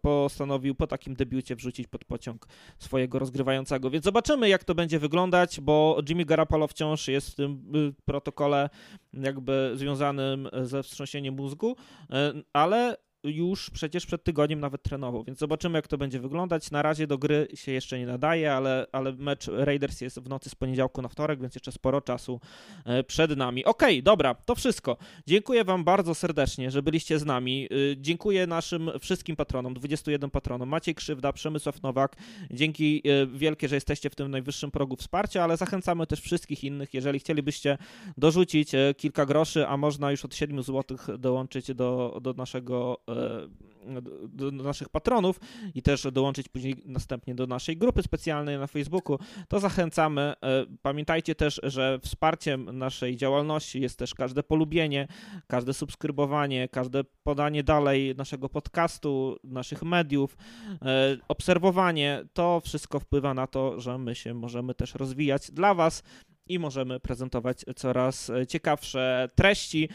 postanowił po takim debiucie wrzucić pod pociąg swojego rozgrywającego. Więc zobaczymy, jak to będzie wyglądać, bo Jimmy Garoppolo wciąż jest w tym y, protokole jakby związanym ze wstrząsieniem mózgu, e, ale już przecież przed tygodniem nawet trenował, więc zobaczymy, jak to będzie wyglądać. Na razie do gry się jeszcze nie nadaje, ale, ale mecz Raiders jest w nocy z poniedziałku na wtorek, więc jeszcze sporo czasu e, przed nami. Okej, okay, dobra, to wszystko. Dziękuję Wam bardzo serdecznie, że byliście z nami. E, dziękuję naszym wszystkim patronom, 21 patronom. Maciej Krzywda, Przemysław Nowak. Dzięki e, wielkie, że jesteście w tym najwyższym progu wsparcia, ale zachęcamy też wszystkich innych, jeżeli chcielibyście dorzucić kilka groszy, a można już od 7 zł dołączyć do, do naszego do, do naszych patronów i też dołączyć później następnie do naszej grupy specjalnej na Facebooku, to zachęcamy. E, pamiętajcie też, że wsparciem naszej działalności jest też każde polubienie, każde subskrybowanie, każde podanie dalej naszego podcastu, naszych mediów, e, obserwowanie. To wszystko wpływa na to, że my się możemy też rozwijać dla Was i możemy prezentować coraz ciekawsze treści.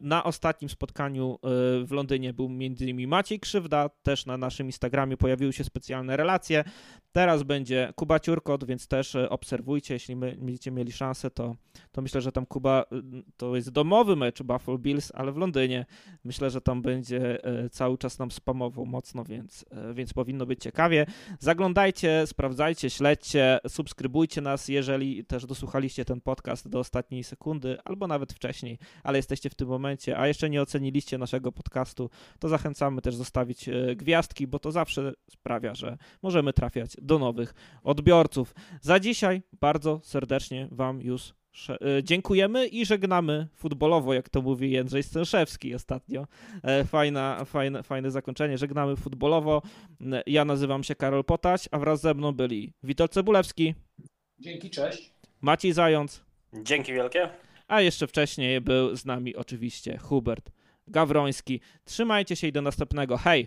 Na ostatnim spotkaniu e, w Londynie był m.in. Maciej Krzywda, też na naszym Instagramie pojawiły się specjalne relacje. Teraz będzie Kuba Ciurkot, więc też e, obserwujcie, jeśli my, będziecie mieli szansę, to, to myślę, że tam Kuba, e, to jest domowy mecz Buffalo Bills, ale w Londynie. Myślę, że tam będzie cały czas nam spamował mocno, więc, więc powinno być ciekawie. Zaglądajcie, sprawdzajcie, śledźcie, subskrybujcie nas, jeżeli też dosłuchaliście ten podcast do ostatniej sekundy, albo nawet wcześniej, ale jesteście w tym momencie, a jeszcze nie oceniliście naszego podcastu, to zachęcamy też zostawić e, gwiazdki, bo to zawsze sprawia, że możemy trafiać do nowych odbiorców. Za dzisiaj bardzo serdecznie Wam już e, Dziękujemy i żegnamy futbolowo, jak to mówi Jędrzej Stęszewski ostatnio. E, fajna, fajne, fajne zakończenie. Żegnamy futbolowo. Ja nazywam się Karol Potaś, a wraz ze mną byli Witold Cebulewski. Dzięki, cześć. Maciej Zając. Dzięki wielkie. A jeszcze wcześniej był z nami oczywiście Hubert Gawroński. Trzymajcie się i do następnego. Hej!